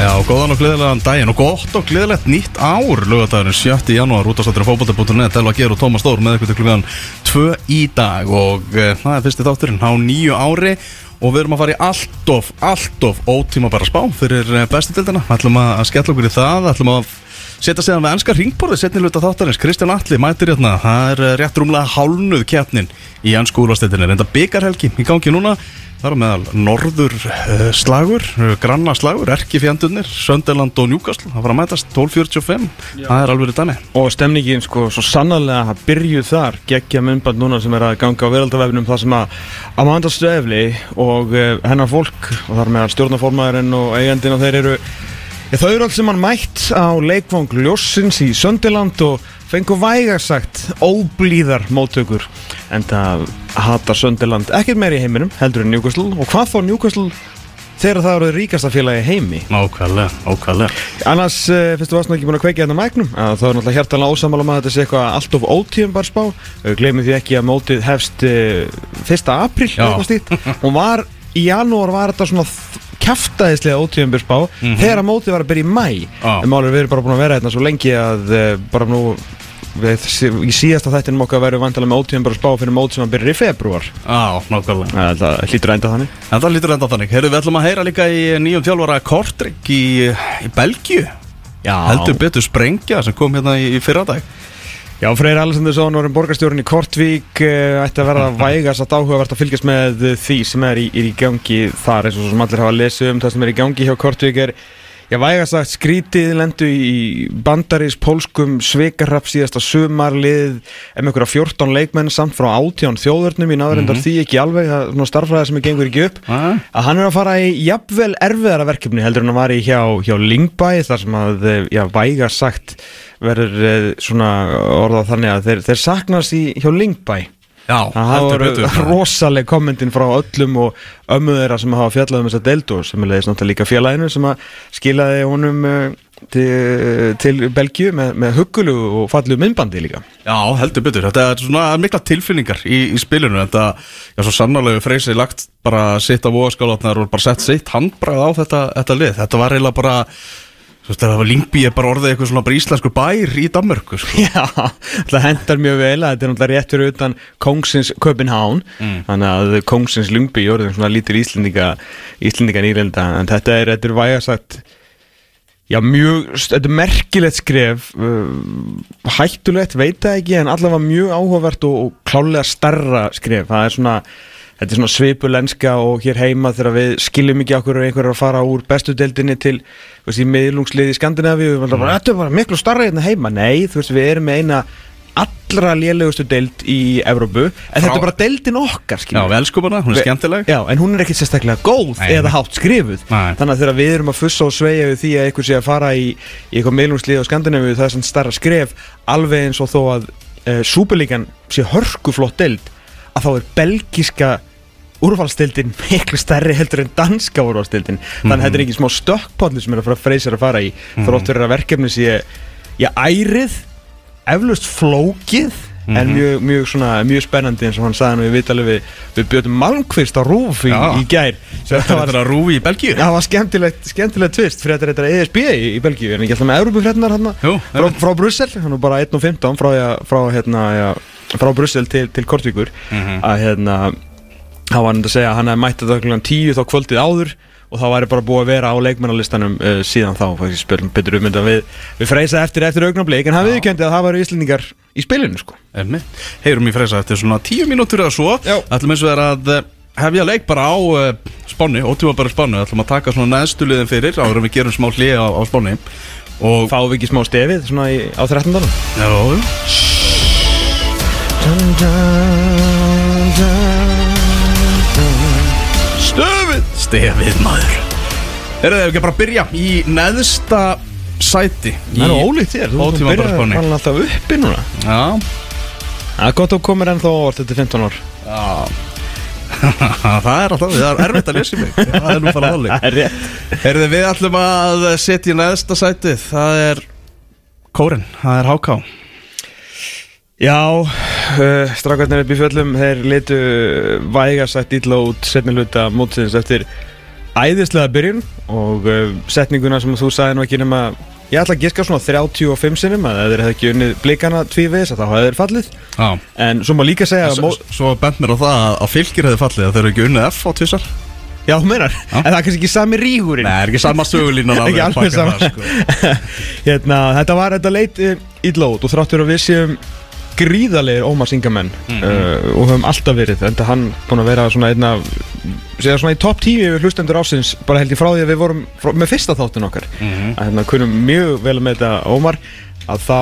Já, góðan og gleðilegan daginn og gott og gleðilegt nýtt ár. Lögadagurinn 7. janúar útastáttur á fókbóta.net Elva Geir og Tómas Stór með eitthvað til klukkan 2 í dag. Og e, það er fyrsti þátturinn á nýju ári og við erum að fara í allt of, allt of ótíma bara spá fyrir e, bestutildina við ætlum að skella okkur í það ætlum að setja séðan við ennska ringborði setni luta þáttarins, Kristján Alli mætir hérna. Það er e, rétt rúmlega hálnuð keppnin í ennsku úrvastildinni, reynda byggarhelgi í gangi núna. Það er meðal norður uh, slagur, uh, granna slagur, erkifjandunir, Sönderland og Newcastle, það var að mætast 12.45, það er alveg með. Og stemningin sko svo sannarlega að byrju þar, geggja myndband núna sem er að ganga á veraldavefnum það sem að Amanda Stöfli og hennar fólk og þar með stjórnaformaðurinn og eigandinn og þeir eru, þau eru alls sem hann mætt á leikvang Ljósins í Sönderland og fengu vægarsagt óblíðar móttökur en það hata Sönderland ekkert meir í heiminum heldur en Newcastle og hvað fór Newcastle þegar það eru ríkasta félagi heimi Ákvæðlega, ákvæðlega. annars uh, finnst þú nú ekki búin að kveikja þetta mæknum að það er náttúrulega hjartalega ósamála með að þetta sé eitthvað allt of ótíðum bara spá glemir því ekki að mótið hefst uh, 1. apríl Já. eitthvað slíkt. og var í janúar var þetta svona kæftæðislega ótíðum bara spá Mhm. þegar mótið var að byrja í mæ Já. en málur við erum bara búin að vera hérna svo lengi að uh, bara nú við, í síðasta þættinum okkar verðum vantilega með ótíðum bara spá fyrir mót sem að byrja í februar Á, nákvæmlega. það hlýtur enda þannig En það lítur enda þannig. Heyrðu, við ætlum að heyra líka í nýjum þjálfara Kortrygg í, í Belgíu. Já. Heldur betur sprengja sem kom hérna í, í fyrradag. Já, Freyr Alessandursson var um borgarstjórun í Kortvík uh, ætti að verða vægast að áhugavert að fylgjast með því sem er í, er í gangi þar eins og sem allir hafa lesið um það sem er í gangi hjá Kortvík er Já, vægast að skrítið lendu í bandaris, pólskum, svekarrapp síðasta sumarlið um einhverja 14 leikmenn samt frá 18 þjóðurnum, ég náður endar því ekki alveg það er svona starfræði sem ég gengur ekki upp Ah. að hann er að fara í jafnvel erfiðara verkefni heldur en að var í hjá, hjá Lingbæ þar sem að, eh, já, væga sagt verður eh, svona orðað þannig að þeir, þeir saknast í hjá Lingbæ Já, það voru rosaleg kommentin frá öllum og ömmu þeirra sem hafa fjallað um þessa deildu og sem er leiðis náttúrulega líka félaginu sem að skilaði honum eh, til, til Belgíu með, með huggulu og fallu myndbandi líka Já, heldur betur. Þetta er svona mikla tilfinningar í, í spilinu. Þetta, já, svo sannarlega freysi lagt bara sitt á vogaskálatnar og bara sett sitt handbrað á þetta, þetta lið. Þetta var eiginlega bara, þú veist, það var Lingby er bara orðið eitthvað svona bara íslenskur bær í Danmörku, sko. Já, það hendar mjög vel að þetta er náttúrulega rétt fyrir utan Kongsins Köpenhán. Þannig að Kongsins Lungby orðin svona lítil íslendinga íslendinga nýrelda. En þetta er, þetta er vægasagt já mjög, þetta er merkilegt skref. Uh, hættulegt veit það ekki en allavega mjög áhugavert og, og klálega starra skref. Það er svona Þetta er svona svipulenska og hér heima þegar við skiljum ekki okkur og einhver er að fara úr bestu deildinni til þú veist, í miðlungsliði Skandinavíu. Við erum bara, þetta bara miklu starra hérna heima. Nei, þú veist, við erum með eina allra lélegustu deild í Evrópu en þetta Frá- er bara deildin okkar Já, skiljum við elskum hana, hún er skemmtileg. Já, en hún er ekkit sérstaklega góð Nei, eða hátt skrifuð. Nei. Þannig að þegar við erum að fussa og sveigja við því að einhver sé að fara í, í eitthvað miðlungslið á Skandinavíu það er svona starra skref alveg eins og þó að uh, Súperlíkan sé hörkuflott deild að þá er belgiska úrvalstildin miklu stærri heldur en danska úrvalstildin þannig að þetta er ekki smá stökkpolli sem er að fara freysir að fara í. Þrótt fyrir að verkefni sé já, ærið eflaust flókið en mjög, mjög, svona, mjög spennandi eins og hann sagði nú í vitalið við, við bjötum Malmqvist á Rúf í, í gær. Þetta er. Já, það var skemmtilegt, skemmtilegt tvist fyrir þetta er ESB í, í Belgíu. En ekki alltaf með Jú, frá, frá Brussel, hann er bara 1.15 frá, ja, frá, hérna, frá Brussel til, til Kortvíkur. Mhm. að hérna hann var hann að segja að hann hefði mætt þetta klukkan 10 þá kvöldið áður og þá væri bara búið að vera á leikmennalistanum uh, síðan þá, ég spilum betur um þetta. Við, við freysa eftir eftir augnablik en hann viðkendi að það væri íslendingar í spilinu sko. Emmi, heyrum í freysa eftir svona tíu mínútur eða svo. Ætlum eins og er að eh, hefja leik bara á uh, spáni, ótíma bara spáni ætlum að taka svona neðstu liðin fyrir áður en við gerum smá hlið á, á spáni og fáum við ekki smá stefið svona í, á 13. stefið maður. Erum þið ekki bara að byrja í neðsta sæti Það er ólíkt þér, þú Ótíma bara spáni. byrjar alltaf uppi núna. Já, Það er gott að þú komir ennþá óvart þetta er 15 ár. Já. Það er alltaf, það er erfitt að lesa í mig. Það er nú hálfleik Það er við ætlum að setja í neðsta sæti Það er Kórin, það er Háká Já, uh, strákarnir upp í fjöllum þeir litu vægarsætt illa út setni hluta mótsins eftir æðislega byrjun og uh, setninguna sem þú sagði nú ekki nema ég ætla að giska svona 35 sinnum að þeir hefði ekki unnið blikana tvívis þá hefði þeir fallið. Já. En svo má líka segja að Svo, bent mér á það að- fylgir hefði fallið að þeir eru ekki unnið F á tvissar Já, þú meinar, en það er kannski ekki sami rígurinn. Nei, er ekki sama sögulínan Ekki alveg sama. það, sko. hérna, Þetta var þetta leit íllót og þráttur að við séum gríðalegir Ómar Singamenn Mhm. uh, og höfum alltaf verið enda hann búin að vera svona einna segja svona í topp 10 yfir hlustendur ásins bara held ég frá því að við vorum frá, með fyrsta þáttun okkar Mhm. að hérna kunum mjög vel með þetta Ómar að þá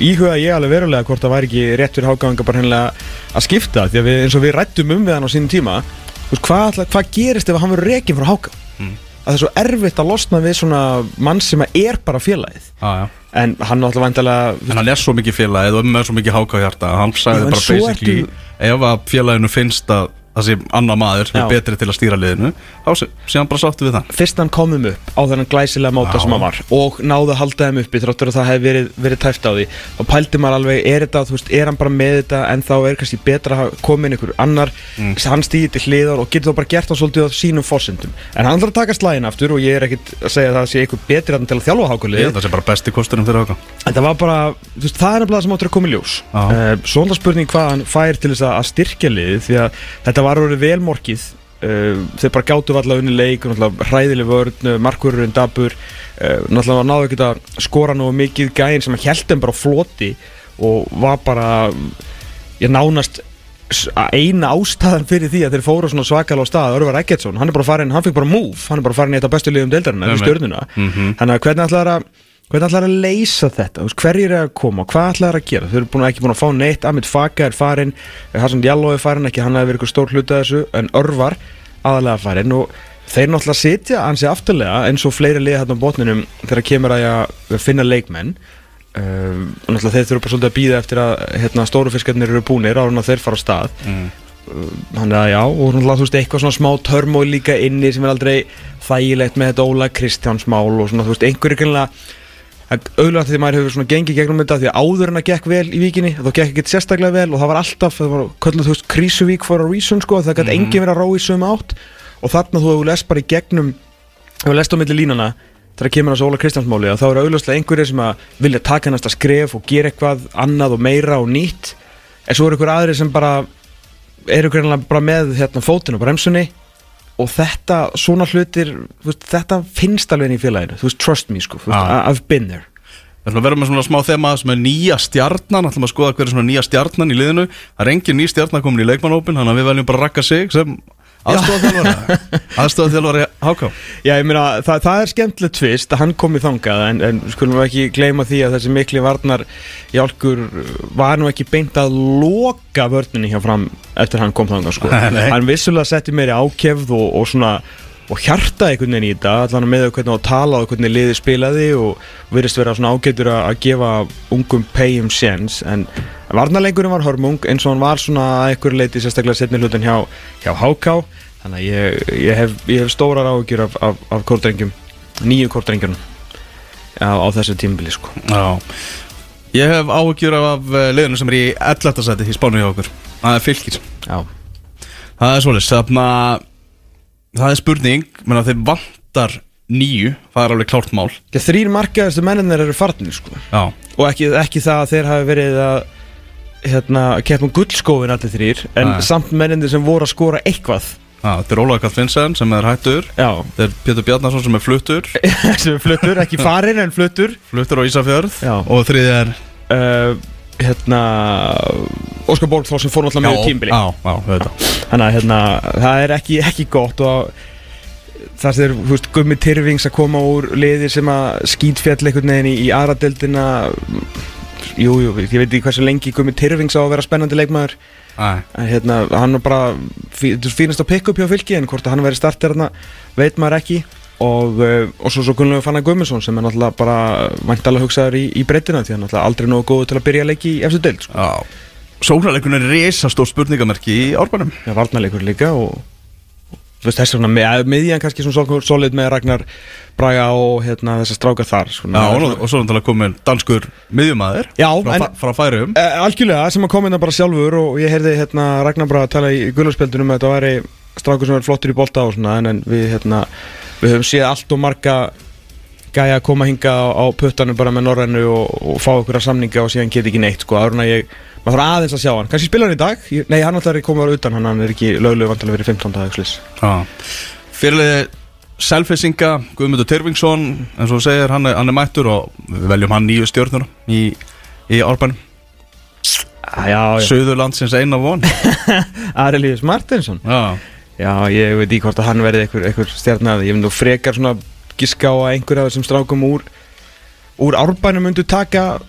íhuga ég alveg verulega hvort það væri ekki rétt fyrir háganga bara hennilega að skipta því að við eins og við rættum um við hann á sínum tíma hvað, hvað gerist ef hann verður rekin frá háganga Mm. Að það er svo erfitt að losna við svona mann sem er bara félagið. Já en hann náttúrulega vantilega En hann er svo mikið félagið og er með svo mikið háká hjarta Hann sagði Já, bara basically ertu- Ef að félaginu finnst að sé annar maður sem er betri til að stýra liðinu þá sé, hann bara sáttu við það. Fyrst hann komum upp á þennan glæsilega móta sem hann var og náði að halda þeim uppi þráttur að það hefði verið, verið tæft á því. Og pældi maður alveg, er þetta, þú veist, er hann bara með þetta en þá er kannski betra að koma inn einhver annar, Mm. hann stýði til hliðar og getur þá bara gert hann svolítið á sínum fórsendum en hann þarf að taka slægin aftur og ég er ekkit að segja að það sé eitthvað betri að til að þjálfa hákulið þetta var orðið velmorkið uh, Þeir bara gáttu allavega unni leik hræðileg vörn, markururinn dabur uh, Náttúrulega náðu ekki að skora nú mikið gæðin sem held þeim bara floti Og var bara, ég nánast eina ástæðan fyrir því að þeir fóru svona svakalega á stað Örvar Eggertsson, hann er bara farin, hann fikk bara move hann er bara farin í þetta bestu liðum nei. stjörnuna Mhm. Þannig að hvernig ætlar að Hvernig ætlar að leysa þetta? Hverjir er að koma? Hvað ætlar að gera? Þau eru búin, ekki búin að fá neitt Amit Faka er farin Hassan Jalló er farin Ekki hann hefur verið eitthvað stór hluta þessu En Örvar aðalega farin Og þeir náttúrulega sitja ansi afturlega eins og fleiri liða hérna á botninum þegar kemur að að finna leikmenn um, og náttúrulega þeir þurfa svolítið að býða eftir að hérna, stóru fiskarnir eru búnir ára en þeir fara á stað mm. Þannig að já, og náttúrulega þú veist eitthvað svona smá törmói líka inni sem er aldrei þægilegt með þetta Óla Kristjáns mál og svona þú veist einhverju greinlega auðvitað því maður hefur svona gengið gegnum þetta því að áður en að gekk vel í vikinni þá gekk ekkert sérstaklega vel og það var alltaf það var kölluð þú veist Krísuvík for a reason sko það gæti Mhm. enginn verið að róa í sömu átt. Og þarna þú hefur lest bara í gegnum hefur lest á milli línana þegar kemur þessu Óla Kristjáns máli að þá eru auðvitað einhverjir sem að vilja taka næsta skref og gera eitthvað annað og meira og nýtt. En svo eru einhver aðri sem bara eru greinlega bara með hérna, fótinn og bremsunni og þetta, svona hlutir veist, þetta finnst alveg í félaginu. Veist, trust me sko, veist, Já. I've been there. Við ætlum að vera með svona smá þema sem er nýja stjarnan. Ætlum að skoða hver er svona nýja stjarnan í liðinu. Það er engin ný stjarnan komin í leikmannópin þannig að við veljum bara rakka sig sem aðstofaþjálfari aðstofaþjálfari HK Já, ég meina, það, það er skemmtilegt tvist að hann kom í þangað en, en skulum við ekki gleyma því að þessi mikli varnar Jálkur var nú ekki beint að loka vörninni hjá fram eftir hann kom þangað sko. Hann vissulega setti meiri ákefð og, og svona og hjarta einhvern veginn í þetta allan með hvernig á tala og hvernig liði spilaði og virðist vera svona ágætur að, að gefa ungum payum séns. En varnarleikurinn var hörmung eins og hann var svona að einhverju leiti sérstaklega setni hlutin hjá, hjá HK þannig að ég, ég, hef, ég hef stórar áhugjur af, af, af kórdrengjum nýju kórdrengjum á, á þessu tímabili sko. Já. Ég hef áhugjur af eh, liðinu sem er í 11. seti í spánu hjá okkur. Það er fylgir Já, Það er svolítið Það er spurning menn að þeim vantar nýju Það er alveg klárt mál. Þrýr markaðastu menninir eru farnir sko. Og ekki, ekki það að þeir hafi verið að hérna, keppa um gullskóin allir þrýr en Nei. samt menninir sem voru að skora eitthvað. Já, þetta er Ólaður Karl Finnsen sem er hættur. Já, Þetta er Pétur Bjarnason sem er fluttur. Sem er fluttur, ekki farin en fluttur. Fluttur á Ísafjörð. Já. Og þriði er uh, hérna Óskar Borgþór sem fór náttúrulega með tímbili þannig að hérna, það er ekki, ekki gott og það sem er, þú veist, Gummi Tyrfings að koma úr liði sem að skýtfjall einhvern veginn í, í aðradeldina jú, jú, ég veit ekki hversu lengi Gummi Tyrfings á að vera spennandi leikmaður. En hérna, hann er bara fínast að pikka upp hjá fylki en hvort að hann veri starter hérna, veit maður ekki. Og, uh, og svo svo Gunnlegu Fannar Gummisson sem er náttúrulega bara væntalega hugsaður í, í breytina því hann er náttúrulega aldrei nógu góð til að byrja að leiki í eftir deild sko. Já Sóknarleikun er resa stór spurningamerki í árbænum Já, varnarleikur líka og þess vegna með, miðjan kannski svona sol- solid með Ragnar Braga og hérna þessar strákar þar Já, svona, og, og svo náttúrulega komin danskur miðjumæður Já, frá, frá færum Uh, algjörlega, sem að koma hérna bara sjálfur og ég heyrði hérna Ragnar bara að tala í gunnarspjöldunum að þetta væri strákur sem er flottur í bolta og svona en, en við, hérna, við höfum séð allt og marga gæja að koma hinga á, á puttanum bara með norrænu og, og fá okkur að samninga og síðan get ekki neitt sko, áruna ég, maður þarf aðeins að sjá hann. Kannski spila hann í dag, nei hann alltaf er komið ára utan hann, hann er ekki löglega vantilega verið 15 dagslis Fyrirliði Selfisinga, Guðmundur Tyrfingsson eins og segir, hann er, hann er mættur og við veljum hann nýju stjórnur í, í árbænum. Suðurlandsins eina von. Arilíus Martinsson Já. Já, ég veit ekki hvort að hann verði einhver, einhver stjarnaði, ég finn þú frekar svona giska á að einhver af þessum strákum úr úr árbænum myndu taka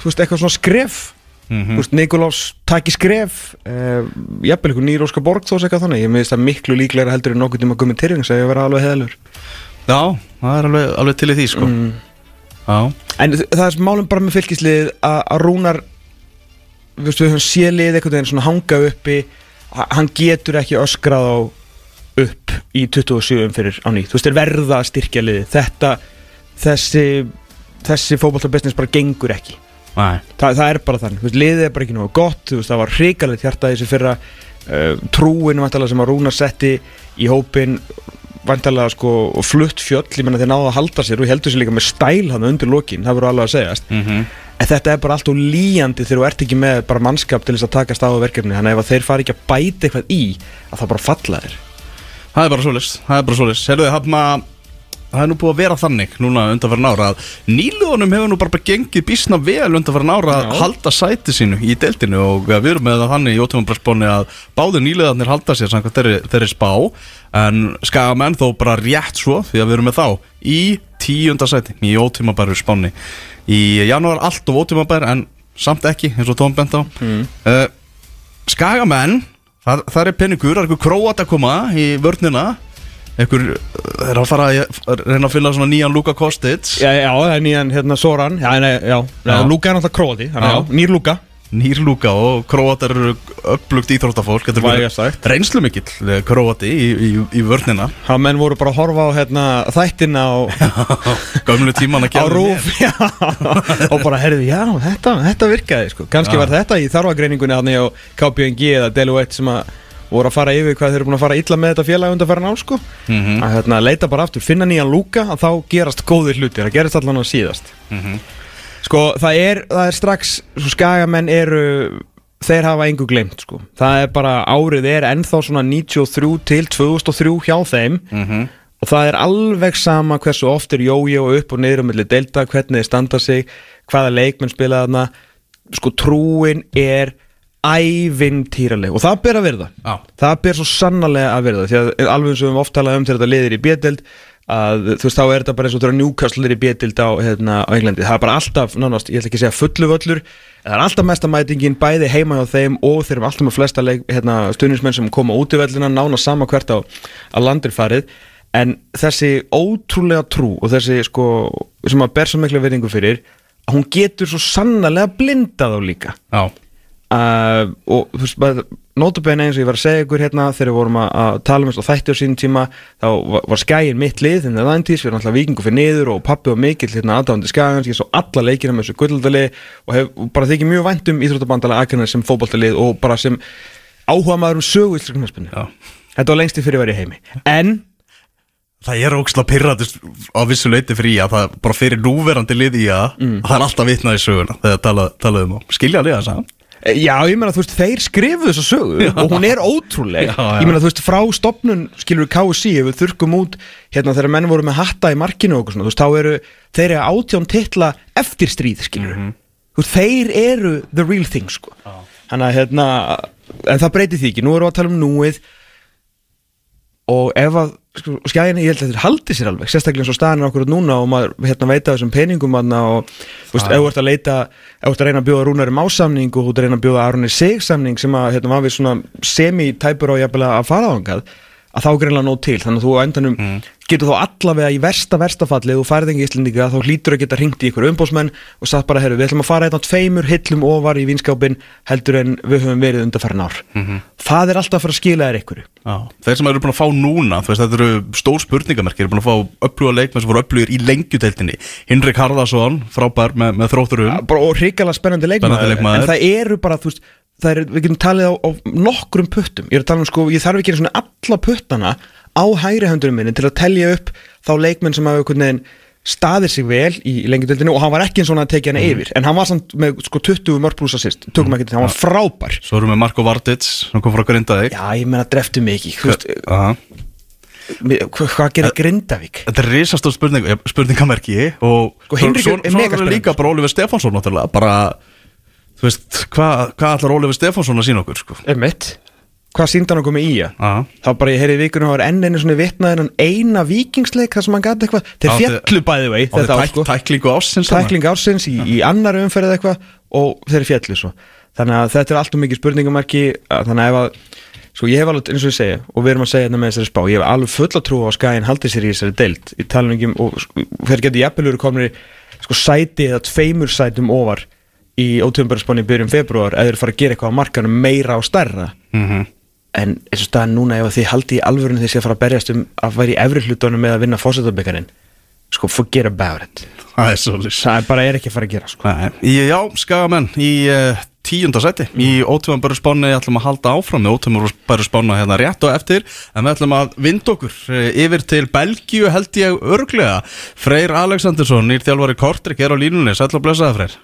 þú veist, eitthvað svona skref. Mm -hmm. Nikolás taki skref uh, jafnvel einhver nýr Óskar Borgþós eitthvað þannig, ég meðist að miklu líklega heldur en nokkur tíma að gummi tyrfings að ég vera alveg heðalur Já, það er alveg, alveg til í því sko. Mm. En það er málum bara með fylgislið að Rúnar við höfum sélið eitthvað en svona hanga uppi. Hann getur ekki öskrað á upp í 27 fyrir á nýtt, þú veist, er verða að styrkja liði þetta, þessi þessi fókbaltarbusiness bara gengur ekki. Þa, það er bara þannig, veist, liðið er bara ekki náðu gott, veist, það var hrikalegt hjarta þessi fyrra. Uh, trúin sem að Rúnar setti í hópin vantalega sko flutt fjöll, ég menna þeir náðu að halda sér og heldur sér líka með stæl hann undir lokin, það voru alveg að segjast. Mm -hmm. en þetta er bara allt og líjandi þegar þú ert ekki með bara mannskap til þess að taka stáðu verkefni þannig að ef þeir fari ekki að bæta eitthvað í að það bara falla þér Það er bara svolítið, það er bara svolítið Serðu þið, það er nú búið að vera þannig núna undanfæra nára að nýluðunum hefur nú bara gengið bísna vel undanfæra nára að halda sæti sínu í deltinu og við erum með það þannig í ótímanbröðsbóni að báðu nýluðarnir halda sér samkvæmt þeirri, þeirri spá. En skagamenn þó bara rétt svo því að við erum með þá í tíunda sæti í ótímabæru spáni í janúar allt of ótímabær en samt ekki eins og Tóm bent á. Mm. uh, skagamenn það, það er peningur, það er eitthvað króat að koma í vörnina. Eitthvað er að fara að reyna að fylla svona nýjan Luka Kostic. Já, já, það er nýjan hérna Soran. Já, já, já. já. Luka er náttúrulega króati, nýr Luka nýr lúka og króatar eru upplugt íþróttafólk reynslu mikill eh, króati í, í, í vörnina Það menn voru bara að horfa á hérna, þættina Gamlu tíman að gera rúf, já, og bara herði, já, þetta, þetta virkaði sko. kannski já. var þetta í þarfagreiningunni á KPNG eða Deluett sem að voru að fara yfir hvað þeir eru búin að fara illa með þetta félag undan að fara ná sko mm -hmm. að hérna, leita bara aftur, finna nýjan lúka að þá gerast góðir hlutir, það gerist allan á síðast mm -hmm. Sko það er, það er strax, sko skagamenn eru, þeir hafa engu glemt sko. Það er bara, árið er ennþá svona 93 til 2003 hjá þeim mm -hmm. og það er alveg sama hversu oft er jói og upp og niður um milli delta, hvernig þið standa sig, hvaða leikmenn spila þarna. Sko trúin er ævintýraleg og það ber að verða. Ah. Það ber svo sannarlega að verða því að alveg eins og við höfum oft talað um þegar þetta liðir í bjöldeld að þú veist þá er þetta bara eins og þú er njúkastlir í bjötild á, hérna, á Englandi. Það er bara alltaf, nánast, ég ætla ekki að segja fullu völlur það er alltaf mestamætingin bæði heima á þeim og þeir eru alltaf með flesta hérna, stuðnismenn sem koma út í vellina nána sama hvert á að landir farið. En þessi ótrúlega trú og þessi sko sem að ber svo miklu verðingu fyrir að hún getur svo sannarlega blindað á líka. Já Uh, og þú veist, notabene eins og ég var að segja ykkur hérna þegar við vorum að tala um þess að þætti á sínum tíma þá var, var skæin mitt lið en það er aðeins, við erum alltaf vikingu fyrir niður og pappi og mikill hérna aðdáðandi skægans ég svo alla leikina með þessu gullaldali og hef bara þykir mjög vænt um Íþróttabandala aðkjörnar sem fókbaltalið og bara sem áhuga maður um sögu þetta var lengst í fyrirværi heimi. En Það er ógslag pyrratist á vissu leiti frí að það bara fyrir núverandi lið í að mm. það er alltaf vitnað í söguna þegar talaðum tala um og skilja alveg að það Eh, já, ég meina, þú veist, þeir skrifu þessu sögu já. og hún er ótrúleg. Já, já. Ég meina, þú veist, frá stopnun, skilur við KSC, ef við þurkum út, hérna, þegar menn voru með hatta í markinu og svona, þú veist, þá eru, þeir eru átjón titla eftir stríð, skilur við. Mm -hmm. Þú veist, þeir eru the real thing, sko. Þannig að, hérna, en það breytir því ekki. Nú erum við að tala um núið og ef að sko, skæðin, ég held að þetta haldi sér alveg sérstaklega eins og staðin er okkur út núna og maður hérna, veita þessum peningum og veist, ef þú ert að leita, ef þú ert að reyna að bjóða Rúnari másamning og þú ert að reyna að bjóða Arunni segsamning sem að hérna, var við svona semi-tæpur á að fara á hangað að þá greinlega nóg til, þannig að þú á endanum mm. getur þá allavega í versta verstafalli og færðingi í Íslendinga, þá hlýtur að geta ringt í ykkur umbósmenn og sagt bara, herru, við ætlum að fara eitthvað tveimur hillum ofar í vinskapin heldur en við höfum verið undarfærin ár. Mm -hmm. það er alltaf að fara að skila þér ykkur. Þeir sem eru búin að fá núna, þú veist, þetta eru stór spurningamerkir, eru búin að fá upplúa leikmenn sem voru upplúir í lengjuteltinni Hinrik Harðarsson, frábær með, með þrótturum. Og hrikalega spennandi leikmenn er, við getum talið á, á nokkrum puttum. Ég er að tala um sko, ég þarf ekki einu alla puttana á hægri höndunum minni til að telja upp þá leikmenn sem hafa staðir sig vel í lengjadöldinu og hann var ekki eins og hann að tekja hann yfir. En hann var samt með sko 20 mörg pluss assist. Tökum ekki til, hann var frábær. Svo erum við Marko Vardits sem kom frá Grindavík. Já, ég meina dreftu mig ekki þú veist, Aha. mi- hva- hvað gerir Grindavík? Þetta er risastór spurning, eh, spurningamerki og Sko, svo, svo, svo er spennandi. líka bara Ólífur Stefánsson bara, þú veist, hvað hva ætlar Ólífur Stefánsson að sína okkur sko? er mitt hvað síndi hann okkur með í að þá bara ég heyri í vikunum og var enn einu svona vitnaðin hann eina vikingsleik þar sem hann gæti eitthvað. Þeir Átti- fjallu bæði vei þetta á sko. tæklingu ásins þarna. tækling ársins í, í annar umferð eitthvað og þeir fjallu svo. Þannig að þetta er allt og mikið spurningamarki að þannig að ef að sko ég hef alveg eins og ég segja og við erum að segja þetta með þessari spá ég hef alveg fulla trú á að skæin haldi sér í þessari deild. Í talningum og sko, þeir getur jafnvelur komnir sko sæti eða tveimur sætum ofar í ótöfumbarspáni byrjum februar eða þeir fara að gera eitthvað á markanum meira og stærra. Mhm. en eins og staðan núna ef þið haldi í alvörinu því að fara að berjast um að væri í efri hlutunum með að vinna fósætabikarin sko forget about it. Það er það er bara er ekki að fara að gera sko. Í- Já, skagamenn í uh, tíunda seti í ótöfum bæru spáni ætlum að halda áfram með ótöfum bæru spána hérna rétt og eftir en við ætlum að vinda okkur uh, yfir til Belgíu held ég örglega Freyr Alexandersson, nýr þjálfari Kortrik er á línunni, sætla og blessaða Freyr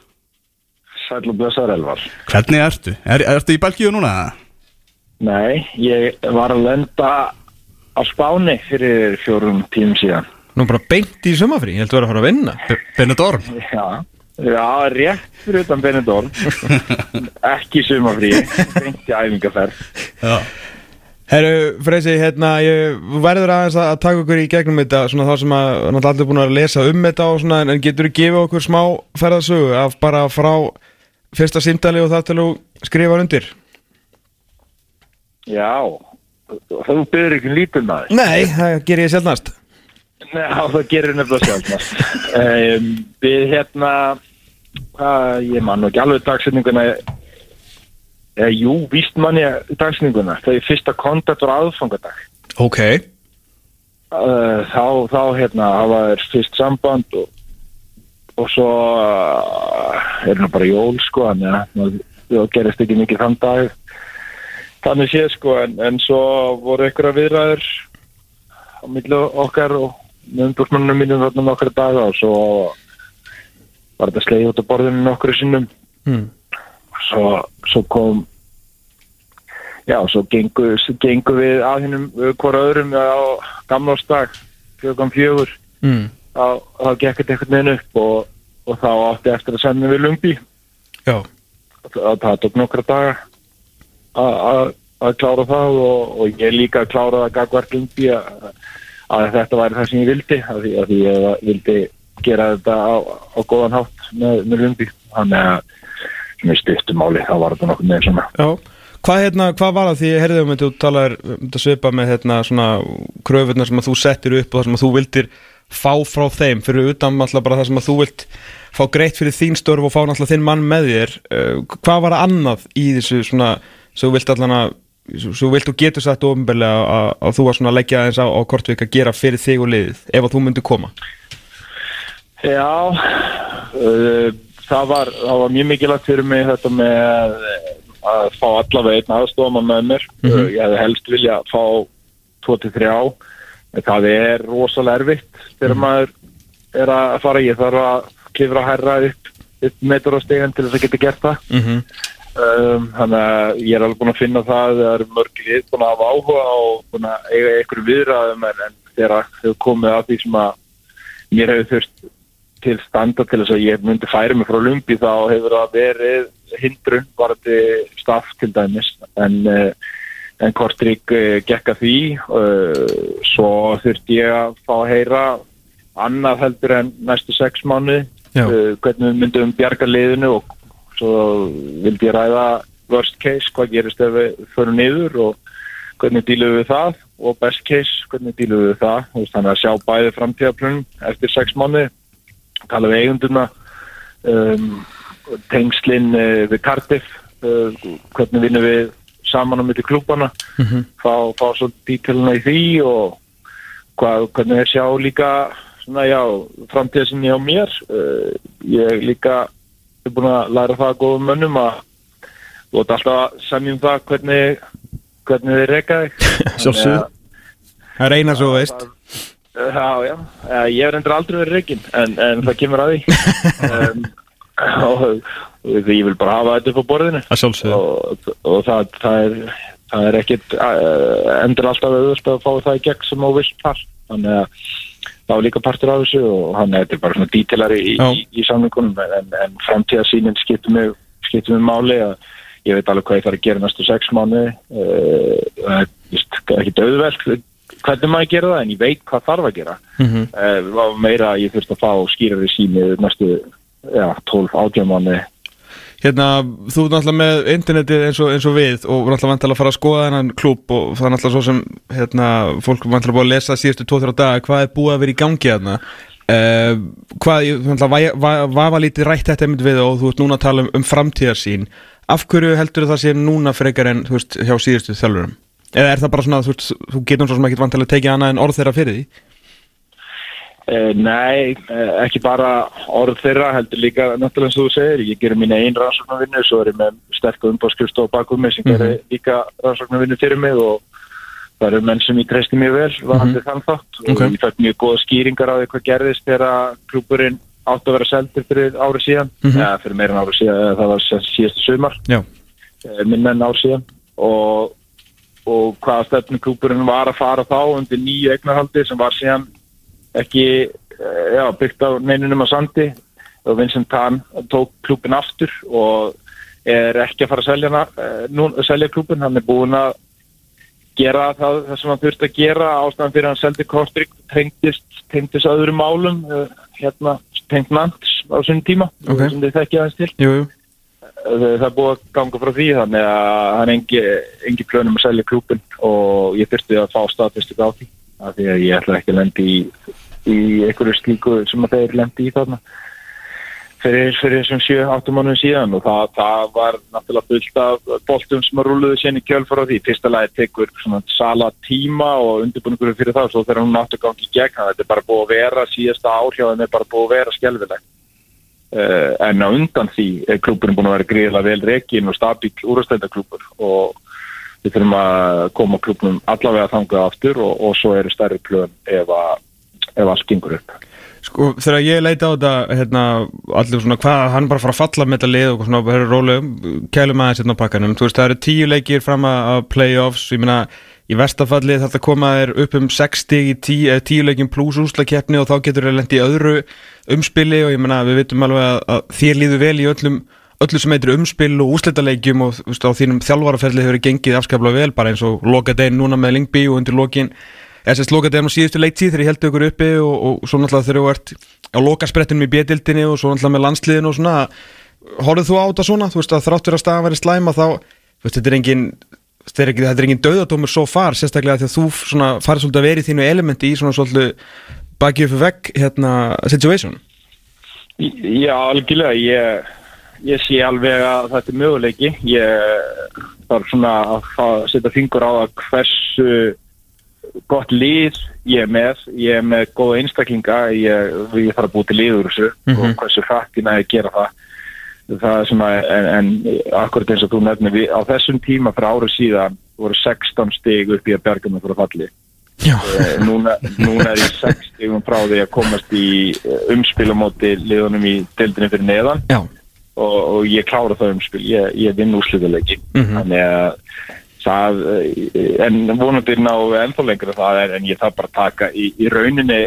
Sæll og blessaður Elvar. Hvernig ertu? Er, ertu í Belgíu núna? Nei, ég var að lenda á Spáni fyrir fjórum tímum síðan. nú bara beint í sumafrí, ég held að vera að fara að vinna Be- Benidorm? Já, já rétt fyrir utan Benidorm. Ekki sumafrí, beint í æfingaferð. Já Herru, Freysi, hérna, ég verður aðeins að, að taka okkur í gegnum þetta svona þá sem að náttúrulega allir búin að lesa um þetta og svona, en getur þú gefið okkur smá ferðasögu af bara frá fyrsta símdali og það til þú skrifar undir? Já, þú byrður ekki lítið maður. Nei, það ger ég sjálfnast Nei, já, það gerir nefnilega sjálfnast. um, við hérna, hvað, ég man ekki alveg dagsetninguna, eða jú, víst man ég dagsetninguna, það er fyrsta kontakt var aðfangadag. Ok uh, þá, þá hérna hafa þeir fyrst samband og, og svo uh, er það bara jól sko að það gerist ekki mikið þann dag þannig séð sko en, en svo voru einhverja viðræður á millu okkar og með umbúrsmannum mínum þarna nokkra daga og svo var þetta sleið út á borðinu nokkru sinnum hmm. svo, svo kom já, svo gengu, gengu við að hinnum hvora öðrum á gamlástag fjögum fjögur Mm. Þá, þá gekk þetta einhvern veginn upp og, og þá átti eftir að senda við Lumbi Já, það, það tók nokkra daga að- að að klára það og, og ég líka að klára það gagvart Lumbi að, að þetta væri það sem ég vildi að því, að ég vildi gera þetta á, á góðan hátt með, með Lumbi þannig að sem ég styrstu máli þá var þetta nokkuð með svona. Já. Hvað, hérna, hvað var það? Því ég heyrði um þetta þú talar um þetta svipa með hérna, svona kröfurnar sem að þú settir upp og það sem að þú vildir fá frá þeim fyrir utan alltaf bara það sem að þú vilt fá greitt fyrir þín störf og fá alltaf þinn mann með þér. Uh, hvað var það annað í þessu svona þú vilt að sem þú vilt og getur sagt ofinbeglega að, að þú var svona að leggja aðeins á, á kortvik að gera fyrir þig og liðið ef að þú myndir koma? Já, uh, það, var, það var mjög mikilvægt fyrir mig þetta með eh, að fá allavega einn aðstofama með mér. uh, ég hefði helst vilja fá 2-3 en það er rosalega erfitt þegar maður er að fara ég þarf að klifra að herra upp, upp metur á stegan til þess að geta gert það. mm -hmm. Um, þannig að ég er alveg búin að finna það það eru mörg lið búin að hafa áhuga og eiga einhverju viðræðum en, en þegar þau komið að því sem að mér hefur þurft til standa til þess að ég myndi færa mig frá lumbi þá hefur það verið hindrun varandi staff til dæmis en, uh, en Kortrík uh, gekk að því uh, svo þurfti ég að fá að heyra annað heldur en næstu sex mánu uh, hvernig við myndum bjarga liðinu og svo vildi ég ræða worst case, hvað gerist ef við förum niður og hvernig dílum við það og best case, hvernig dílum við það. Veist, þannig að sjá bæði framtíðaplunum eftir sex mánuði tala við eigunduna um, tengslinn við Cardiff hvernig vinnum við saman á milli klúbana fá, fá svo dítilina í því og hvað, hvernig þeir sjá líka svona já, framtíðasinni á mér. Uh, ég líka er búin að læra það að góðum mönnum að ert alltaf að semjum það hvernig, hvernig þið reyka þig. Það er eina svo veist. Já, já, Eh, ég hef endur aldrei verið reygin en, en það kemur að því. Um, og, og ég vil bara hafa þetta upp á borðinu. Og, og það, það er það er ekkit uh, endur alltaf auðvöld að fá það í gegn sem þú vilt þar þannig að það var líka partur af þessu og hann er bara svona dítilari í, í, í samlingunum en, en framtíðasýnin skiptir mig skiptir mig máli að ég veit alveg hvað ég þarf að gera næstu sex mánu uh, það er ekki döðveld hvernig maður gera það en ég veit hvað þarf að gera. Mhm. uh, var meira ég þurfti að fá skýrari síni næstu já, 12 átján mánu Hérna, þú ert náttúrulega með internetið eins og, eins og við og náttúrulega vantilega að fara að skoða þennan klúb og það er náttúrulega svo sem hérna, fólk vantilega búið að lesa síðustu 2-3 daga hvað er búið að vera í gangi þarna uh, hvað, ég náttúrulega va- va- vafa lítið rætt þetta einmitt við og þú ert núna að tala um, um framtíðarsýn. Af hverju heldur það sé núna frekar en þú veist, hjá síðustu þjálfurum? Eða er það bara svona, þú veist, þú getur svo sem ekki vantilega tekið annað en orð þeirra fyrir því nei, uh, ekki bara orð þeirra, heldur líka náttúrulega eins og þú segir, ég gerir mín einn rannsóknarvinnu svo er ég með sterk umbáðskrifst og bakum mig sem gerir líka rannsóknarvinnu fyrir mig og það eru menn sem ég treysti mjög vel varandi þann þátt. Ok. og ég fætt mjög góða skýringar á því hvað gerðist þegar klúburinn átt að vera seldur fyrir ári síðan. Mhm. eða fyrir meira en ári síðan, það var síðastu sumar. Já, eh, minna en ár síðan. Og, og hvaða stefnu klúburinn var að fara þá undir nýju eignarhaldi sem var síðan ekki eh, já, byggt á neinunum á sandi og Vincent Tan tók klúbin aftur og er ekki að fara að selja, nú, selja klúbin, hann er búin að gera það, það sem hann þurfti að gera. Ástæðan fyrir hann seldi Kostrik tengdist, tengdist öðrum málum eh, hérna, tengt Nants á sinni tíma Ok. sem þið þekkja aðeins til. Jú, jú. Það er búið að ganga frá því þannig að hann engi, engi plönum að selja klúpin og ég þurfti að fá statistik á því af því að ég ætla ekki að lendi í, í einhverju slíku sem að þeir lendi í þarna fyrir, fyrir þessum 7-8 mánuðum síðan og það, það var náttúrulega fullt af boltum sem að rúluðu sérni kjölfar á því. Fyrsta lagi tekur svona sala tíma og undirbúningur fyrir það svo þegar hún náttúrulega gangi í gegn þannig að þetta er bara búið að vera síðasta þeim er bara búið að vera skelfilegt. Uh, en á undan því er klúburinn búin að vera gríðilega vel rekin og stabíl úrstændaklúbur og við þurfum að koma klúbunum allavega þangað aftur og, og svo eru stærri plön ef, að, ef allt gengur upp. Sko, þegar ég leita á þetta, hérna, allir svona, hvað, hann bara fara að falla með þetta lið og svona, það eru rólegum, kælum aðeins hérna á pakkanum, þú veist, það eru tíu leikir fram að playoffs, ég meina, í verstafalli þetta koma þér upp um 60 í tíu, eh, tíu leikin pluss úslakeppni og þá getur þér lendi í öðru umspili og ég meina, við vitum alveg að, að þér líður vel í öllum, öllu sem heitir umspil og úslitaleikjum og þú veist, á þínum þjálfaraferli hefur gengið afskaplega vel, bara eins og loka dein núna með Lingby og undir lokin eða sérst loka þeim á síðustu leiktíð þegar ég held ykkur uppi og, og svo náttúrulega þegar þú ert á loka sprettinum í bjöldildinni og svo náttúrulega með landsliðinu og svona horfðu þú á þetta svona, þú veist að þráttur að staðan væri slæma þá, veist, þetta er engin þetta er, er engin döðadómur svo far sérstaklega að þú svona farið svolítið að vera í þínu elementi í svona svolítið bakið upp vegg hérna situation. Já, algjörlega ég, ég sé alveg að þetta er möguleiki. Ég þarf svona að setja fingur á að hversu gott lið ég er með ég er með góða einstaklinga ég, ég þarf að búið til liður þessu Mhm. og hversu hrættin að ég gera það. Það er svona en, en akkurat eins og þú nefnir við, á þessum tíma fyrir árið síðan voru 16 stig upp í að berga mig fyrir falli. Já, Eh, núna, núna er ég 6 stigum frá því að komast í umspilamóti liðunum í deildinni fyrir neðan. Og, og ég klára það umspil, ég, ég vinn úrslutaleiki Mhm. þannig að það, eh, en vonandi ná ennþá lengra það er, en ég þarf bara að taka í, í rauninni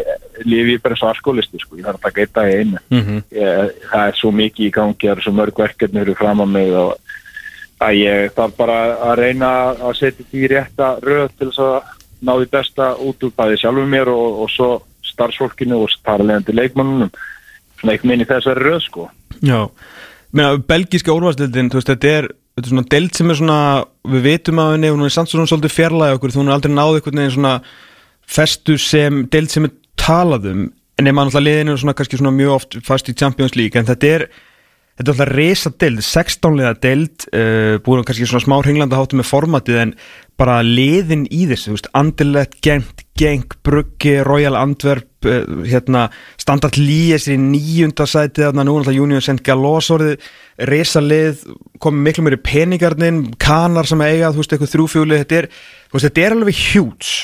lifi ég bara alkoholisti sko, ég þarf að taka eitt í einu. Mhm, ég, það er svo mikið í gangi, það eru svo mörg verkefni eru fram á mig og að ég þarf bara að reyna að setja því rétta röð til þess að ná því besta út úr bæði sjálfum mér og, og svo starfsfólkinu og þar leðandi leikmannunum svona einhvern veginn í þessari röð sko. Já. Meina, belgíska úrvarsdeildin, þú veist, þetta er þetta er svona deild sem er svona, við vitum að henni, hún er samt svona svolítið fjarlæg okkur, þú er aldrei náð einhvern veginn svona festu sem, deild sem er talað um, en ef maður alltaf liðinu er svona kannski svona mjög oft fast í Champions League, en þetta er þetta er alltaf resa deild, 16 liða deild uh, búin kannski svona smá hringlanda hátu með formatið en bara liðin í þessu, Andilett, Gent, Genk, Brugge, Royal Antwerp uh, hérna, Standard Lies í nýjunda sætið, þarna nú alltaf Union St. Gallos orðið, resa lið komið miklu meiri peningarnin kanar sem eiga, þú veist, eitthvað þrjúfjúli þetta er, veist, þetta er alveg hjúts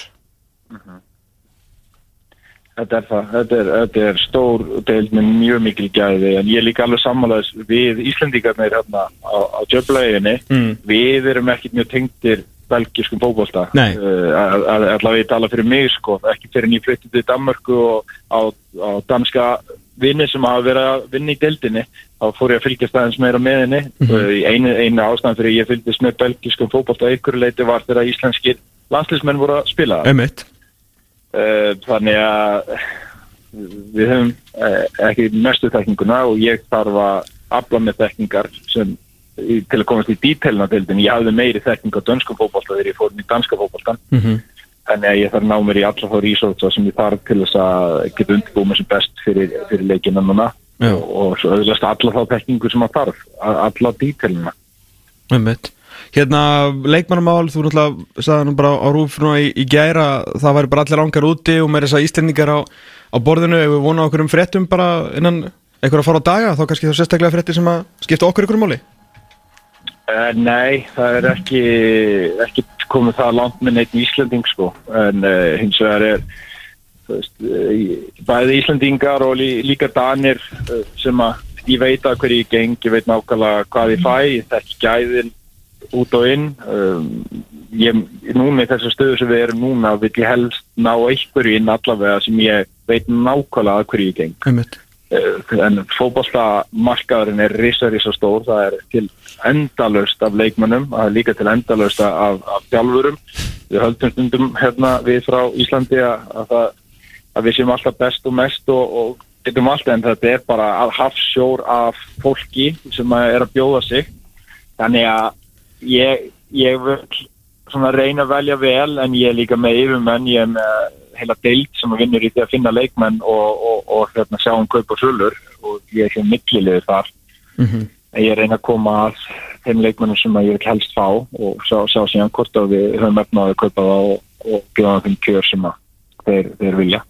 Þetta er það, þetta er, þetta er stór deild með mjög mikil gæði en ég líka alveg sammálaðis við Íslandíkarnir hérna á, á djöflaðinni Mm. við erum ekkit mjög tengdir belgiskum fókbólta uh, allavega ég tala fyrir mig sko ekki fyrir en ég flytti til Danmörku og á, á danska vinni sem hafa verið að vinna í deildinni þá fór ég að fylgjast aðeins meira með henni. Mm einu, einu ástæðan fyrir ég fylgist með belgiskum fókbólta ykkur leiti var þegar íslenskir landslismenn voru að spila. Það. Eh, þannig að við höfum eh, ekki mestu þekkinguna og ég þarf að afla með þekkingar sem til að komast í dítelina deildin ég hafði meiri þekking á dönskum fótbolta þegar ég fór í danska fótboltan Mm -hmm. þannig að ég þarf að ná mér í alla þá resortsa sem ég þarf til þess að geta undirbúið mér sem best fyrir, fyrir leikina núna Já. og, og svo auðvitað alla þá þekkingu sem að þarf a- alla dítelina Einmitt. Hérna, leikmannamál, þú náttúrulega sagði nú bara á rúf núna í, í gæra það væri bara allir ángar úti og með þess að íslendingar á, á borðinu. Ef við vonum á okkur um fréttum bara innan einhver að fara á daga þá kannski þá sérstaklega fréttir sem að skipta okkur ykkur máli? Uh, nei, það er ekki, ekki komið það langt með neitt Íslanding sko, en uh, hins vegar er veist, uh, bæði Íslandingar og lí, líka Danir sem að ég veit að hverju ég geng, ég veit nákvæmlega hvað ég fæ, ég þekki gæðin út og inn. Um, ég, núna í þessu stöðu sem við erum núna vil ég helst ná einhverju inn allavega sem ég veit nákvæmlega að hverju ég geng. Eh, en fótballtamarkaðurinn er risa, risa stór, það er til endalaust af leikmönnum, það er líka til endalaust af, af þjálfurum. Við höldum stundum hérna við frá Íslandi að, að, það, að við séum alltaf best og mest og, og getum alltaf en þetta er bara að hafsjór af fólki sem að er að bjóða sig. Þannig að ég, ég vil svona reyna að velja vel en ég er líka með yfirmenn, ég er með heila deild sem að vinnur í því að finna leikmenn og, og, og hérna, sjá um kaup og sölur og ég er hér millilegður þar mm -hmm. ég reyna að koma að þeim leikmennum sem að ég vil helst fá og sjá, sjá síðan hvort að við höfum efnaði að kaupa það og, og gefa þeim kjör sem að þeir, þeir vilja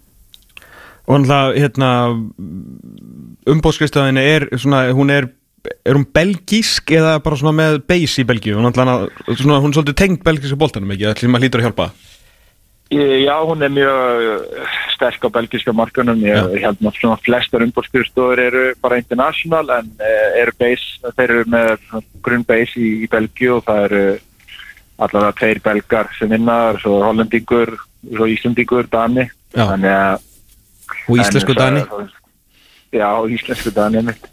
Og hérna umbóðskristöðin er svona, hún er er hún belgísk eða bara svona með base í Belgíu, hún, náttúrulega- svona, hún er svolítið tengd belgíska boltanum ekki, það maður hlýtur að hjálpa Já, hún er mjög sterk á belgiska markanum. Ég, held að svona flestar umbúrskurstofur eru bara international en eh, eru base, þeir eru með grunn base í, í Belgíu og það eru allavega tveir belgar sem vinnar, svo hollendingur, svo íslendingur, dani. Já. Þannig að og íslensku en, dani Já, íslensku dani mitt.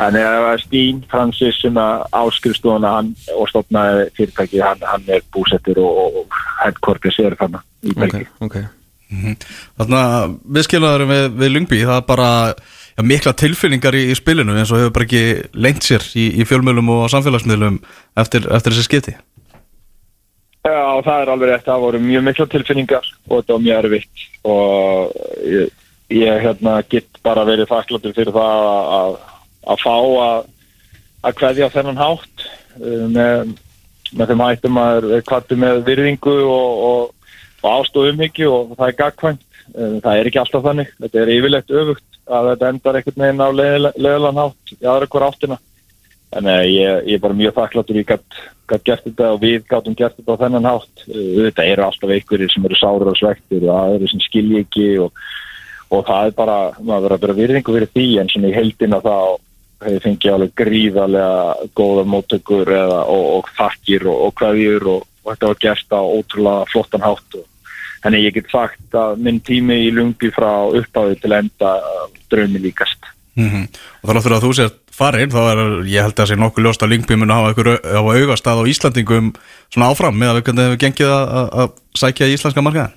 Þannig að Stín Francis sem að áskrifstofuna hann og stopnaði fyrirtæki, hann, hann er búsettur og, og, headquarters er þarna í Belgíu. ok, ok Þannig að viðskilaður við, við Lungby það er bara já, mikla tilfinningar í, í spilinu eins og hefur bara ekki lengt sér í, í fjölmjölum og samfélagsmiðlum eftir, eftir þessi skipti. Já, það er alveg rétt, það voru mjög mikla tilfinningar og þetta var mjög erfitt. Og ég, ég hérna, get bara verið þakkláttur fyrir það að, að, að fá að, að kveðja á þennan hátt uh, með, með þeim hættum að er kvartu með virðingu og, og, og ástóðum ekki og það er gagkvæmt. Uh, Það er ekki alltaf þannig, þetta er yfirlegt öfugt að þetta endar einhvern veginn á leðilan hátt í aðra hver áttina. Þannig að ég, ég er bara mjög þakkláttur ég gætt gert þetta og við gáttum gert þetta á þennan hátt. Þetta eru alltaf einhverjir sem eru sárir og svektir og aðeins sem skilji ekki og, og það er bara, maður verður að vera virðingu fyrir því en svona í heldina þá hefur fengið alveg gríðarlega góða móttökur eða, og, og þakkir og, og kveðjur og, og þetta var gert á ótrúlega flottan hátt Þannig ég get sagt að minn tími í lungi frá upphafi til enda draumi líkast. mm og þannig fyrir að þú sér farin þá er, ég held að það sé nokkuð ljóst að Lungby mun að hafa ykkur á augastað á Íslandingum svona áfram með að við gengið að, að, sækja í íslenska markaðin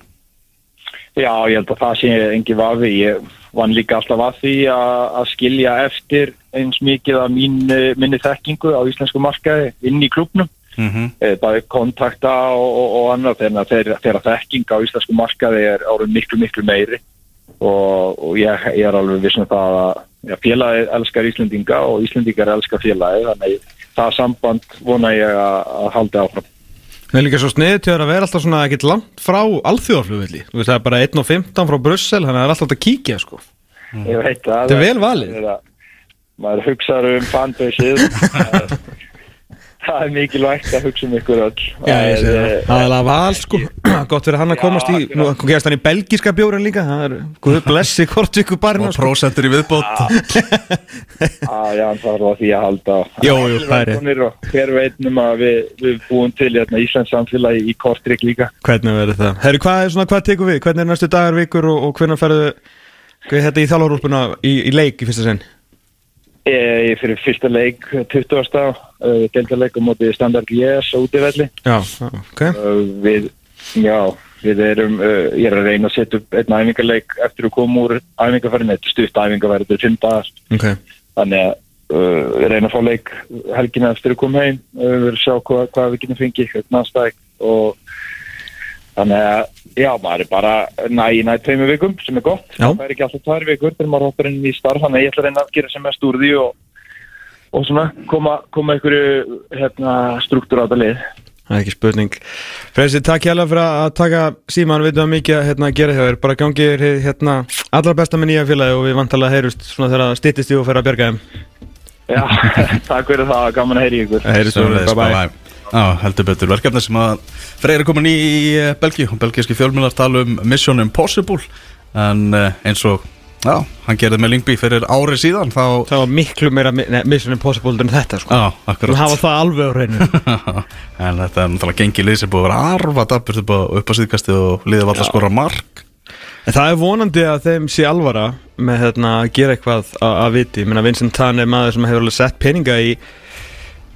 Já, ég held að það sé engi vafi. Ég vann líka alltaf að því að, að skilja eftir eins mikið af mín, minni þekkingu á íslensku markaði inn í klubnum. mm -hmm. Eh, bæði kontakta og, og, og annað þegar, þegar, þegar þekking á íslensku markaði er árið miklu miklu meiri og, og ég, ég er alveg vissum það að já, félagið elskar Íslendinga og Íslendingar elskar félagið þannig það samband vona ég að, að halda áfram Það er líka svo sniðið til að vera alltaf svona ekkert langt frá alþjóðaflugvilli. Þú veist það er bara 1.15 frá Brussel, þannig að það er alltaf að kíkja sko. Ég veit að Þetta er vel valið. það Maður hugsaður um fanbase Það er mikilvægt að hugsa um ykkur öll er. Aðalega val sko. Gott fyrir hann að komast í, nú gerst hann í belgíska bjórin líka. Það er, guð blessi hvort ykkur barna Og sko. prósentur í viðbót að, já, það var því að halda Jú, jú, það er Hver veit um að við, við búum til hérna, Íslands samfélagi í Kortrik líka Hvernig verður það? Herri, hvað, er svona, hvað tekur við? Hvernig er næstu dagar, vikur og, og hvernig ferðu hvað er þetta í þjálfarúlpuna í, í leik í fyrsta sinn? Ég er fyrir fyrsta leik 20. Uh, Deltaleik á móti Standard Lies á útivelli Já, ok. uh, Við, já, við erum uh, Ég er að reyna að setja upp einn æfingarleik eftir að koma úr æfingarfærin Þetta er stutt æfingarfæri, þetta er dagar Ok, Þannig að uh, við reyna að fá leik helgina eftir að koma heim uh, Við erum að sjá hvað, hvað við getum fengið eitt næstæk og þannig að já, maður er bara næ í næ tveimur vikum sem er gott Já. það er ekki alltaf tvær vikur þegar maður hoppar inn í starf þannig að ég ætla að reyna að gera sem mest úr því og, og svona koma, koma einhverju hérna, struktúrata lið það er ekki spurning. Freysi, takk hjálpa fyrir að taka síman, við veitum að mikið að hérna, gera hjá þér. Bara gangið hérna, allra besta með nýja félagi og við vantalega heyrust svona þegar það styttist í og fer að bjarga þeim. Já, takk fyrir það, gaman að heyri ykkur Heyrust, Já, heldur betur verkefni sem að Freyr er komin í eh, Belgíu og belgíski fjölmjölar tala um Mission Impossible en eh, eins og já, hann gerði með Lingby fyrir ári síðan þá, Það var miklu meira nei, Mission Impossible en þetta sko. já, akkurat hafa það alveg á reynu. en þetta er náttúrulega gengið lið sem búið að vera daburt upp á, upp á síðkasti og liðið var alltaf skora mark En það er vonandi að þeim sé alvara með hérna, að gera eitthvað að, að viti. Vincent Tan er maður sem hefur alveg sett peninga í,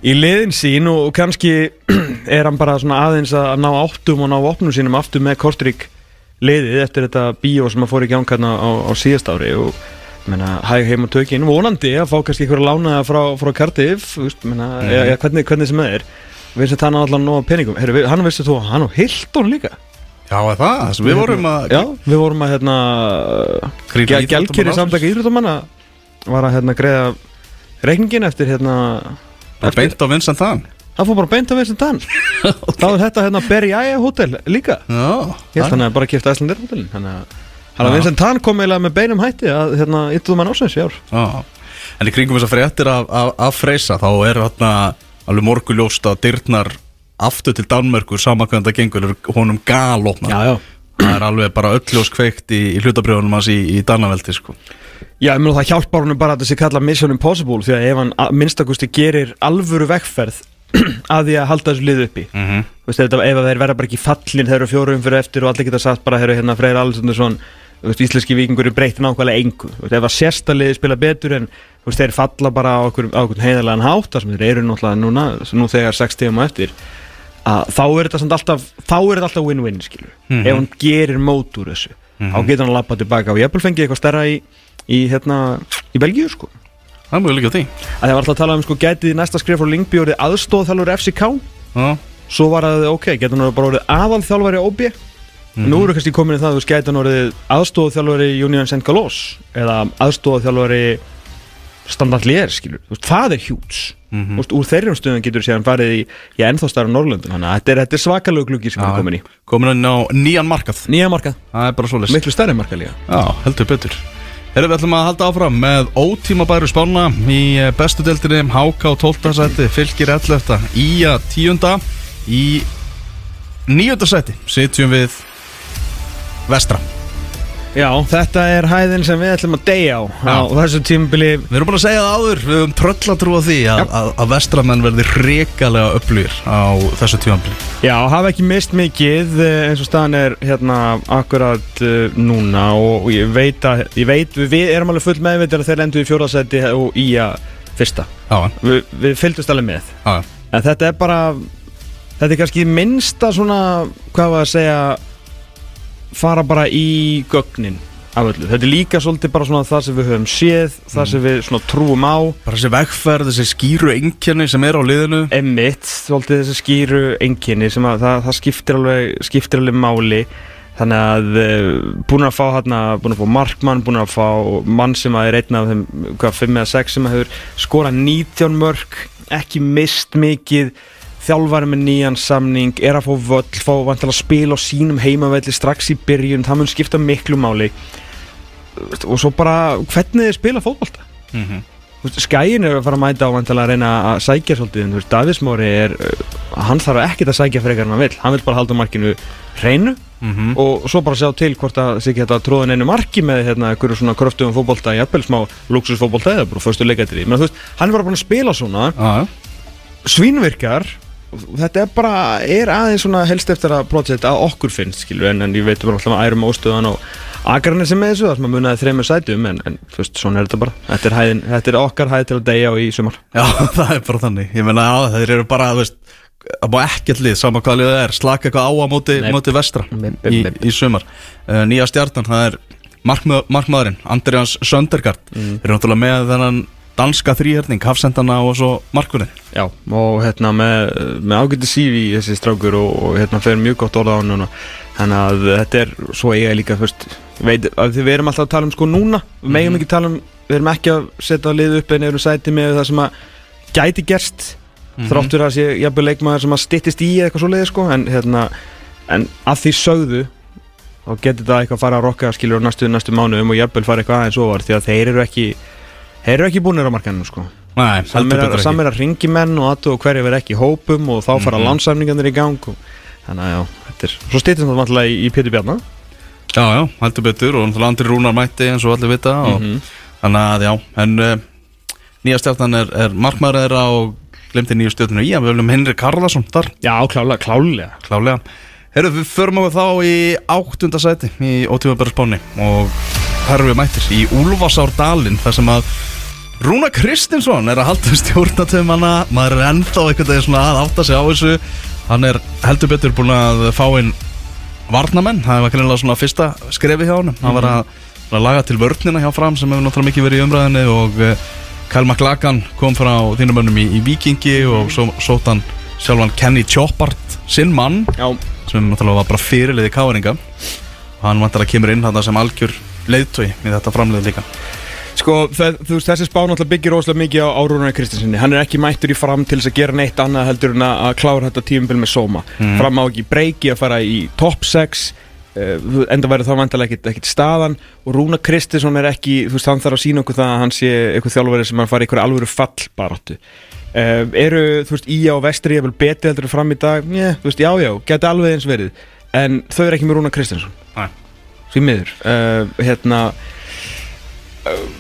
í liðin sín og, og kannski er hann bara svona aðeins að ná áttum og ná opnum sínum aftur með Kortrík liðið eftir þetta bíó sem að fór í gangkarna á, á síðast ári og ég meina, hæg heim og tökin. Vonandi að fá kannski einhverja lánaða frá, frá Cardiff þú veist, meina, mm -hmm. hvernig, hvernig sem það er. Vincent Tan á allan nóg peningum. Heru, við, hann vissi þú, hann á Hilton líka. Já, er það, þess að við vorum að Já, við vorum að hérna Gælkir í samtaka íþróttamanna var að hérna greiða reikningin eftir hérna bara beint á Vincent þann Það fór bara beint að veist þann Þá er þetta hérna Berjæja hótel líka. Já, Ég held hann að bara kipta Æslandir hótelin Þannig að. Vincent Tan kom eiginlega með beinum hætti að hérna yttuðum hann ásins í ár. Já, en í kringum þess að fréttir af, af, af Freysa þá er þarna alveg morguljóst að dyrnar aftur til Danmörku samankvæmda það gengur er honum galopna já það er alveg bara ölljós kveikt í, í hlutabrjónum hans í, í Danaveldi sko. Já, ég meina það hjálpar honum bara að sé kalla Mission Impossible því að ef hann að minnstakosti gerir alvöru vekkferð að því að halda þessu lið uppi mm -hmm. Veist, ef, þeir verða bara ekki fallin þeir eru fjórum fyrir eftir og allir geta sagt bara þeir eru hérna Freyr Alessundarsson íslenski vikingur er breytt nákvæmlega engu veist, ef að sérstaliði spila betur en veist, þeir falla bara á okkur heiðarlegan hátt þar sem þeir eru náttúrulega núna nú þegar 6 tíma eftir að þá er þetta alltaf þá er þetta alltaf win-win skilur Mhm. ef hann gerir mót úr þessu þá getur hann að lappa tilbaka og ég hef fengið eitthvað stærra í, í, hérna, í Belgíu sko. Það er mjög líka því. Að það var alltaf að tala um sko gætið næsta skrif frá Lingby aðstóðþjálfur FCK Já, svo var það ok, getur hann bara orðið aðalþjálfari OB nú eru kannski komin í það að þú hann orðið aðstofþjálfari Union St. Gallos eða aðstofþjálfari Standard Lier, skilur, veist, það er hjúts þú veist, úr þeirrum stöðum getur séðan farið í, í ennþá starra Norrlöndum þannig að þetta er, er svakalegu gluggi sem hann er komin í komin inn á nýjan markað nýja markað, það er bara svoleiðis miklu stærri markað líka Já, heldur betur Erum við ætlum að halda áfram með ótíma bæru spána í eh, bestu deildinni HK 12. seti, fylgir 11. Ía 10. Í 9. seti sitjum við Vestra Já, þetta er hæðin sem við ætlum að deyja á á þessu tímabili. Við erum búin að segja það áður, við höfum tröllatrú á því að, að, að vestramenn verði rekalega upplýr á þessu tímabili. Já, hafa ekki mist mikið eh, eins og staðan er hérna akkurat uh, núna og, og ég veit að ég veit, við, erum alveg full meðveitir að þeir endur í fjórðarsæti og í að fyrsta. Já, Vi, Við fylgdust alveg með. Já, en þetta er bara þetta er kannski minnsta svona hvað var að segja fara bara í gögnin af öllu, þetta er líka svolítið bara svona það sem við höfum séð, það sem við svona trúum á. Bara þessi vegferð, þessi skýru einkenni sem er á liðinu. Emitt, svolítið þessi skýru enginni sem að það, það skiptir, alveg, skiptir alveg máli. Þannig að uh, búin að fá hérna, búin að fá markmann búin að fá mann sem að er einn af þeim hvað, 5 eða 6 sem að hefur skorað 19 mörg, ekki mist mikið þjálfari með nýjan samning, er að fá völl fá vantilega að spila á sínum heimavelli strax í byrjun, það mun skipta miklu máli. Og svo bara hvernig þið spila fótbolta? Mm -hmm. Skæin er að fara að mæta á vantilega að reyna að sækja svolítið Davísmóri er uh, hann þarf ekkert að sækja frekar en hann vil hann vil bara halda markinu hreinu Mhm. og svo bara sjá til hvort að ekki þetta tróðin einu marki með hérna einhverju svona kröftugum fótbolta í appel smá luxusfótbolta eða bara fyrstu leikættir í menn þú veist, hann er bara búin að spila svona. Já, já svínvirkar þetta er bara, er aðeins svona helst eftir að projekt að okkur finnst skilur en, en ég veit bara alltaf að ærum ástöðan og akarnir sem með þessu, það sem að munaði þreymur sætum en, en þú veist, svona er þetta bara. Þetta er, hæðin, þetta er okkar hæð til að deyja á í sumar. Já, það er bara þannig. Ég meina, já, þeir eru bara, þú veist Það má ekkert lið, sama hvað liðið er Slaka eitthvað á að móti, móti vestra Nei, nei, í, nei. í sumar. Uh, Nýja stjartan, það er markmað, markmaðurinn Andrians Söndergaard. Mm. Eru náttúrulega með þennan danska þrýherning Hafsendana og svo markvörðin Já, og hérna með, með ágæti sífi þessi strákur og, og hérna fer mjög gott orða á hann þannig að þetta er svo eiga líka fyrst, veit, að við erum alltaf að tala um sko núna, við megum ekki tala um við erum ekki að setja lið upp en eru sæti með það sem að gæti gerst. Þráttur að sé jafnvel leikmaður sem að styttist í eitthvað svo leiði sko. En hérna, en að því sögðu þá getur það eitthvað að fara að rokka skilur á næstu, næstu mánuðum og jafnvel fara eitthvað aðeins ofar því að þeir eru ekki þeir eru ekki búinir á markanum sko. Nei, Sam heldur betur sam ekki er að ringi menn og aðtu og hverju verið ekki í hópum og þá fara mm í gang og, þannig að já, þetta er svo stýttist það vantilega í, í Pétur Bjarnar Já, já, heldur betur og Andri Rúnar mætti eins og allir vita og, Mhm. Þannig að já, en uh, nýja stjartan er, er markmaður og glemti nýju stjórnuna í, að við viljum Henrik Karlason þar. Já, klálega, klálega klálega Herru, við förum á þá í áttunda sæti í ótímabæra og þar erum við mættir í Úlfarsárdalinn þar sem að Rúna Kristinsson er að halda stjórnatöfumana maður er ennþá einhvern veginn svona að átta sig á þessu. Hann er heldur betur búin að fá inn varnamenn, það var kannilega svona fyrsta skrefi hjá hann, hann var að, að laga til vörnina hjá fram sem hefur náttúrulega mikið verið í umræðinni og uh, Kyle McLagan kom frá þínum önnum í, í Vikingi og svo sótt hann sjálfan Kenny Choppart sinn mann Já, sem náttúrulega var bara fyrirliði káringa og hann vantar að kemur inn þarna sem algjör leiðtói í þetta framleið líka sko, það, þú veist, þessi spá náttúrulega byggir óslega mikið á Rúnar Kristinsinni Hann er ekki mættur í fram til þess að gera neitt annað heldur en að klára þetta tímabil með sóma. Fram á ekki breyki að fara í top 6 uh, enda væri þá vantilega ekkit, ekkit staðan. Og Rúnar Kristinsson er ekki, þú veist, hann þarf að sína okkur það að hann sé eitthvað þjálfverið sem hann fari eitthvað alvöru fallbaráttu. Uh, Eru, þú veist, í á vestri vil betri heldur en fram í dag? Njö, þú veist, já, já, geti alveg eins verið. En þau eru ekki með Rúnar Kristinsson. Nei. því miður. Uh, hérna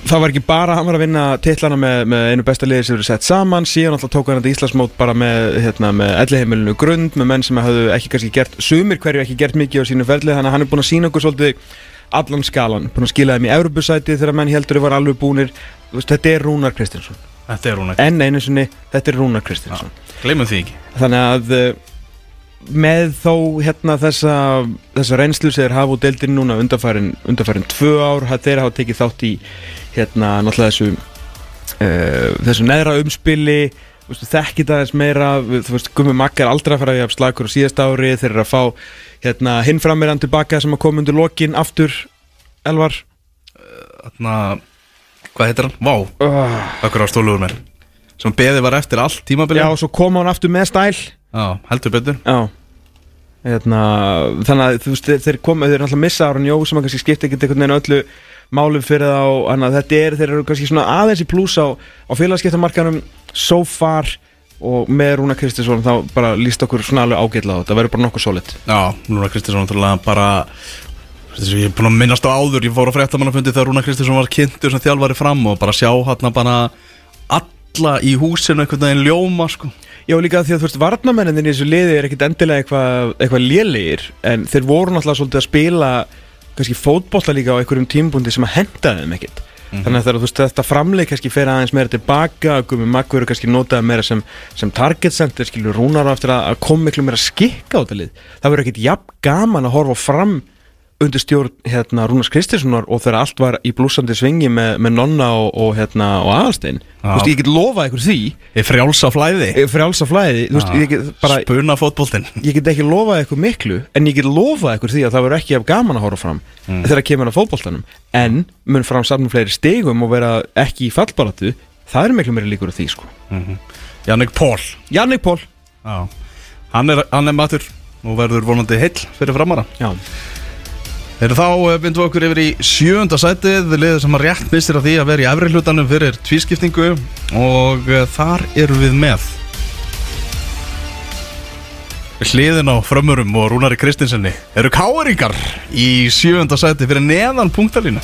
það var ekki bara hann var að vinna titlana með, með einu besta liði sem eru sett saman síðan alltaf tók hann þetta Íslandsmót bara með, hérna, með elliheimilinu grund með menn sem hafðu ekki kannski gert sumir hverju ekki gert mikið á sínu ferli þannig að hann er búin að sína okkur svolítið allan skalan búin að skila þeim í Evropasæti þegar menn heldur var alveg búnir. Þú veist, þetta er Rúnar Kristinsson. Er enn einu sinni, þetta er Rúnar Kristinsson. Gleymum því ekki. Þannig að eh, með þó hérna þessa, þessa reynslu sem þeir hafa úr deildin núna undanfærin, undanfærin tvö ár þeir hafa tekið þátt í hérna náttúrulega þessu uh, þessu neðra umspili þekkið aðeins meira þú veist, Gummi Magga er aldrei að fara hafa slagur á síðast ári þeir eru að fá hérna hinn frammeirand tilbaka sem að koma undir lokin aftur Elvar. Þarna, hvað heitir hann? Vá, uh, okkur á stóluður mér? Sem beðið var eftir allt tímabilið. Já, og svo koma hann aftur með stæl Já, heldur betur. Já. Hérna, Þannig að þú veist þeir, koma, þeir eru alltaf missa Aron Jó sem kannski skipta ekkert einhvern veginn öllu málum fyrir þá, þannig að þetta er þeir eru kannski svona aðeins í pluss á, á félagskiptamarkanum so far. Og með Rúna Kristinsson þá bara líst okkur svona alveg ágætla á þetta, verður bara nokkuð solid. Já, núna Kristinsson náttúrulega bara ég er búin að minnast á áður. Ég fór á fréttamannafundi þegar Rúna Kristinsson var kynntur sem þjálfari fram og bara sjá hann bara alla í húsinu einhvern veginn ljóma sko Já, líka því að þú veist, varnamennin í þessu liði er ekkit endilega eitthvað eitthva lélegir en þeir voru náttúrulega svolítið að spila kannski fótbolla líka á einhverjum tímbundi sem að henda þeim ekkit þannig að þú veist, þetta framleik kannski fer aðeins meira tilbaka, Gumi Maggur kannski notað meira sem, sem target center skilur rúnar á eftir að, að koma miklu meira skikka á þetta lið. Það verður ekkit jafn gaman að horfa fram undir stjórn hérna Rúnars Kristinssonar og þegar allt var í blúsandi svingi með, með Nonna og, og hérna og Aðalstein. Þú veist, ég get lofað ykkur því. Ég frjálsa flæði. Eh, frjálsa flæði, veist, ég get bara Spuna fótboltinn. Ég get ekki lofað ykkur miklu en ég get lofað ykkur því að það verður ekki af gaman að horfa fram þegar kemur að fótboltanum. En mun fram safnum fleiri stigum og vera ekki í fallbaratu það er miklu meiri líkur á því sko. Jannik Pól. Jannik Pól. Hann er, hann er matur. Og verður vonandi heill fyrir framara Já, Þeir þá eh, bindum við okkur yfir í sjöunda sætið. Liðið sem að rétt mistir af því að vera í efri hlutanum fyrir tvískiptingu. Og eh, þar erum við með Hliðin á frömmurum og Rúnari Kristinsenni eru káringar í sjöunda sæti fyrir neðan punktalínu?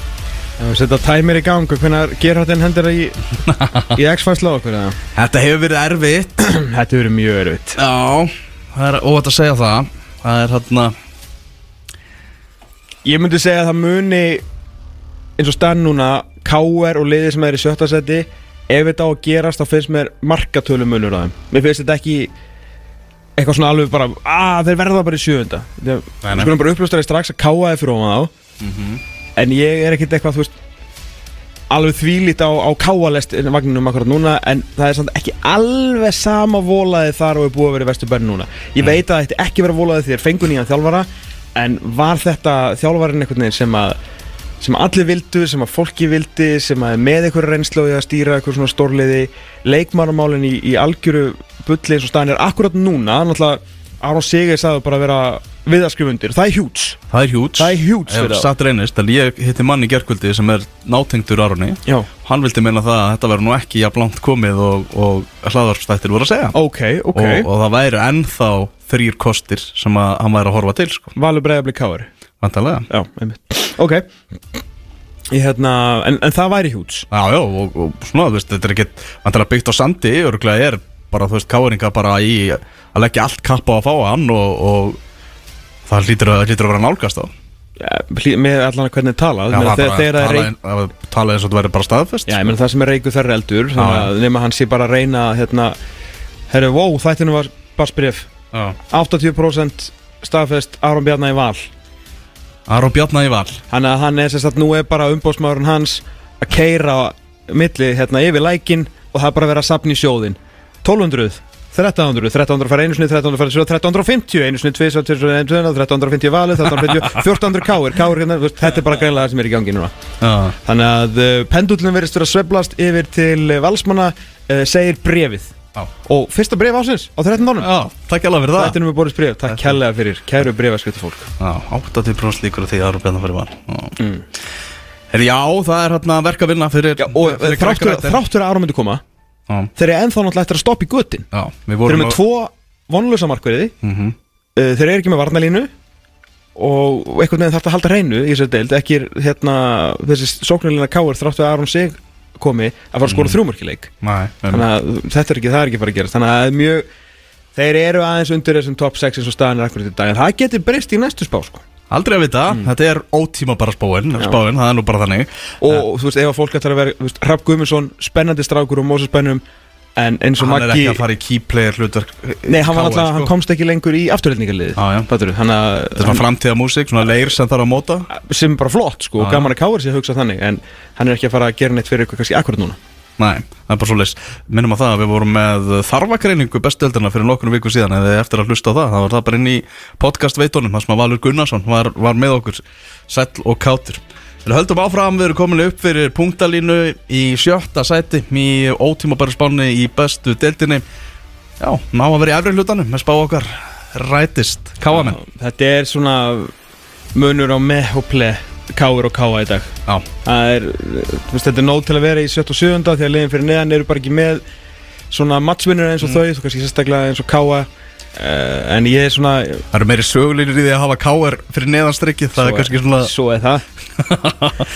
Við setja tæmir í gang og hvernig gerhættin hendur í, í X-Files lág okkur eða? Þetta hefur verið erfitt. Þetta verður mjög erfitt. Já, það er óvægt að segja það. Það er hérna Ég myndi segja að það muni eins og stann núna K.R. og liðið sem er í sjötta seti ef þetta á að gerast þá finnst mér markatölu munur á þeim Mér finnst þetta ekki eitthvað svona alveg bara að þeir verða bara í sjöunda Við skulum bara uppljósta þeir strax að K.R. fyrir ofan þá en ég er ekkert eitthvað veist alveg þvílít á, á K.R. vagninum akkurat núna en það er samt ekki alveg sama volaði þar og er búið að vera í Vesturbæri núna Ég veit að þetta ekki vera volaði því þeir fengu nýjan þjálfara en var þetta þjálfarin einhvern veginn sem að sem allir vildu, sem að fólki vildi sem að með einhverja reynslu og að stýra einhver svona stórliði, leikmannamálin í, í algjöru bulli eins og staðin er akkurat núna, náttúrulega Aron Sigur sagði bara að vera viðaskrifundir það er hjúts, Það er hjút það er hjúts Ef fyrir það satt reynist, en ég hitti mann í gerkvöldi sem er nátengdur Aroni. Já, Hann vildi meina það að þetta verður nú ekki jafn langt komið og, og hlaðarstættir voru að segja. Ok, ok. Og, og það væri ennþá þrýr kostir sem að hann væri að horfa til sko, Valur breiðabli káari vantarlega Já, einmitt. Ok. Ég hérna, en, en það væri hjúts. Já, já, og, og svona, veist, þetta er ekkert vantarlega byggt á sandi, örgulega er bara, þú veist, káringa bara í að leggja allt kapp á að fá hann og, og það hlýtur að, hlýtur að vera nálgast á ja, Með allan að hvernig talað Já, það bara það er tala, tala, tala eins og þetta væri bara staðfest Já, menn það sem er reyku þær eldur Já, nema hann sé bara að reyna hérna, herru, wow, þættinu var barsbrif Já. 80% staðfest Aron Bjarnar í val Aron Bjarnar í val Þannig að hann er sérst að nú er bara umbóðsmaðurinn hans að keira milli hérna yfir lækin og það er bara að vera að sapna í sjóðin 1200 1300, 1300 fara einu sinni, 1300 fara svo, 1350, einu sinni, 2, 1350 valið, 1350, 1400 káir, káir hérna, þetta er bara greinlega það sem er í gangi núna. Já, Þannig að uh, pendullin verðist vera að sveiflast yfir til uh, valsmanna, uh, segir brefið. Og fyrsta bref ásins á 13 ánum. takk alveg fyrir það. Þetta er nú Boris bref, takk kærlega fyrir, kæru brefaskriftu fólk. Já, 80% líkur á því að Aron Bjarnar fyrir Já, Mm. Já það er hérna verk að vinna fyrir Já, og fyrir þráttur Gregor þráttur að Aron myndi koma, Já, þeir eru ennþá náttúrulega eftir að stoppa í göttin. já, við Þeir vorum eru með tvo vonlösa markverði, mm uh, þeir eru ekki með varnalínu og einhvern veginn þarf að halda hreinu í þessari deild, ekki er, hérna, þessi sóknarlína káir þráttur að Aron sig komi að fara að skora mm. þrjúmarkileik. Nei, þannig að þetta er ekki, það er ekki bara að gerast þannig að mjög þeir eru aðeins undir þessum top 6 eins og staðan er akkurat í dag en það getur breyst í næstu spá sko. Aldrei að vita, þetta er ótíma bara spáin Mm. Já. Spáin, það er nú bara þannig og þú veist ef að fólk ætlar að vera Rapp Guðmundsson, spennandi strákur og Móses Bennum en eins og Hann er Maggi ekki að fara í key player hlutverk nei, hann, var KR, alltaf, sko. hann komst ekki lengur í fattarðu? hann Þetta er svona framtíða músík, svona leir sem þarf að móta. Sem er bara flott sko, Já, og gaman að kára sér að hugsa þannig en hann er ekki að fara að gera neitt fyrir ykkur kannski akkurat núna. Nei, það er bara svo leis Minnum að það að við vorum með þarfakreiningu bestuöldina fyrir nokkur viku síðan eða eftir að hlusta á það, það var það bara inn í podcast veitunum, það sem að Valur Gunnarsson var, var með okkur, sæll og kátur Við höldum áfram, við erum komin upp fyrir punktalínu í sjötta sæti í ótímabæri spáni í bestu deildinni. Já, ná að vera í efri hlutanum með spá okkar. Rætist. Káamenn þetta er svona munur á meh og ple káir og káa í dag. Já, Það er, þú veist, þetta er nóg til að vera í 77. því að liðin fyrir neðan eru bara ekki með svona matchvinnur eins og þau, þú kannski sérstaklega eins og Káa uh, en ég er svona það eru meiri sögulinir í því að hafa káar fyrir neðanstrykki, það er kannski svona Svo er það.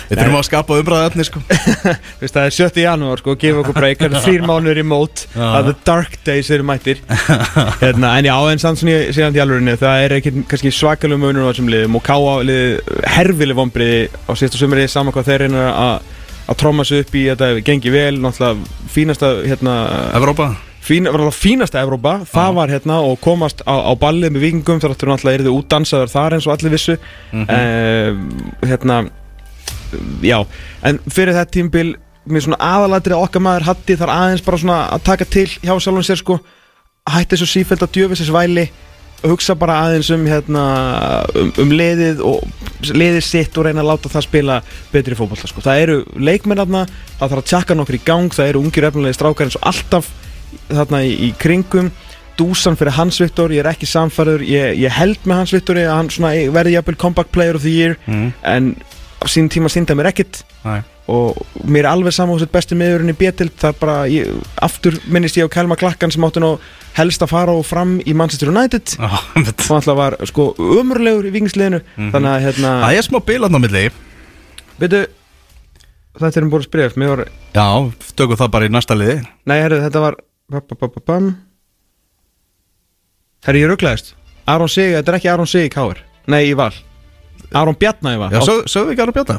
Við þurfum að skapa umræða efni sko. Þú veist, það er 7. janúar, sko, gefa okkur breyk það eru þrýr mánuður í mót að the dark days eru mættir. Hérna, en já, en samt svona í- síðan í alvörinni það er ekki kannski svakalum munur á þessum liðum og Káa liðið herfileg vombriði á síðasta sumriði saman hvað þeir reyna að að tróma sig upp í þetta gengi vel, náttúrulega fínasta hérna, Evrópa Fín, var það fínasta Evrópa, það var hérna og komast á, á ballið með vikingum þar áttur náttúrulega eru þið útdansaður þar eins og allir vissu. Mm hérna já, en fyrir þetta tímbil mér svona aðalatri að okkar maður hatti þar aðeins bara svona að taka til hjá sjálfum sér sko, hætti þessu sífælt að djöfisins væli og hugsa bara aðeins um hérna um, um liðið og liðið sitt og reyna að láta það spila betri fótbolta sko. það eru leikmenn þarna það þarf að tjekka nokkur í gang, það eru ungir efnulegi strákar eins og alltaf þarna í, í kringum dúsan fyrir Hans Viktor, ég er ekki samfæður ég, ég held með Hans Viktor að hann svona verði jafnvel comeback player of the year Mm. en á sín tíma sínda mér ekkert Nei. og mér er alveg saman hos besti miðurinn í B-tild það er bara, ég, aftur minnist ég á Kelma Klakkan sem átti nú helst að fara og fram í Manchester United einmitt. og alltaf var sko umurlegur í vikingsliðinu þannig að hérna, Það er smá bilan á milli veitu þetta er um búin spref, mér var Já, tökum það bara í næsta liði nei, herru, þetta var herru, ég rugglaðist Aron Sig, þetta er ekki Aron Sig í Káir nei, í Val, Aron Bjarna í Val. Já, sög- sögðu við ekki að bjóta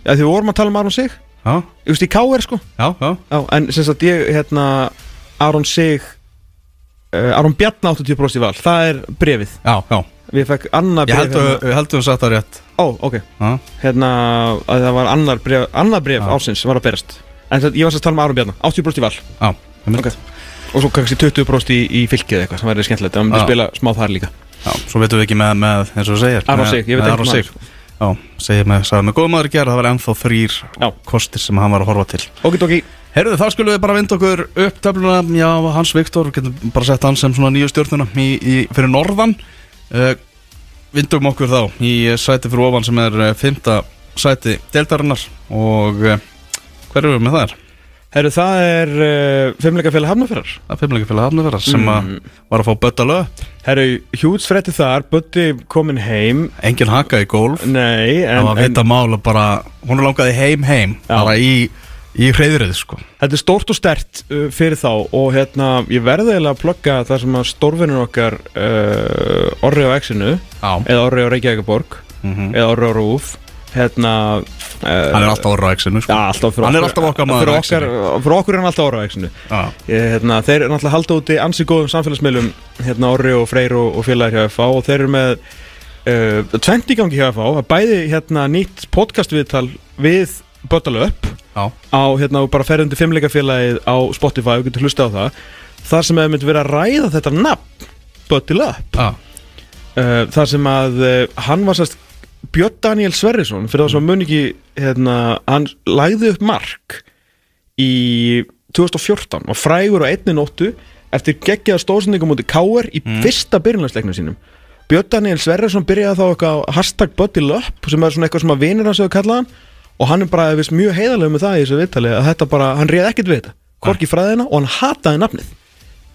Já, því við vorum að tala um Aron Sig. Já, Ég veist, í Káir sko. Já, já. Já, en sem sagt ég, hérna Aron Sig uh, Aron Bjarna 80% í val, það er brefið Já, já. Við fekk annað Ég bref held að við heldum að sagt það rétt. Ó, ok, Já, hérna að það var annar bref, annar bref Já. ásins var að berast. En ég var að tala um Aron Bjarna. 80% í val. Já, einmitt. Ok. Og svo kannski 20% í, í fylkið eitthvað sem væri skemmtilegt Það myndi Já. spila smá þar líka já Svo veitum við ekki með, með eins og þú segir Aron Sig, ég veit ekki maður. Já, segir með, sagði með góðum maður að gera Það var ennþá þrýr kostir sem hann var að horfa til Ok, ok, Herðu, þá skulum við bara vinda okkur upp töfluna, já, Hans Viktor, við getum bara sett hann sem svona nýju stjórnuna í, í, fyrir norðan. Uh, vindum okkur þá í sæti fyrir ofan sem er uh, fymta sæti deltarinnar og uh, hver eru við með þar? Herru það er uh, Fimmleikafélag Hafnarferðar Það er fimmleikafélag hafnafæra sem Mm. var að fá bötta lög, Herru, hjúts frétti þar, Bötti komin heim. Engin haka í gólf, Nei, en, það var vita mál að bara, hún langaði heim heim, Já. bara í, í hreyðrið, sko. Þetta er stórt og stert uh, fyrir þá og hérna, ég verði eiginlega að plugga það sem að stórvinnur okkar uh, Orri á Exinu Já, eða Orri á Reykjavíkaborg mm eða Orri á Rúf hérna uh, hann er alltaf orra á exinu, sko. alltaf Hann er alltaf okkar maður á okkar, fyrir okkur er hann alltaf Orri á Exinu. Hérna, Þeir eru náttúrulega halda úti ansi góðum samfélagsmiðlum hérna Orri og Freyr og, og félagir hjá FH og þeir eru með uh, tvent í gangi hjá FH bæði hérna nýtt podcastviðtal við Böttalöp á hérna bara ferðundi fimmleikafélagið á Spotify og getur hlusta á það. Þar sem hefur myndi verið að ræða þetta nafn já, uh, þar sem að uh, hann var sérst Björn Daniel Sverrisson fyrir það sem mun ekki hérna, hann lagði upp mark í 2014 og frægur á einni nóttu eftir geggjaða stóðsendingum mútið K.R. í fyrsta byrjunarleiknum sínum Björn Daniel Sverrisson byrjaði þá eitthvað hashtag Böttil Up sem er svona eitthvað sem að vinir hans hefur kallað hann og hann er bara viðst, mjög heiðarlega með það í þessu viðtali að þetta bara, hann réð ekkert við þetta hvorki fræðina og hann hataði nafnið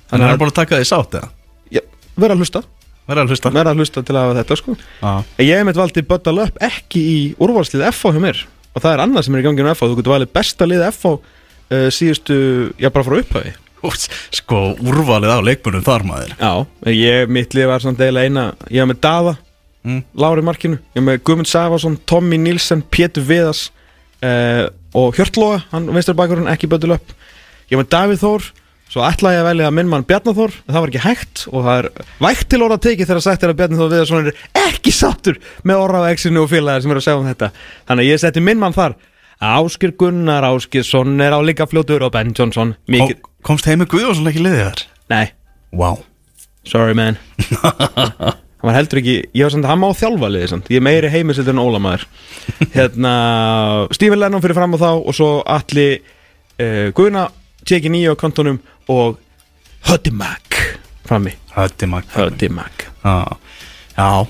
Þannig að hann er búin að taka því sátt eða? já, vera að hlusta, Verða að hlusta. Vera að hlusta til að hafa þetta sko. En Ég hef meitt valdi Böttal upp ekki í úrvalslið FH hjá mér. Og það er annað sem er í gangi á FH þú getur valið besta lið FH uh, síðustu, já bara frá upphafi. Sko, úrvalið á leikmunum þar maður. Já, ég, mitt lið var samt eiginlega eina. Ég hef með Dava, Mm. Lári Markinu. Ég hef með Guðmund Savason, Tommy Nilsen Pétur Viðas uh, og Hjörtlóga, hann veistur bakurinn ekki Böttal upp ég hef með Davíð Þór svo ætlaði ég að velja minn mann Bjarnaþór en það var ekki hægt og það er vægt til orða tekið þegar sagt er að Bjarnaþór Viðarsson er ekki sattur með orða á exinu og félagar sem eru að segja um þetta. Þannig að ég setti minn mann þar. Áskir Gunnar Áskirsson er á líka fljótur og Ben Johnson mikið, Kom, Komst heimi Guðjónsson ekki liðið þar? nei, Vá. Sorry man. Hann var heldur ekki, ég var samt, hann má þjálfa liðið samt, ég er meiri heimisildur en Óla maður. Hérna, Stephen Lennon fyrir fram á þá og svo Alli uh, Guðna, tjeki nýju á kontonum og Höddi Mag frammi, Hötti mag Höddi Mag Já, já.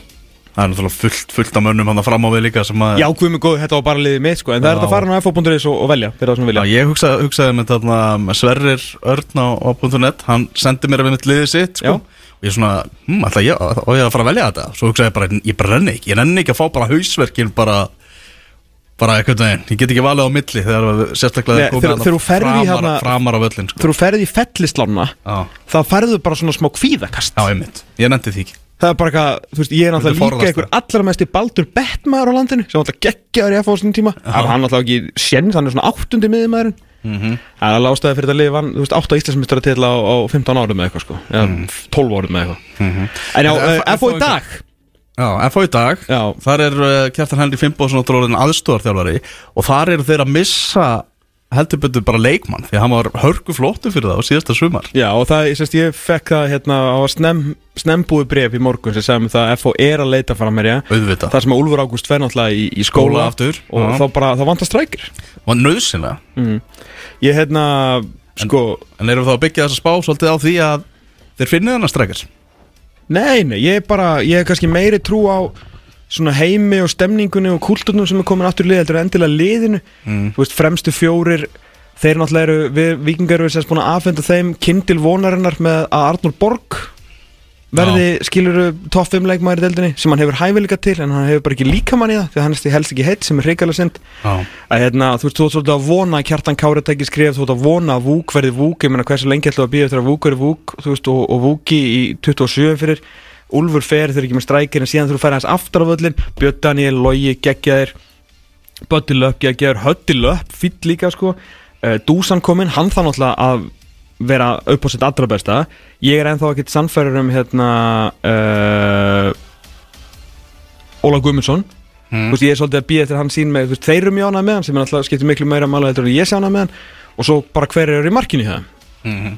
Það er náttúrulega fullt, fullt af mönnum hann fram á við líka sem að Já, guð mig góð, þetta var bara liðið mitt sko En það er þetta að fara á fo.is og, og velja sem Já, ég hugsaði, hugsaði með þarna með Sverrir Örn á, á .net Hann sendi mér að við mitt liðið sitt sko. Og ég svona, hm, alltaf ég, og ég að fara að velja þetta? Svo hugsaði ég bara, ég bara renni ekki Ég renni ekki að fá bara hausverkin bara Bara eitthvað veginn, ég get ekki valið á milli Þegar sérstaklega Nei, er komið þegar þú ferð í framar, hérna- framar á völlin sko. Þegar þú ferði í fellislána Já, þá færðu bara svona smá kvíðakast. Já, einmitt, ég nefndi því ekki. Það er bara eitthvað, þú veist, ég er náttúrulega líka einhver allra mest í baldur bettmaður á landinu sem náttúrulega geggjaður í FH sinni tíma. Það var hann náttúrulega ekki sjens, hann er svona áttundi miðmaðurinn Mhm. Það er alveg ástæði fyrir þetta lið vann, þú veist, átta Íslandsmyndstara til á, á 15 árum eða eitthvað sko. Eða 12 árum eða eitthvað. En já, En F- FH í FH dag Já, FH í dag, Já. þar er uh, Kjartan Henry Fimboðsson og Dróðin aðstóðarþjálfari og þar eru þeir að missa heldur betur bara leikmann því að hann var hörku flóttu fyrir það á síðasta sumar. Já, og það, ég, sérst, ég fekk það hérna á snem, snembúi bref í morgun sem sagði að FH er að leita fram mér, Það sem að Úlfur Ágúst fer náttúrulega í, í skóla, Skóla aftur, og já. þá bara, þá vantar strækir. Var nöðsynlega mm. Ég hérna, sko en erum við þá að byggja þessa spá svolítið á því að þeir finnið hennar strekkar Nei, nei, ég er bara, ég hef kannski meiri trú á svona heimi og stemningunni og kulturnum sem er komin aftur lið heldur en endilega liðinu Mm. þú veist, fremstu fjórir þeir náttúrulega eru, við vikingar eru sérst búin að afhenda þeim kindil vonarinnar með að Arnur Borg verði, skiluru, 5 leikmaður í deildinni sem hann hefur hæfileika til en hann hefur bara ekki líkamann í það því hann helst ekki heitt sem er reikalega synd. Að hérna, þú veist, þú ert svolítið að vona að kjartan Kári tekki skrif, þú ert að vona að Vúk verði Vúk, ég meina hversu lengi ætlaðu að býja eftir að Vúk verði Vúk, þú veist, og, og Vúki í 27 fyrir, Úlfur fer þeir eru ekki með strækir en síðan þú færi hans aftur á völlin Björn Daniel, Logi, geggjaðir. Bötti Löpp, geggjaðir, Hötti Að vera upp á sitt allra besta, ég er ennþá ekkert sannfæður um hérna uh, Óla Guðmundsson. Mm. Veist, ég er svolítið að býja eftir hann sín með veist, þeir eru mjög ánað með hann sem er alltaf skiptir miklu meira mála heldur en ég sé ánað með hann. Og svo bara hver eru í markinu í það Mhm.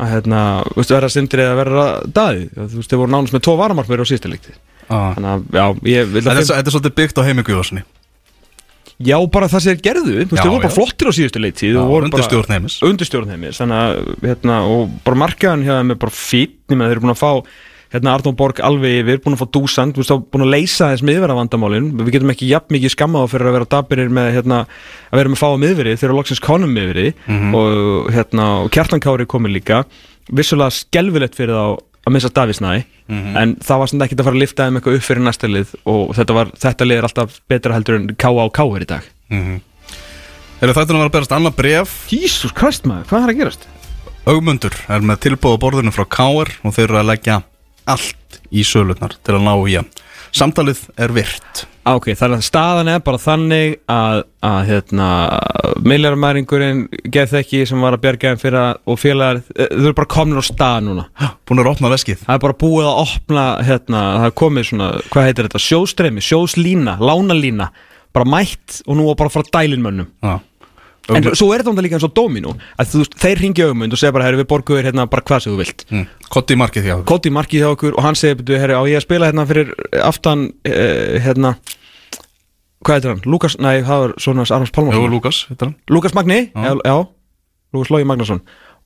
að hérna, þú veist, verða sindri eða verða daði? Þú veist, þeir voru nánast með tvo varamarkverði á síðustu leikti Já. þannig að, já, ég vil að er, þetta er svolítið byggt á heimi Guðvarssoni já, bara það sem þeir gerðu, þú veist, þeir voru bara flottir á síðustu leikti Já, og voru undir bara stjórn heimis undirstjórn heimis þannig að, hérna, og bara markaðan þeim er bara fýtt, nema þeir eru búin að fá hérna Arnór Borg alveg yfir, búin að fá dúsand, þú veist, þá búin að leysa þess miðverða vandamálin, við getum ekki jafn mikið skammað á fyrir að vera dabirir með, hérna, að vera með fáa miðverði þegar loksins konum miðverði Mhm. og, hérna, og kjartankári komið líka, vissulega skelfilegt fyrir þá að missa Davísnæði, Mhm. en það var samt ekkert að fara að lifta þeim eitthvað upp fyrir næsta lið og þetta, var, þetta lið er alltaf betra heldur en K.A. og K. er í dag. Mhm. Eru þetta að vera að berast annað bref Jesus Christ maður, hvað er að gerast? Augmundur er með tilbúð á borðinu frá Káar og þeir eru að leggja allt í sölurnar til að ná í hann Samtalið er virt. Ok, þannig að staðan er bara þannig að, að hérna, milljarmæringurinn geð ekki sem var að bjarga þeim fyrir að, og félagar, eh, þau eru bara komin á stað núna. Búin að opna veskið. Það er bara búið að opna, hérna, það er komið svona, hvað heitir þetta, sjóstreymi, sjóslína, lánalína, bara mætt og nú er bara að fara að dælin Já. En svo er þetta líka eins og Dominó, að þú þeir ringi augmund og segja bara, herri, við borgum þér hérna bara hvað sem þú vilt. mm. Kotti markið hjá okkur. Koti markið hjá okkur og hann segir, betur, herri, á ég að spila hérna fyrir aftan, uh, hérna, hvað heitir hann, Lukas, nei, það var svona Arnars hann Lukas Magni, já, Já. Lukas Lógi Magnason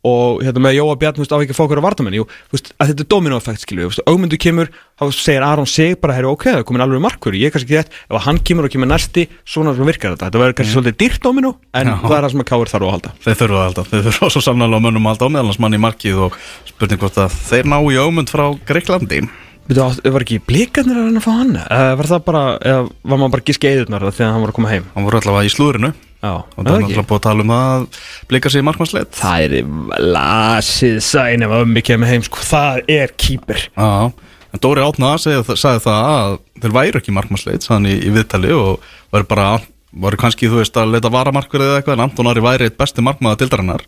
og hérna með Jóa Bjarn, þú veist, á ekki að fá okkur að vartamenn Jú, þú veist, að þetta er domino-effekt, skilju, þú veist, augmyndu kemur þá segir Aron sig bara, herri, ok, það er komin alveg markur ég er kannski ekki rétt, ef hann kemur og kemur næsti svona sem virkar þetta, þetta verður kannski svolítið dýrt domino en Já. það er það sem að káir þarf að halda. Þeir þurfa að halda, þeir þurfa svo sannlega á mönnum að halda á meðalans mann í markið og spurning hvort að þeir ná í augmund frá Greiklandi átt- var ekki blikarnir að reyna að fá hann? Eða var það bara, eða var maður bara giski eðurnar þegar hann var að koma heim? Hann voru allavega í slúðrinu Já, og það er náttúrulega búið að tala um að blika sig í markmannsleit Það er lasið sæn ef ömmi kemur heim, sko, það er kýpir Já, en Dóri Átna sagði, sagði það að þeir væru ekki markmannsleit sann í, í viðtali og væru bara væru kannski, þú veist, að leita varamarkur eða eitthvað en Anton Ari væri eitt besti markmaða dildarinnar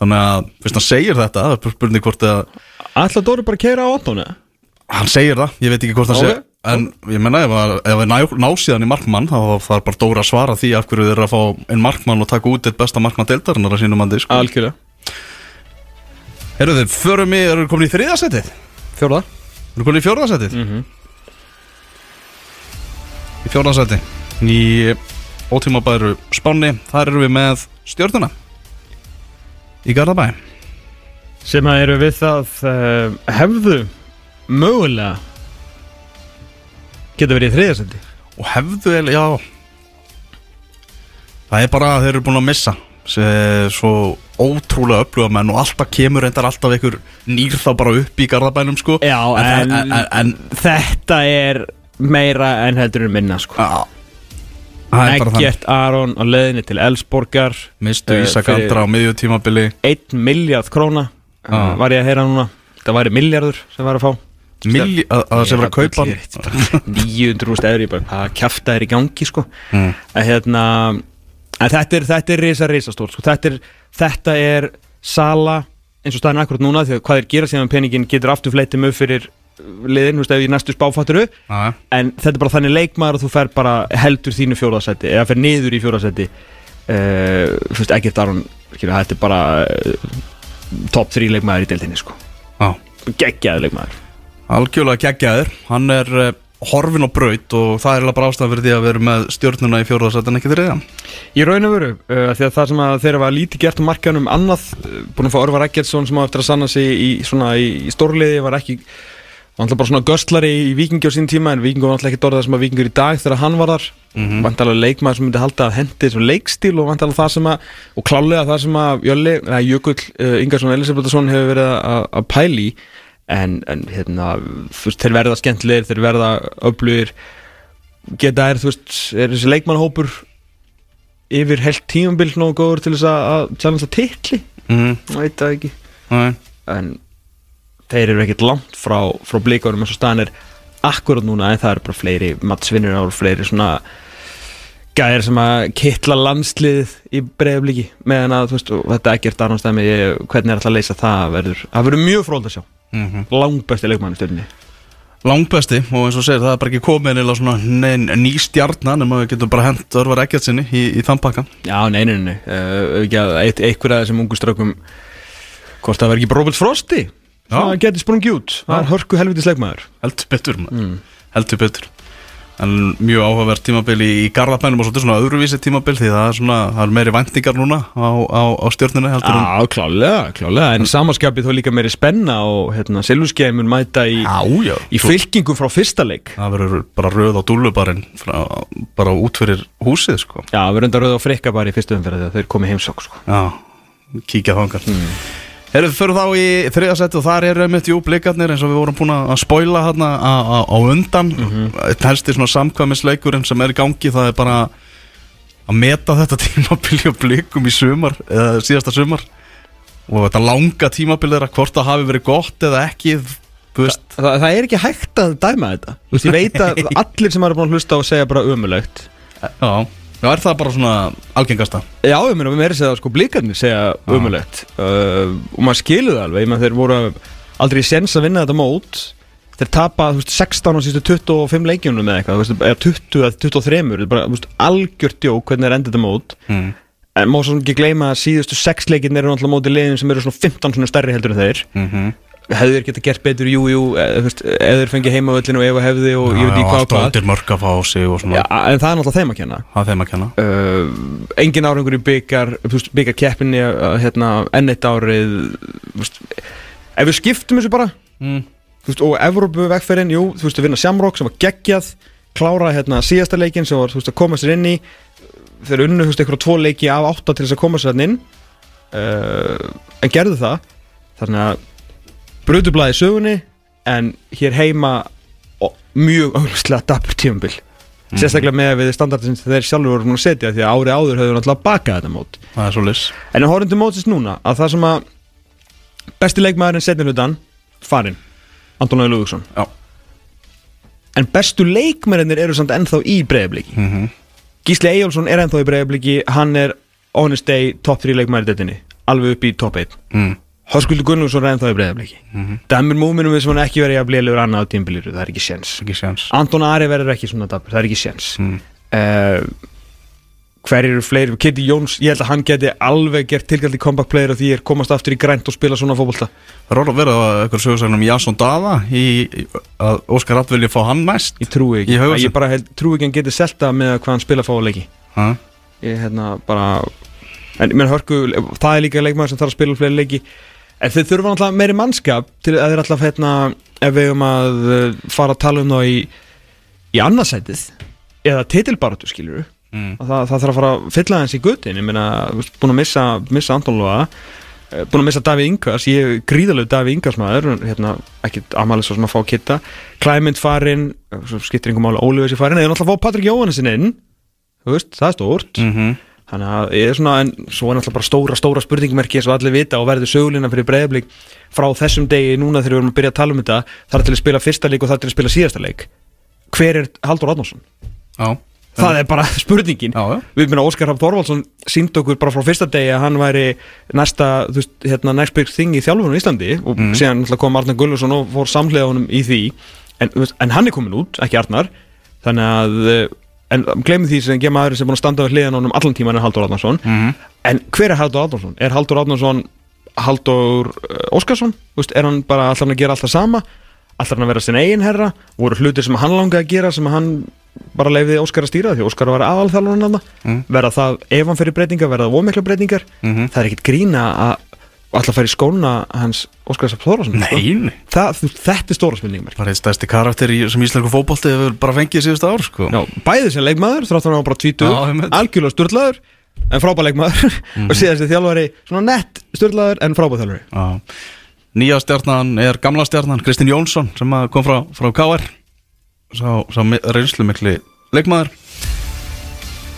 þannig að, fyrst hann segir þetta það er spurning hvort að Ætla Dóri bara að keira á Antoni? hann segir það, ég veit ekki hvort hann Ok. segir en ég menna ef að, ef að ná, ná síðan í markmann þá þarf bara Dóri að svara því af hverju þeir eru að fá einn markmann og taka út eitt besta markmann dildarinnar að sínum andi sko. Algjörlega Eru þeir, förum í, eru þeir komin í þriðasettið? Fjórða Eru þeir komin í fjórðasettið? Mhm. í fjórðansæti í ótímabæru Spáni þar eru við með stjórnuna í Garðabæ sem að eru við það uh, hefðu mögulega geta verið í þriðasendi og hefðu eiginlega, já. Það er bara að þeir eru búin að missa. Svo ótrúlega öfluga menn og alltaf kemur reyndar alltaf einhver nýr þá bara upp í Garðabænum sko. Já, en, en, en, en þetta er meira en heldur en minna sko. á, það er bara þannig. Eggert Aron á leðinni til Elsborgar mistu Eh, Ísak fyrir- Andra á miðjutímabili 1 miljard króna Já. uh, var ég að heyra núna. Það væri miljardur sem var að fá Milli, að að það sé verið að kaupa hann. 900.000 eður bara, hvað kjafta er í gangi sko. Mm. að hérna en þetta er, þetta er risa, risa stórt sko. þetta, er, þetta er sala eins og staðin akkurat núna því að hvað er gera síðan peningin getur aftur fleitið mjög fyrir liðin, þú veist, ef í næstu spáfatturu. En þetta er bara þannig leikmaður að þú fer bara heldur þínu fjóðarsæti eða fer niður í fjóðarsæti uh, þú veist, ekkert Aron þetta er bara uh, top 3 leikmaður í deildinni sko. Já. Geggjaði leikmaður Algjörlega geggjaður, hann er uh, horfin á braut og það er bara ástæðan fyrir því að vera með stjórnuna í fjórðarsætt en ekki þriðja. Í raun og veru, uh, því að það sem að þeirra var lítið gert á markanum annað, uh, búin að fá Örvar Eggertsson sem á eftir að sanna sig í, svona, í, í stórliði var ekki, var alltaf bara svona göstlari í vikingi á sín tíma en vikingi var alltaf ekki dorðað sem að vikingur í dag þegar hann var þar. Mm Mhm. vantalega leikmaður sem myndi halda að hendi þessum leikstíl og vantalega það sem að og klálega það sem að Jökull uh, Ingarsson Að, að en, en hérna, þú veist, þeir verða skemmtilegir, þeir verða öflugir. Geta er, þú veist, er þessi leikmannhópur yfir heilt tímambil nógu góður til þess að, að challenge titli, mm. ég veit það ekki. Nei, en þeir eru ekkert langt frá, frá blíkarum eins og staðan er akkurat núna en það eru bara fleiri mattsvinnur og fleiri svona gæðir sem að kittla landslið í breiðablíki meðan að veist, þetta er ekkert arnastæmi hvernig er alltaf að leysa það verður, það verður mjög fróld að sjá mm langbæsti leikmann í stjórninni Langbesti og eins og segir það er bara ekki komið eða svona ný stjarnan en maður getur bara hent örvar ekkert sinni í, í þann pakka. Já, nei, nei, nei, uh, eitt, af þessum ungu strökkum hvort það verður ekki Robert Frosti það geti sprungið út, það er hörku helvitis leikmaður heldur betur mm. heldur betur en mjög áhugavert tímabil í, Garðabænum og svolítið svona öðruvísi tímabil því það er svona, það er meiri væntingar núna á, á, á stjórnuna heldur en Já, klálega, klálega, en samanskapið þó líka meiri spenna og hérna, Silvuskeið mun mæta í, í fylkingu frá fyrsta leik. Það verður bara röð á dúlubarinn frá, bara út fyrir húsið sko. Já, erum enda rauð á frikka bara í fyrstu umferð þegar þeir komið heimsók sko. já, kíkja þángar mm. Herðu, fyrir þá í þriðasætti og þar eru einmitt jú blikarnir eins og við vorum búin að spoila hérna á, undan. Mm -hmm. helsti svona samkvæmisleikurinn sem er í gangi það er bara að meta þetta tímabili og blikum í sumar eða síðasta sumar. Og þetta langa tímabili er að hvort það hafi verið gott eða ekki Þa, það er ekki hægt að dæma þetta. Þú veist, Ég veit að allir sem eru búin að hlusta og segja bara umulögt já, já, er það bara svona algengasta? Já, ég meina, við meira segja sko blikarnir segja umulögt uh, og maður skilur það alveg, ég meina þeir voru aldrei í sens að vinna þetta mót. Þeir tapa, þú veist, 16 og sístu 25 leikjunum eða eitthvað, þú veist, eða 20 eða 23, þetta er bara, þú veist, algjört djók hvernig er endið þetta mót. Mm. en má svo ekki gleyma að síðustu 6 leikinn eru náttúrulega mótið liðin sem eru svona 15 svona stærri heldur en þeir. Mm -hmm. Hefðu þeir geta gert betur, jú, jú eða, eða þeir fengið heimavöllin og ef hefði og ég veit ekki hvað og hvað. Allt mörg að fá sig Já, en það er náttúrulega þeim að kenna. Þeim að kenna. Uh, engin árangur í byggar byggar keppinni uh, hérna, enn eitt árið veist, ef við skiptum þessu bara. Mm. veist, og Evrópu vegferðin, jú, þú veist, að vinna Shamrock sem var geggjað, klára hérna síðasta leikin sem var, veist, að koma sér inn í þeir unnu, einhverja tvo leiki af átta til þess að koma sér inn. Uh, en gerðu það. Þannig að brutublaði sögunni en hér heima ó, mjög auðvitað dapur tímabil. Sérstaklega með við standardin sem þeir sjálfur voru að setja því að ári áður höfðu náttúrulega bakað þetta mót. Það er svo lis en að horfum til mótsins núna að það sem að besti leikmaðurinn setnir hlutan farinn, Anton Lúðuksson Já. En bestu leikmærinir eru samt ennþá í breyðabliki mm -hmm. Gísli Eyjólfsson er ennþá í breyðabliki hann er honest day top 3 leikmæri deltinni alveg upp í top 1 mm. Háskuldur Gunnlaugsson er ennþá í breyðabliki mm -hmm. Dæmir múminum sem hann ekki verið að bliðlegur annað á tímbiliru, það er ekki séns. Anton Ari verður ekki svona dapur, það er ekki séns. Mm. uh, hver eru fleiri? Kitty Jóns, ég held að hann geti alveg gert tilgælt í comeback player og því er komast aftur í grænt og spila svona fótbolta. Það er orðið að vera að eitthvað sögursagnum Jason Dada í, í, að Óskar Ratt vilja fá hann næst? Ég trúi ekki, Haugarsson? ég bara held, trúi ekki hann geti selta með hvað hann spila ha? ég hérna bara en mér hörku, það er líka leikmaður sem þarf að spila fleiri leiki en þeir þurfa náttúrulega meiri mannskap til að þeir alltaf hérna ef við um að uh, fara að tala um það í í annarsætið eða titilbaratu skilur mm. það, það þarf að fara að fylla hans í gutin ég meina, búin að missa, missa Anton Lóa eh, búin að missa Davíð Ingars ég er gríðalegu Davíð Ingars maður hérna, ekki amalis svo sem að fá kitta. Clement farinn, svo skiptir einhver máli Ólífis í farinn, eða að fá Patrik Jóhannesson inn. Veist, það er stórt. Mm -hmm. Þannig að ég er svona, en svo er náttúrulega bara stóra, stóra spurningmerki eins og allir vita og verður sögulina fyrir breyðablík frá þessum degi núna þegar við erum að byrja að tala um þetta þar til að spila fyrsta leik og þar til að spila síðasta leik Hver er Haldur Adnarsson? Já, Það er bara spurningin Já, já. Við minna Óskar Raff Þorvaldsson sínd okkur bara frá fyrsta degi að hann væri næsta, þú veist, hérna next big thing í þjálfunum í Íslandi og Mhm. síðan kom Arnar Gulluðsson og fór samhlega honum í því en, en hann er komin út, ekki Arnar þannig að en glemum því sem maður sem er búin að standa við hliðan honum allan tíman er Haldur Adnarsson Mhm. en hver er Haldur Adnarsson? Er Haldur Adnarsson Haldur uh, Óskarsson? Er hann bara alltaf að gera alltaf sama? Alltaf hann að vera sin eigin herra? Voru hlutir sem hann langaði að gera sem hann bara leiði Óskar að stýra því Óskar var hann Mm. verða það ef hann fyrir breytingar, verða það ómikla breytingar Mhm. það er ekkit grína að alltaf í skóna hans Óskar Sapp Þórásson Nei, það, þetta er stóra spurningum bara eitt stærsti karakter í, sem íslensku fótbolti hefur bara fengið síðustu ár sko. Já, bæði sem leikmaður, þráttur hann var bara 20 Já, einmitt. algjörlega styrlaður en frábær leikmaður. Og síðan þessi þjálfari svona nett styrlaður en frábær þjálfari. Já. Nýja stjarnan er gamla stjarnan Kristinn Jónsson sem kom frá, frá KR sá, sá reynslu mikli leikmaður.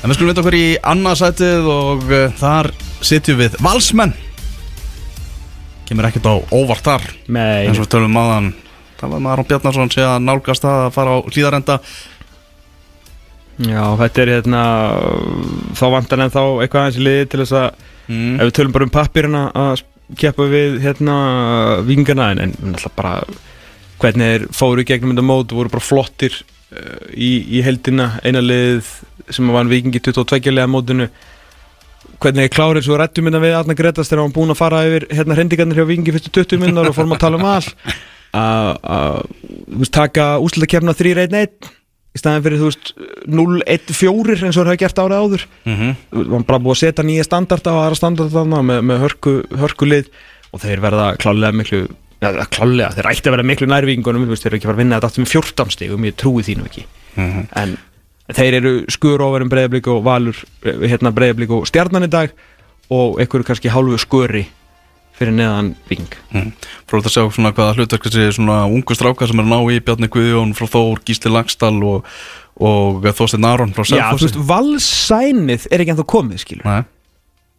En við skulum vita okkur í annarsætið og uh, þar sitjum við valsmenn kemur ekkert á óvart þar. Nei, eins og við tölum maðan það var maður Aron Bjarnarsson sé að nálgast það að fara á hlýðarenda já, þetta er hérna þá vantar en þá eitthvað aðeins í liði til þess að mm. ef við tölum bara um pappirina að keppa við hérna vingarna en, en náttúrulega bara hvernig þeir fóru gegnum þetta mót voru bara flottir uh, í, í heldina eina lið sem var vikingi 22 lega mótinu hvernig þeir klárið svo rættum minna við Arna Gretas þegar hann búin að fara yfir hérna hreindikarnir hjá vikingi fyrstu 20 minnar og fórum að tala um all að þú veist, taka úslutakefna 3-1-1 í staðin fyrir þú veist 0-1-4 eins og þeir hafa gert árið áður Mm -hmm. varum bara búið að setja nýja standarda og aðra standarda með, með hörku, hörkulið og þeir verða klálega miklu ja, klálega, þeir ætti að vera miklu nærvíkingunum þeir eru ekki að fara að vinna þetta aftur með 14 stigum ég trúi þínu ekki Mhm. en þeir eru skur ofar um breyðablík og valur eh, hérna breyðablík og stjarnan í dag og einhverju kannski hálfu skuri fyrir neðan viking Mm. Fróð að sjá svona hvaða hlutverk þessi svona ungu strákar sem er ná í Bjarni Guðjón frá Þór, Gísli Lagstall og, og Þorstein Aron frá Já, þú Selfossi. Valsænið er ekki ennþá komið, skilur Nei,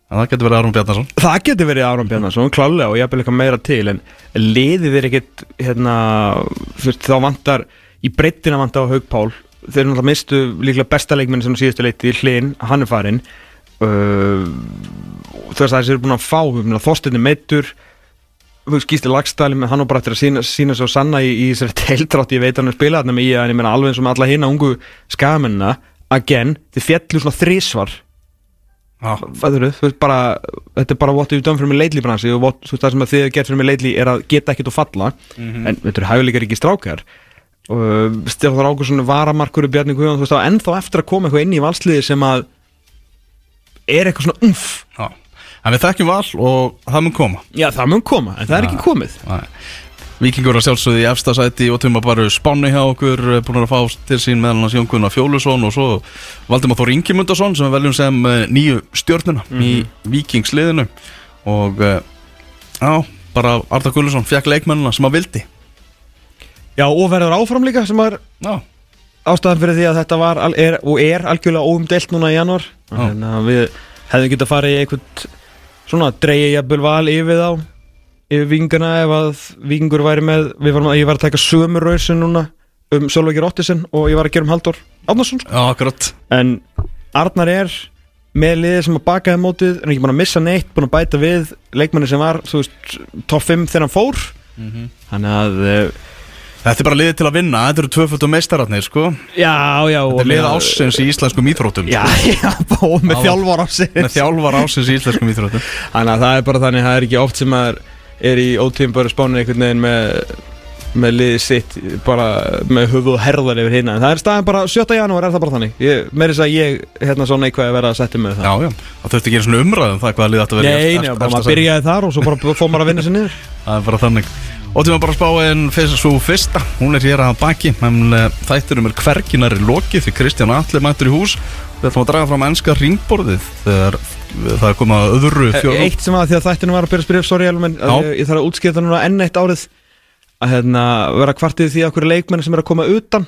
en það getur verið Aron Bjarnarsson Það getur verið Aron Bjarnarsson, klálega og ég hafði eitthvað meira til en liðið er ekkit hérna, þá vantar í breyttina vantar á Haug Pál þeir náttúrulega mistu líklega besta leikmenn sem síðustu leiti í hlinn, hann er farinn. Uh, og þú veist það sem er búin að fá, þóstinni meittur Gísli Lagstæli hann var bara eftir að sína, sína svo sanna í, í þessari teildrátt ég veit hann er spilað með í að ég meina alveg eins og með alla hinna ungu skamennina again, þið fjallu svona þrísvar Já, Fæður, veist bara, þetta er bara what you've done fyrir mig lately bransi og what, það sem að þið hefur gert fyrir mig lately er að geta ekkert og falla. En þetta eru hæguleikar ekki strákar. og Stefán Ágursson varamarkur Bjarni Guðjón, þú veist það ennþá eftir að koma eitthvað inn í valsliði sem að er eitthvað svona umf. Já. En við þekkjum val og það mun koma. Já það mun koma, en það er ekki komið. Nei. Víkingur að sjálfsögði í efsta sæti og tuma bara spánu hjá okkur eh, búin að fá til sín meðal hans Jón Gunnar Fjólusson og svo Valdimar Þór Ingimundarsson sem við veljum sem eh, nýju stjórnuna í Víkingsliðinu. Og eh, já, bara Arda Gullusson fekk leikmennina sem að vildi já og verður áfram líka sem er Já, ástæðan fyrir því að þetta var er, og er algjörlega óumdelt núna í janúar. Já. en að við hefðum getað að fara í einhvern svona jafnvel val yfir þá yfir vingana ef að vingur væri með við varum ég var að taka sömu rausin núna um Sölvækir Ottisen og ég var að gera um Haldur Árnarsson já, akkurat. En Arnar er með liðið sem að bakaði mótið en ekki búin að missa neitt, búin að bæta við leikmanni sem var, þú veist, top 5 þegar hann fór. Þannig að eh, Þetta er bara liðið til að vinna, þetta eru tvöföldu meistararnir sko. Já, já Þetta er liðið ásins í íslenskum íþróttum já, já, og með Já. þjálfar ásins Með þjálfar ásins í íslenskum íþróttum. Þannig að það er bara þannig, það er ekki oft sem maður er í ótíðum spánin einhvern veginn með, með liðið sitt bara með höfuð og herðar yfir hérna en það er staðan bara 7. janúar er það bara þannig? Ég, með þess að ég hérna svo neikvæði að vera að setja með það. Já, já, það þurfti ekki einu svona umræðum það hvaða að vera í Nei, nei, bara maður byrjaði þar og svo bara fór maður að vinna sér niður. Það er bara þannig Og til maður bara spá fyrst svo fyrsta Hún er hér að baki En uh, þætturum er hverginari lokið Því Kristján Alli mættur í hús. Við ætlum að draga fram ennska ringborðið Þegar það er komið að öðru fjórum Eh, Eitt sem að því að þættinu var að byrja að spyrja sorry Elvin, Já. ég, þarf að útskýra það núna enn eitt árið. Að hérna, vera kvartið því að hverju leikmenn sem er að koma utan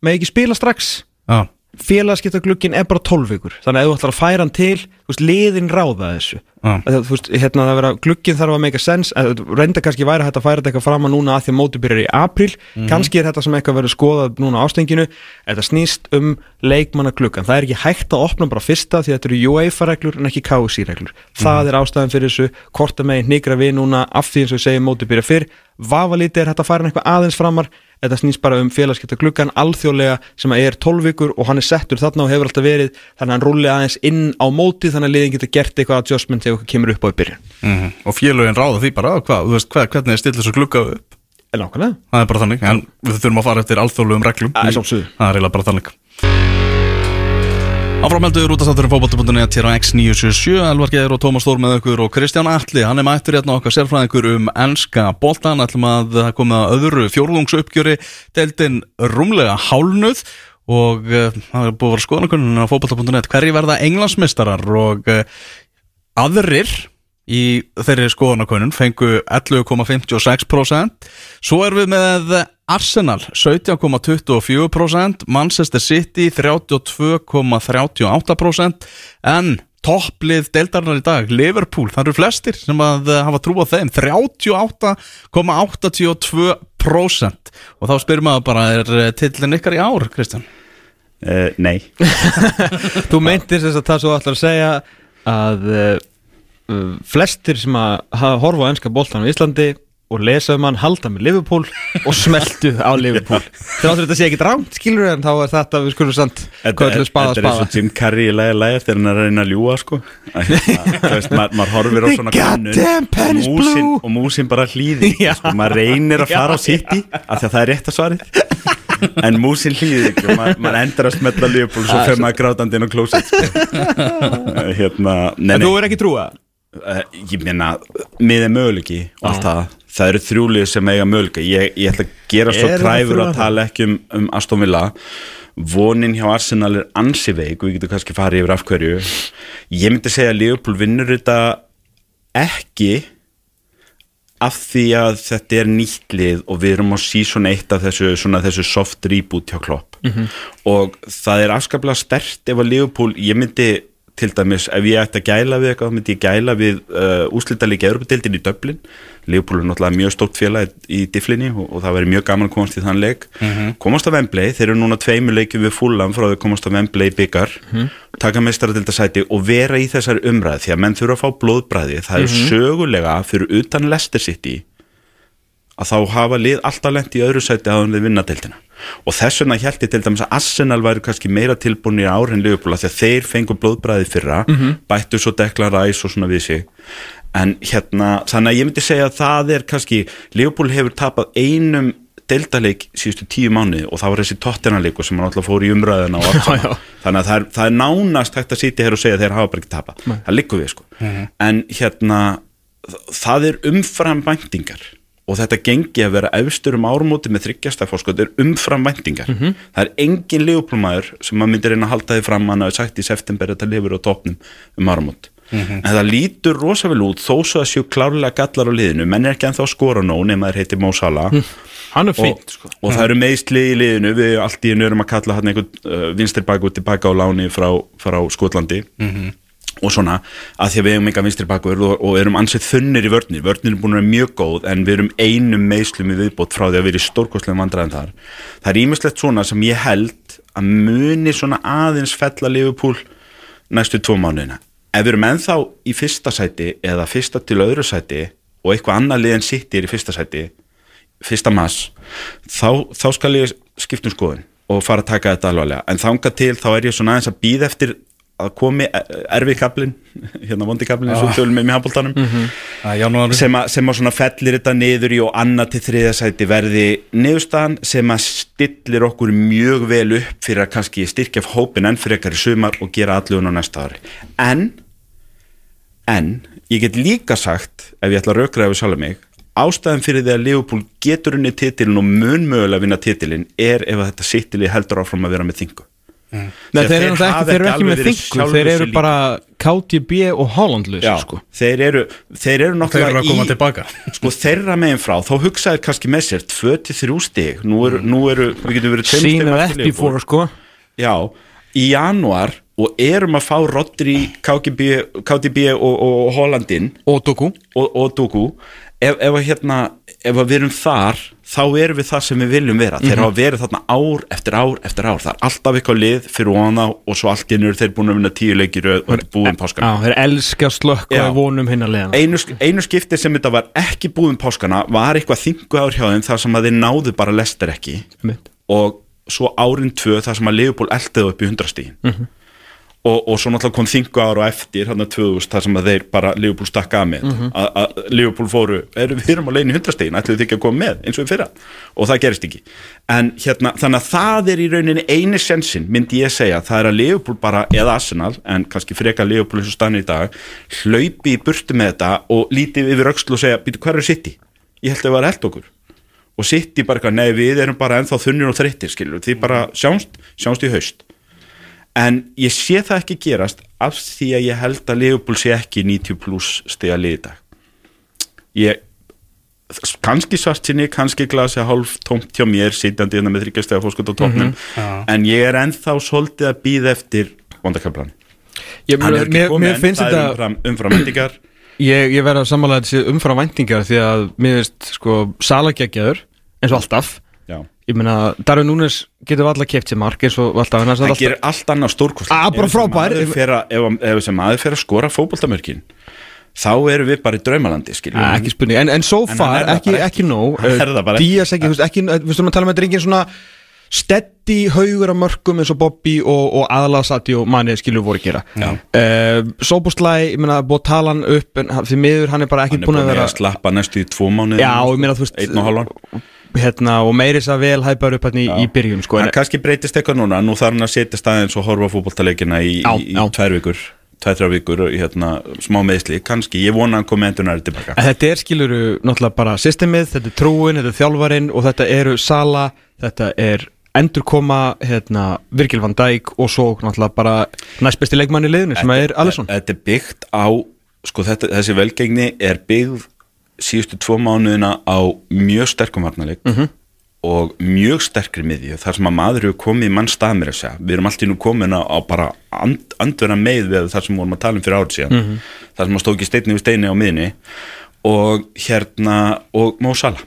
með ekki spila strax. Já, félagskiptaglugginn er bara 12 vikur. Þannig að þú ætlar að færa hann til veist, liðin ráða þessu. Já. Að þú veist, hérna það vera, glugginn þarf að make a sense að, reynda kannski væri að færa þetta eitthvað fram að núna að því að móti byrjar í apríl. Kannski er þetta sem eitthvað verið skoðað núna ástenginu. Þetta snýst um leikmannagluggan það er ekki hægt að opna bara fyrsta því þetta eru UEFA-reglur en ekki KSI-reglur það er ástæðan fyrir þessu. Hvort að megin hnigra við núna af því eins og við segjum móti byrja fyrr þetta snýst bara um félagskipta gluggan alþjóðlega sem er 12 vikur og hann er settur þarna og hefur alltaf verið. Þannig að hann rúli aðeins inn á móti þannig að liðin getur gert eitthvað adjustment þegar eitthvað kemur upp á í byrjun. Mhm. Og félögin ráða því bara, hvað, þú veist, hvað, hvernig er stillið svo glugga upp? En nákvæmlega. Það er bara þannig, en við þurfum að fara eftir alþjóðlegum reglum Það er. Það er bara þannig Áframheldur út að státturinn fótbolti.net hér á X977 Elvar Geir og Tómas Þór með okkur og Kristján Atli hann er mættur hérna okkar sérfræðingur um ennska boltan ætlum að það komi að öðru fjórðungsuppgjöri deildin rúmlega hálnuð og uh, það er búið að vera skoðanakunnin á fótbolti.net hverji verða englandsmistarar og uh, aðrir í þeirri skoðanakonun fengu 11,56% svo erum við með Arsenal 17,24% Manchester City 32,38% en topplið deildarinnar í dag Liverpool, það eru flestir sem að eh, hafa trú á þeim 38,82% og þá spyrir maður bara er tillin ykkar í ár, Kristján? Uh, nei, Þú meintir þess að það svo ætlar að segja að flestir sem að horfa á ennska boltan á Íslandi og lesa um hann halda með Liverpool og smeltu á Liverpool. Þegar þetta sé ekki drámt skilur en þá er þetta við skulum samt hvað ætlum spaða þetta er eins spaða og Jim Carrey í lægi lægi eftir hann er að reyna að ljúa sko. Hérna, þú veist, maður mað horfir á svona blue. og músin bara hlýði Já. sko, maður reynir að fara á City af því að það er rétt að svarið. En músin hlýði ekki og maður, endur að smetla Liverpool og svo fer maður grátandi inn á klósett sko. hérna, nei, nei, þú er ekki trúa? Uh, ég meina miðið möguleiki og allt það. Það eru þrjúlið sem eiga möguleika. Ég, ég ætla að gera svo træfur að tala ekki um, um Aston Villa. Vonin hjá Arsenal er ansi veik. Og við getum kannski farið yfir af hverju. Ég myndi segja að Liverpool vinnur þetta ekki af því að þetta er nýtt lið og við erum á season 1 af þessu, svona, þessu soft reboot hjá Klopp. Og það er afskaplega stert ef að Liverpool, ég myndi til dæmis, ef ég ætti að gæla við eitthvað þá myndi ég gæla við uh, úslítalíki Európa-deildin í Dublin, Liverpool er náttúrulega mjög stórt félag í difflinni og, og það verður mjög gaman að komast í þann leik. Komast á Wembley, þeir eru núna tveimur leikjum við fullan frá þau komast á Wembley byggar taka meistaradildasæti og vera í þessari umræð því að menn þurfa að fá blóðbræði það er sögulega fyrir utan Leicester City að þá hafa lið alltaf lent í öðru sæti að hann við vinna deildina. Og þess vegna held ég til dæmis að Arsenal væri kannski meira tilbúin í ár en Liverpool af því að þeir fengu blóðbræði fyrra bættu svo Declan Rice og svona við sig. En hérna, þannig að ég myndi segja að það er kannski, Liverpool hefur tapað einum deildaleik síðustu tíu mánuði og það var þessi tottenaleik sem hann alltaf fór í umræðina Já, já. þannig að það er, það er nánast hægt að sitja hér og segja að þeir hafa bara ekki tapað, það liggur við sko. En hérna það er umfram væntingar og þetta gengi að vera efstur um árumóti með þryggjasta fórskot er umfram væntingar. Það er engin leifuplumaður sem maður myndir reyna að halda því fram hann hafi sagt í september að þetta lifur á topnum um árumót en það lítur rosa vel út þó svo að séu klárlega gallar á liðinu. Menn er ekki ennþá að skora nóg nema þeir heiti Mo Salah. Hann er og, sko. og það eru meðsli í liðinu. Við allt í einu erum að kalla hann einhvern uh, vinstir baka út tilbaka á láni frá, frá Skotlandi og svona að því að við eigum enga vinstri bakur og, og erum ansett þunnir í vörnir. Vörnir er búin að vera mjög góð en við erum einum meðslum í viðbót frá því að við erum stórkostlega vandræðin þar. Það er ímislegt svona sem ég held að muni svona aðeins fella Liverpool næstu tvo mánuðina. Ef við erum ennþá í fyrsta sæti eða fyrsta til öðru sæti og eitthvað annað lið en sitt er í fyrsta sæti fyrsta mass þá, þá skal ég skipta um skoðun og fara að taka þetta alvarlega. En þanga til þá er ég svona aðeins að býða eftir að komi erfið kaplin hérna vondi kaplin eins og tölum með mér handbóltanum Það er janúar. sem, sem að svona fellir þetta niður í og annað til þriða sæti verði niðurstaðan sem að stillir okkur mjög vel upp fyrir að kannski styrkja hópin enn fyrir ekkar í sumar og gera allugun á næsta ári. En en ég get líka sagt ef ég ætla að rökra ef sjálf mig ástæðan fyrir því að Liverpool getur unni titilin og mun mögulega vinna titilin er ef þetta sittili heldur áfram að vera með þingu Nei, Þegar þeir eru þeir hafa ekki, þeir eru ekki með alveg verið þingu sjálfum Þeir eru bara KTB og Hollandlös Já, sko. þeir eru þeir eru Þeir náttúrulega eru að koma í, tilbaka. sko þeirra megin frá þá hugsaðir kannski með sér 2-3 stig. Nú eru, nú eru við getum verið that eftir before sko. Já, í janúar og erum að fá Rodri, KGB, KDB og, og Hollandin Og Doku. Ef, ef, hérna, ef við erum þar þá erum við það sem við viljum vera. Þeir hafa verið þarna ár eftir ár eftir ár. Það er alltaf eitthvað lið fyrir þá og svo allt innur þeir búin að vinna tíu leikir og þetta er búin páskana. Já, þeir elska Já. og vonum hinn að leiðana einu, einu skipti sem þetta var ekki búin páskana var eitthvað þingu ár hjá þeim þar sem að þeir náðu bara lestir ekki. Einmitt. og svo árin tvö þar sem að Leopold eldiðu upp í hundrastíðin Mhm. Og, og svo náttúrulega kom þingu ára eftir hann að 2000 þar sem að þeir bara Leopold stakka að með. Mhm. að, að Leopold fóru, er, við erum á leiðin í hundrastíðin ætluðu þið ekki að koma með eins og við fyrra? Og það gerist ekki. En hérna, þannig að það er í rauninni eini sensin myndi ég segja, það er að Leopold bara eða Arsenal, en kannski freka Leopold eins og stanni í dag, hlaupi í burtu með þetta og lítið yfir öxlu og segja, býtu hvað er City? Ég held að það var held okkur. Og City bara nei við erum bara ennþá þunnir og þreyttir skilur, því bara sjáumst, sjáumst í haust en ég sé það ekki gerast af því að ég held að Leopold sé ekki 90 pluss stiga lið í dag. Ég kannski svart sinni, kannski glasi hálf tómt hjá mér, sitjandi hérna með þryggjastega fórskot á tóknum, en ég er ennþá svolítið að býða eftir vondakablan, hann er ekki komið finnst það þetta er umfram, umfram vendingar Ég, ég verð að samanlega þessi umfram væntingar því að mér finnst sko salageggjaður eins og alltaf Ég meina, Darvin Núnes getur alltaf keft sér mark eins og alltaf en það alltaf, gerir allt annað stórkost Ah, bara frábær. ef þessi maður fer að skora fótboltamörkin þá erum við bara í draumalandi Ah, ekki spurning, en, en so En hann far, það ekki, bara ekki nóg. Hann það bara ekki. Díaz ekki, þú veist, ekki, við stum að þetta er engin svona steady haugur af mörgum eins og Bobby og, og aðlaðsati og manni skilur voru að gera. Uh, Sóbúslæ, ég meina, búið að tala hann upp en hann- því miður hann er bara ekki hann er búin búin að vera að slappa næstu í tvo mánu Já, ég meina, þú veist hérna, og meiri þess að vel hæpar upp hérna í, í byrjun sko, en, kannski breytist eitthvað núna. Nú þarf hann að setja staðins og horfa fótboltaleikina í, Já, í, í já. tvær vikur þrjá vikur, í, hérna, smá meðsli kannski, ég vona að komi endur næri tilbaka. En þetta er skiluru náttúrulega bara systemið, þetta er trúin, þetta er þjálfarin og þetta eru Sala, þetta er endurkoma hérna, Virgil van Dijk og svo náttúrulega bara næst besti leikmann í liðinu sem er Alisson. Þetta er byggt á sko, þetta, þessi velgengni er byggð síðustu tvo mánuðina á mjög sterkum varnarleik Mhm. og mjög sterkri miðju þar sem að maður hefur komið í mann stað mér að segja við erum alltaf nú komin á, á bara and, andverna með við þar sem vorum að tala um fyrir árið síðan Mhm. þar sem að stóð ekki steinni við steini á miðni og hérna og Mo Salah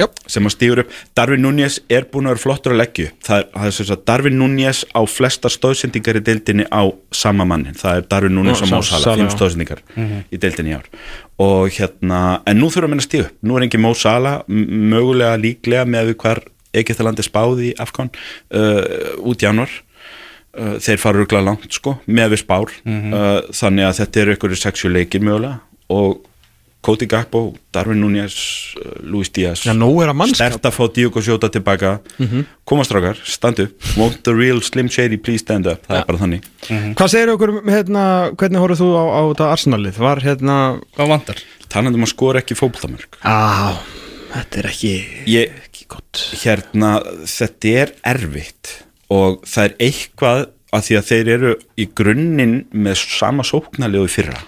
Já. sem að stígur upp. Darvin Núñez er búin að vera flottur að leggja upp. það er, það er sem sagt Darvin Núñez á flesta stóðsendingar í deildinni á sama mannin, það er Darvin Núñez Salah, Salah, fimm stóðsendingar í deildinni í ár. Og hérna, en nú þurfum við að stíga upp. Nú er engin Mo Salah, m- mögulega líklega með við hvar Egyptalandi spáði í Afghan uh, út í januar uh, þeir fara rúglega langt sko, með við spár. Uh, þannig að þetta eru einhverju sexu leikir mögulega. Og Cody Gakpo, Darwin Núñez uh, Luis Díaz. Mannskap. stert að fá Diogo Sjóta tilbaka. Koma strákar, stand up won't the real Slim Shady please stand up? Það er bara þannig. Hvað segir okkur, hérna, hvernig horfðu þú á, á þetta Arsenalið? Var hérna Hvað vantar? talandi um að skora ekki fótboltamörk. Á, þetta er ekki ég, ekki gott. Hérna, þetta er erfitt og það er eitthvað að því að þeir eru í grunninn með sama sóknarlegu í fyrra.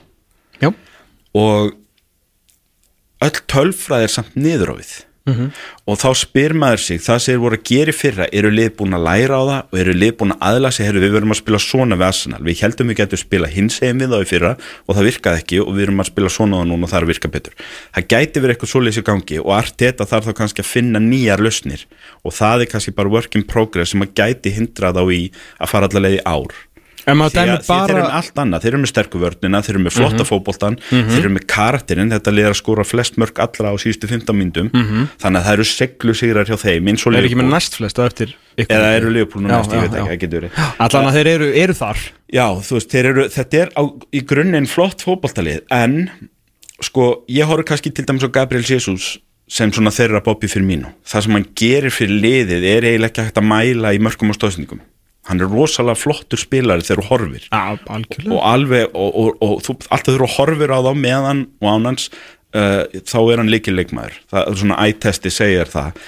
Já, og öll tölfræð er samt niður á við og þá spyr maður sig það sem þeir voru að gera fyrra eru lið búin að læra á það og eru lið búin að aðla sig við verum að spila svona við Arsenal. Við heldum við getum spila hins egin við þá í fyrra og það virkaði ekki og við erum að spila svona það núna og það er að virka betur. Það gæti verið eitthvað svoleiðis í gangi og Arteta þarf þá kannski að finna nýjar lausnir og það er kannski bara work in progress sem að gæti hindra þá í að fara allavega í ár því að þeir eru bara með allt annað, þeir eru með sterku vörnina þeir eru með flotta fótboltan, þeir eru með karakterinn. Þetta liðar að skora flest mörg allra á síðustu 15 myndum, þannig að það eru seglu sigrar hjá þeim eins og Er ekki með næst flest á eftir ykkur? Eða eru Leopold nú Já, næst, ég veit ekki, getur verið. Allan að þeir eru, eru þar. Já, þú veist, eru, þetta er á, í grunninn flott fótboltalið, en sko, ég horf kannski til dæmis á Gabriel Jesus sem svona þeirra Bobby Firmino. Það sem hann gerir fyrir liðið er eiginlega ekki hægt að mæla í mörgum og stóðsendingum hann er rosalega flottur spilari þegar þú horfir. Algjörlega. Og alveg og, og, og, þú alltaf þurfa að horfir á þá meðan og ánans uh, þá er hann líkileikmaður það er svona ættesti segir það.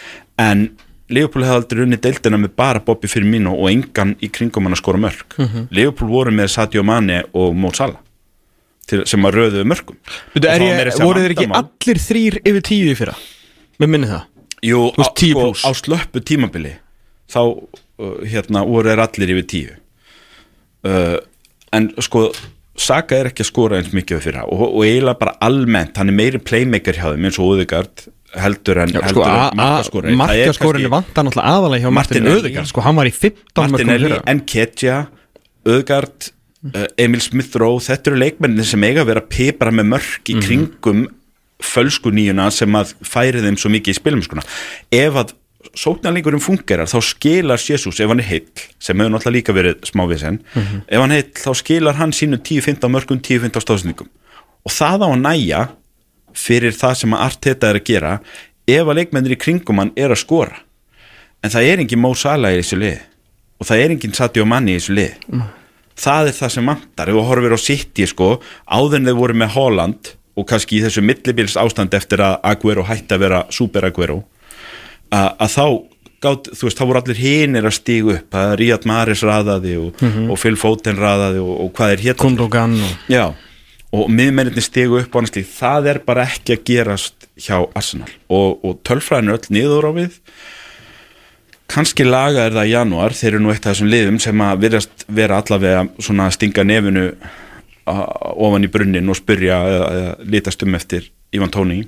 En Leopold hefði aldrei unni deildina með bara Bobby Firmino og engan í kringum hann að skora mörg Mhm. Leopold voru með Sadio Mane og Mo Salah til, sem að röðuðu mörgum Og voru þeir ekki allir þrýr yfir tíu í fyrra? Mér minni það. Jú, Þú á, 10 sko, á slöppu tímabili þá uh, hérna voru þeir allir yfir tíu uh, en sko Saka er ekki að skora eins mikið við fyrra og, og eiginlega bara almennt, hann er meiri playmaker hjá þeim eins og Óðegard heldur en, sko, en markaskorin Markaskorin vantar náttúrulega aðalega hjá Martin Martinelli. Öðegar Sko, hann var í 15 mörgum Martinelli, fyrra Nketja Öðgard, uh, Emil Smith-Rowe þetta eru leikmennin sem eiga að vera pipra með mörk Mhm. í kringum fölsku nýjuna sem að færi þeim svo mikið í spilum skona. ef að sóknarleikurinn fungerar þá skilar Jésús ef hann er heill sem hefur náttúrulega líka verið smávísen Mhm. ef hann heill þá skilar hann sínu 10-15 mörgum 10-15 stóðsendingum og það á að næja fyrir það sem að Arteta er að gera ef að leikmennir í kringum hann er að skora. En það er engin Mo Salah í þessu lið og það er engin Sadio Manni í þessu lið það er það sem vantar. Ef þú horfir á City sko áður en þeir voru með Holland og kannski í þessu millibils ástand eftir að Aguero hætti að vera Super Aguero að, þá gátt, þú veist, þá voru allir hinir að stígu upp að Ríad Maris raðaði og, og Phil Foden raðaði og, og hvað er hér? Kundogan og og miðmennirni stigu upp og annars það er bara ekki að gerast hjá Arsenal. Og, og tölfræðin er öll niður á við kannski laga er það í janúar. Þeir eru nú eitt af þessum liðum sem að virðast vera allavega svona að stinga nefinu ofan í brunnin og spyrja eða, eða litast um eftir Ivan Tóni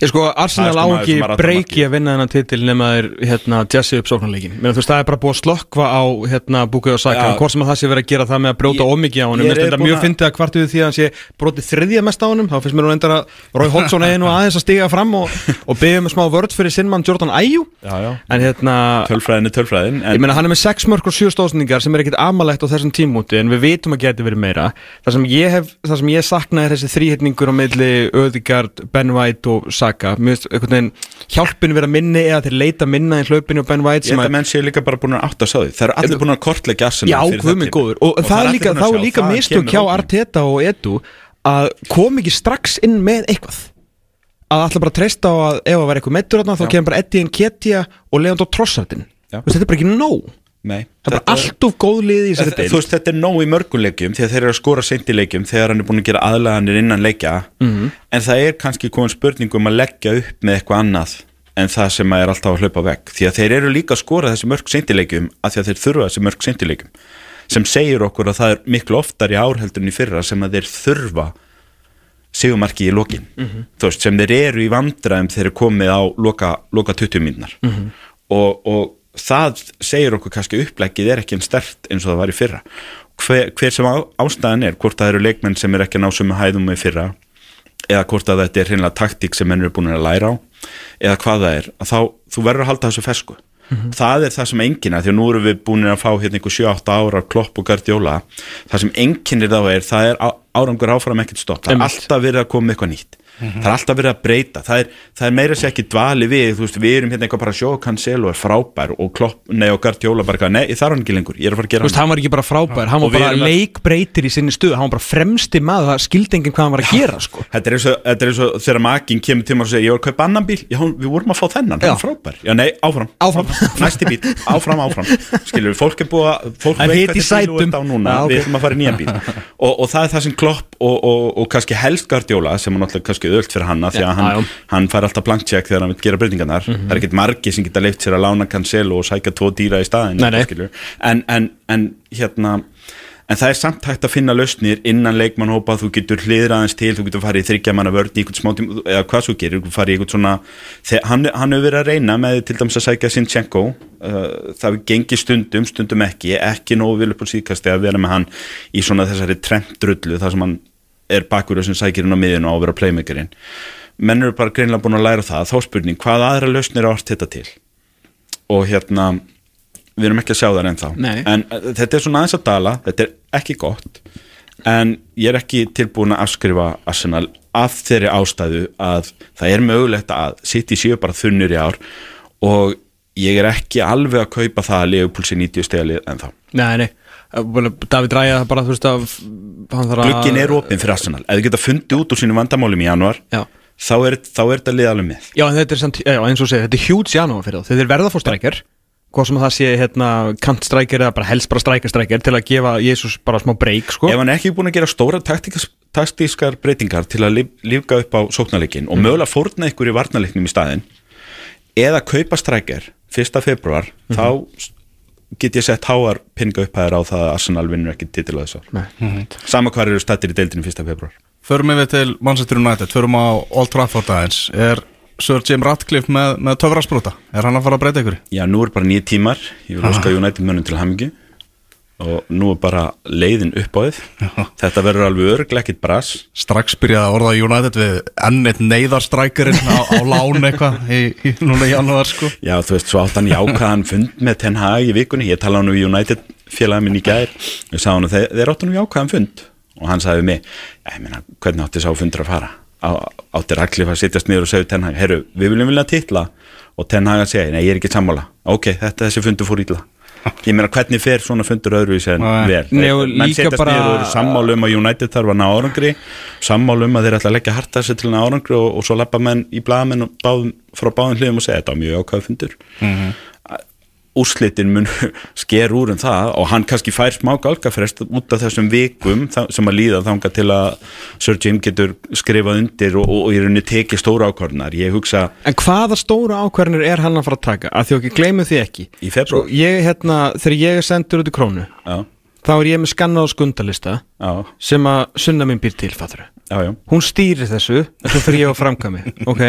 Ég sko, Arsenal sko á maður ekki breyki að vinna þennan titil nema þeir hérna, jessi upp sóknarleikin Menn, þú veist, það er bara búið að slökkva á hérna, Búkið og Saka, Já. hvort sem að það sé verið að gera það með að brjóta Ég- ómikið á honum. Mér finnst þetta mjög fyndið að kvartuðu því að hann sé brotið þriðja mest á honum. Þá finnst mér nú endar að Rói Hodgson einu aðeins að stiga fram og, og byggja með smá vörd fyrir sinnmann Jordan Ayew. Já, já. En hérna, Tölfræðin er tölfræðin Ég meina hann er með 6 mörg og 7 stóðsendingar sem er ekkit amalegt á þessum tímúti en við vitum að geti verið meira. Það sem ég, hef, það sem ég sakna er þessi þrýhetningur á milli Öðigard, Ben White og Saka Mér finnst einhvern veginn hjálpin vera minni eða þeir leita minna í hlaupinu og Ben White Ég held að menn séu líka bara búin að átta að því. Það eru allir búin að Arsenal Já, þetta. góður. Og, tímabil. það er allir líka, búin þá að er líka það mistök kemur hjá. Arteta og Edu að kom ekki strax inn með eitthvað. Að alltaf bara treysta á að ef að vera eitthvað meittur þá kemur bara Eddie Nketiah og Leandro Trossardin þetta er bara ekki nóg Nei, það er allt of góð lið í þessari Þú deild. veist, þetta er nóg í mörgum leikjum þegar þeir eru að skora seint í leikjum þegar hann er búin að gera aðlaganir innan leikja. Mhm. en það er kannski komin spurning um að leggja upp með eitthvað annað en það sem er alltaf að hlaupa vekk því að þeir eru líka að skora þessi mörg seint í leikjum af því að þeir þurfa þessi mörg seint í leikjum. Sem segir okkur að það er miklu oftar í árheldurinn í fyrra sem að þeir þurfa sigumarki í lokin. Þú veist, sem þeir eru í vandræðum þeir eru komið á loka, loka 20 mínúnar og, og það segir okkur kannski upplegið er ekki en stert eins og það var í fyrra. Hver, hver sem á, ástæðan er hvort það eru leikmenn sem er ekki að ná sem hæðum með fyrra eða hvort að þetta er hreinlega taktík sem menn eru búin að læra á eða hvað það er, þá þú verður að halda þessu fesku. Það er það sem engina, því að nú erum við búin að fá hérna einhver 7-8 ára klopp og gardjóla það sem enginir þá er það er árangur áfram ekkert stopp. Það er alltaf verið að koma með eitthvað nýtt það er alltaf verið að breyta. Það er, það er meira sér ekki dvali við veist, við erum hérna eitthvað bara sjó Cancelo er frábær og klopp, nei og gardjóla bara nei, ég þarf hann ekki lengur, ég er að fara að gera veist, hann. var ekki bara frábær, hann Og var bara leikbreytir í sinni stuð, hann var bara fremsti maður, það skildi enginn hvað hann var að gera, sko. Þetta er eins og, þetta er eins og þegar makinn kemur til maður og segir ég var að kaupa annan bíl, já, við vorum að fá þennan, hann er frábær. Já, nei, áfram, Áfram. næsti bíl, áfram, áfram. Skilur við, fólk er búið að fólk Það er veit í hvernig bíl. Og, og það er það sem Klopp og, og, og kannski helst Guardiola sem er náttúrulega kannski öðult fyrir hanna því að hann, já. hann fær alltaf blank check þegar hann vil gera breytingarnar. Það er ekkert margi sem geta leift sér að lána Cancelo og sækja tvo dýra í staðin en, en, en hérna En það er samt hægt að finna lausnir innan leikmannhópa, þú getur hliðra aðeins til, þú getur farið í þryggja manna vörn í einhvern smá tím, eða hvað svo gerir, þú farið í einhvern svona, þe- hann, hann hefur verið að reyna með til dæmis að sækja Sinchenko, uh, það gengið stundum, stundum ekki, ekki nógu vil upp á síkasti að vera með hann í svona þessari trendrullu, þar sem hann er bakur sem sækir inn á miðinu á að vera playmakerinn. Menn eru bara greinlega búin að læra það, þá spurning, hvað aðra lausnir er átt þetta til? Og hérna, við erum ekki að sjá það ennþá. Nei. en uh, þetta er svona aðeins að dala. Þetta er ekki gott. En ég er ekki tilbúin að afskrifa Arsenal af þeirri ástæðu að það er mögulegt að City séu bara þunnur í ár. Og ég er ekki alveg að kaupa það að sé 90 stegalið en þá Nei, nei, David Ræja bara, þú veist að Glugginn er opinn fyrir Arsenal. Ef þið geta fundið út úr sínum vandamálum í januar Já. þá er, er þetta lið alveg með. Já, en þetta er samt, já, eins og segja, þetta er huge janúar fyrir þá. Þeir verða að fá strækjar Hvað sem að það sé, hérna, kantstrækjar eða bara helst bara strækjastrækjar til að gefa Jésús bara smá breyk, sko. Ef hann er ekki búin að gera stóra taktískar breytingar til að líf, lífga upp á sóknarleikin og mögulega fórna ykkur í varnarleiknum í staðin eða kaupa strækjar 1. februar þá get ég sett háar pinninga upphæðir á það að Arsenal vinnur ekki titil á þessu ár Nei. sama hvað eru stættir í deildinu 1. februar Förum við til Manchester United, förum á Old Trafford aðeins Er Sir Jim Ratcliffe með, með töfrasprúta? Er hann að fara að breyta ykkur? Já, nú er bara nýja tímar ég vil óska United mönnum til hamingju og nú er bara leiðin upp á þið þetta verður alveg örglega ekkit bras. Strax byrjaði að orða United við enn eitt neyðarstrækirinn á, á lán eitthvað í, í núna í janúar sko. Já, þú veist, svo átt hann jákaðan fund með Ten Hag í vikunni, ég talaði hann við United félagið minn í gær, ég sagði hann að þeir, þeir áttu nú jákaðan fund. Og hann sagði mig, ég meina, hvernig átti sá fundur að fara? Á, átti Raklif að sittast niður og segja Ten Hag, herru, við viljum vilja titla. Og Ten Hag að segja, nei, ég er ekki sammála. Ok, þetta þessi fundur fór ítla ég meina, hvernig fer svona fundur öðruvísi en vel, menn sittast bara- niður og eru sammála um að United þarf að ná árangri sammála um að þeir ætla að leggja harta þessi til ná árangri og, og svo lappa menn í báðum, frá báðum hliðum og segja þetta var mjög ákvæðu fundur úrslitin mun sker úr um það og hann kannski fær smá galgafrest út af þessum vikum sem að líða þanga til að Sir Jim getur skrifað undir og, og, og í rauninni tekið stóra ákvarðnar ég hugsa En hvaða stóra ákvarðinir er hann að fara að taka? Að okkur gleymum því ekki. Í februar ég, hérna, þegar ég er sendur út í krónu já, þá er ég með skanna og skundalista já, sem að sunna minn býr til, fattur já, já, Hún stýrir þessu, svo fyrir ég á framkami Ok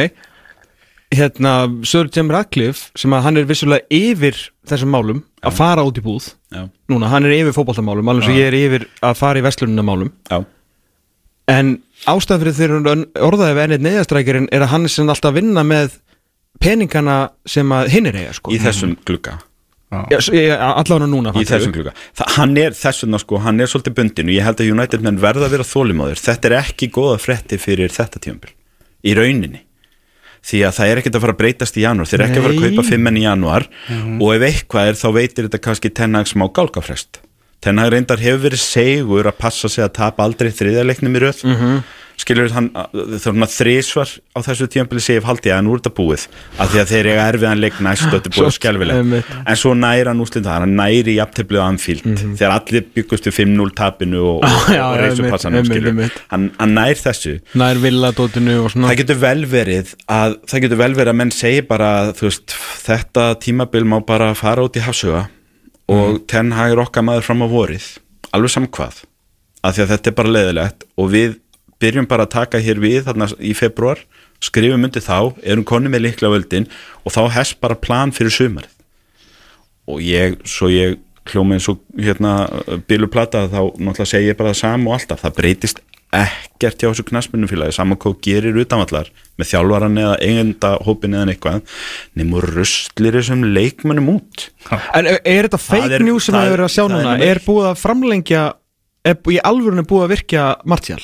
Hérna, Sir Jim Radcliffe sem að hann er vissulega yfir þessum málum að fara út í búð já, Núna, hann er yfir fótboltamálum, alveg sem ég er yfir að fara í vestlunumálum já. En ástæðan fyrir þeirra orðaði við ennið neðastrækjarinn er að hann er sem alltaf að vinna með peningana sem að hinn er eiga sko. í þessum Já, ég- allavega núna í þessum glugga. Þa, hann er þessuna sko, hann er svolítið bundin og ég held að United menn verða að vera þólimáður þetta er ekki góða frétti fyrir þetta tíumbil í rauninni því að það er ekkert að fara að breytast í janúar. Þeir eru ekki að fara að kaupa fimm enn í janúar. Og ef eitthvað er þá veitir þetta kannski tennag smá gálgafrest. Tennag reyndar hefur verið segur að passa sig að tapa aldrei þriðarleiknum í röð. Mm skilur hann þarna þrísvar á þessu tíumbili segif haldi að nú er þetta búið. Af því að þeir eiga erfiðan leik næst og þetta búið einmitt. en svo næra hann úrslit það, hann næri jafntöflið á Anfield þegar allir byggust við 5-0 tapinu og, og, Já, og já, reysu einmitt, passanum einmitt, skilur hann, hann nær þessu. Nær villadótinu og svona. Það getur vel verið að það getur vel verið að menn segi bara að, veist, þetta tímabil má bara fara út í hafsuga og Ten Hag er okkar maður fram á vorið. Alveg samkvað af því að þetta er bara leiðilegt og við byrjum bara að taka hér við þarna í februar skrifum undir þá, erum konni með líkla völdin og þá hest bara plan fyrir sumarið og ég, svo ég hljóma eins og hérna bíluplata þá náttúrulega segi ég bara það sama og alltaf það breytist ekkert hjá þessu knaspunumfélagi saman hvað gerir utanvallar með þjálfaran eða eigenda hópin eða eitthvað nefnur rustlir þessum leikmönnum út En er, þetta fake news sem það það er- er að sjá núna? Er búið að framlengja er í alvörunni búið að virkja Martial?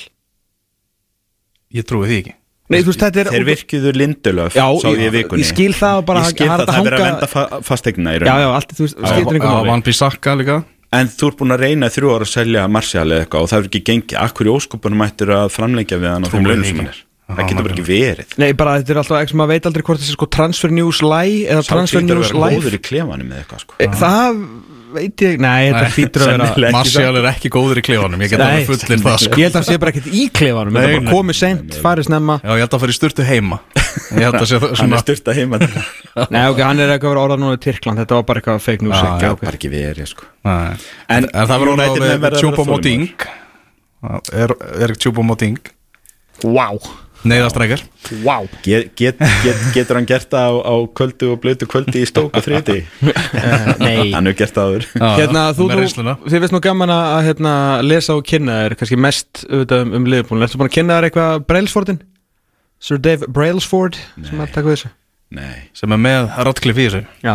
Ég trúi því ekki. Nei, þú veist, þetta er þeir virkiður Lindelöf Já, sá ég í ég- vikunni. ég skil það bara, ég skil er það, að það er verið að hanga- venda fa fasteigna í Já, raun. Já, allt, þú veist, skiptir einhver Á máli. Van Bissaka líka. En þú ert búin að reyna þrjú ára að selja Martial eða eitthvað og það er ekki gengið. Akkur í óskopunum ættir að framlengja við hann á þeim launum sem hann er? Já, það getur bara ekki verið. Nei, bara þetta er alltaf sem maður veit aldrei hvort þessi sko transfer news lie eða transfer news live eitthvað sko. E, Það veit ég, nei, þetta hlýtur að vera ekki Martial er ekki góður í klefanum Ég get Nei, alveg fullir það sko. ég held að það sé bara ekkert í klefanum Þetta er bara komið sent, farið snemma. Já, ég held að fara í styrtu heima. Ég held að sé það hann svona er styrta heima. Það Nei, ok, hann er ekki að vera orðað núna í Tyrkland Þetta var bara eitthvað fake news Já, ekki, bara ekki verið sko. Nei. En það við verða að vera Choupo-Moting Er, er Choupo-Moting? Wow, Neiðastrækjar wow get, get, get, Getur hann gert það á, á kvöldu og blötu kvöldi í stók og þriði Nei. Hann hefur gert það áður. Hérna, þú, þú, þið veist nú gaman að að, hérna, lesa og kynna þér kannski mest auðvitað um, um liðbúin Ertu búin að kynna þér eitthvað Brailsfordin? Sir Dave Brailsford sem er að taka við þessu? Nei. Sem er með Ratcliffe í þessu. Já,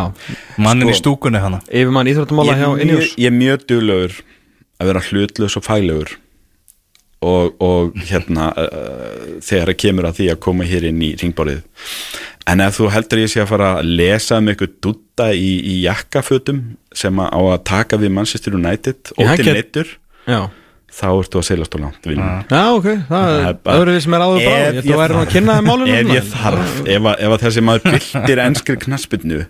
Mannin í Sko. stúkunni hana. Ég, hjá Ineos mjög- ég er mjög duglegur að vera hlutlaus og faglegur og, og hérna uh, þegar það kemur að því að koma hér inn í ringborðið. En ef þú heldur ég sé að fara að lesa um eitthvað dutta í, í jakkafötum sem að á að taka við Manchester United og til neittur þá ertu að seilast á langt minn. Já ok, það Það er er bara- öðru sem er áður ætla að væri nú að kynna þér málunum ef ég þarf, ef, að, ef að þessi maður byltir ennskri knaspinu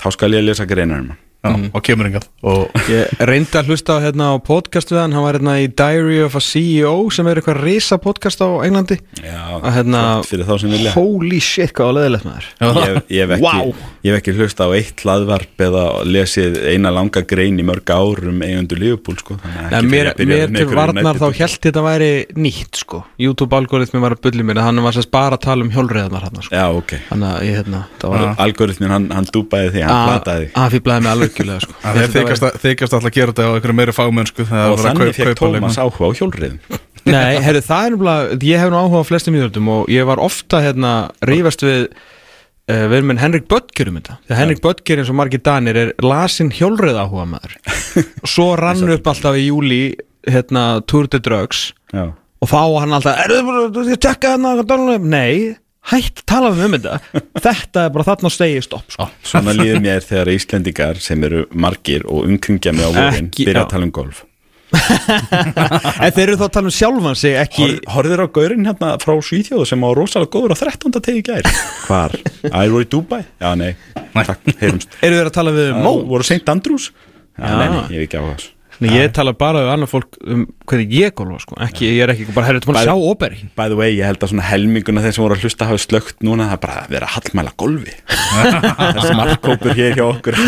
þá skal ég lesa greinar um hann Já, og kemur engað Og Ég reyndi að hlusta hérna á podcast við hann. Hann var hérna í Diary of a CEO sem er eitthvað risa podcast á Englandi. Já, að hérna fyrir þá sem vilja. Holy shit, hvað á leðilegt maður. Já, það. ég, ég, hef ekki, hef ekki hlusta á eitt hlaðvarp eða lesið eina langa grein í mörg ár um eigundu Liverpool sko. mér, byrja mér með til varnar þá held þetta væri nýtt sko. YouTube-algoritmi var að bulli mér hann var sérst bara að tala um hjólreiðarnar hann sko. Já, ok. Þannig að ég hérna það var Algoritmin, hann, hann dúpaði því, hann plataði því. að fýblaði mig alveg kjulega sko. Er þykast alltaf að gera þetta á einhverju meiri fagmennsku þegar og þannig kaup- fekk. Tómas áhuga á hjólriðum Nei, herru, það er nefnilega, ég hef nú áhuga á flestum íðvöldum og ég var ofta hérna rífast við uh, við erum með Henrik Böttger um þetta. Þegar Henrik Böttger eins og margir danir er lasin hjólreið áhuga maður og svo rann upp alltaf í júli hérna Tour de Drugs. Já, og þá var hann alltaf, er þið að tekka hérna nei, hætt tala um þetta þetta er bara þarna stegi stopp sko. svona líður mér þegar Íslendingar sem eru margir og umkringja mig á vorin byrja að tala um golf en þeir eru þá að tala um sjálfan sig ekki Hor, Horfður á gaurinn hérna frá Svíþjóðu sem var rosalega góður á 13. tegi gær Hvar? Æ, voru í Dubai? Já, nei, takk, heyrumst eru þeir að tala við Mó, voru St. Andrews? Já, nei, ég hef ekki á þess Nei, ég tala bara við annað fólk um hvernig ég golfa sko. ekki, ég er ekki bara, herrið, maður Bæði- sjá óberi By the way, ég held að svona helminguna þeir sem voru að hlusta hafi slögt núna það er bara að vera að hallmæla golfi. Þessi markkópur hér hjá okkur.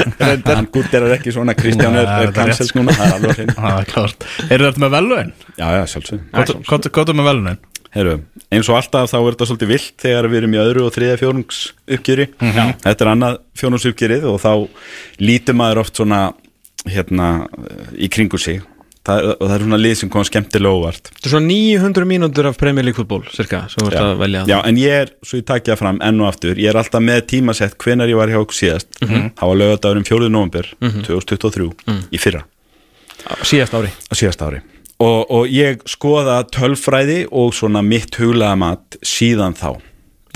Hann guttir ekki svona Kristján er, er er cancelled rétt. núna, það er alveg að hreinu. Það er klart Eru þetta með velun? Já, já, sjálfsög er með velunin? Heru, eins og alltaf þá er þetta svolítið vilt þegar við erum í öðru og þriðja fjórungs uppgjöri þetta er annað fjórungs uppgjörið og þá lítur maður oft svona hérna í kringu sig. Það, og það er svona lið sem kom skemmtilega óvart. Þetta er svona 900 mínútur af Premier League fútból cirka, sem þú ert að velja. Já, en ég er, svo ég takja fram enn og aftur ég er alltaf með tímasett hvenar ég var hjá okkur síðast. Þá var lögadagurinn 4. november 2023 í fyrra. Síðast ári. Á síðast ári. Og, og ég skoða tölfræði og svona mitt huglega mat síðan þá.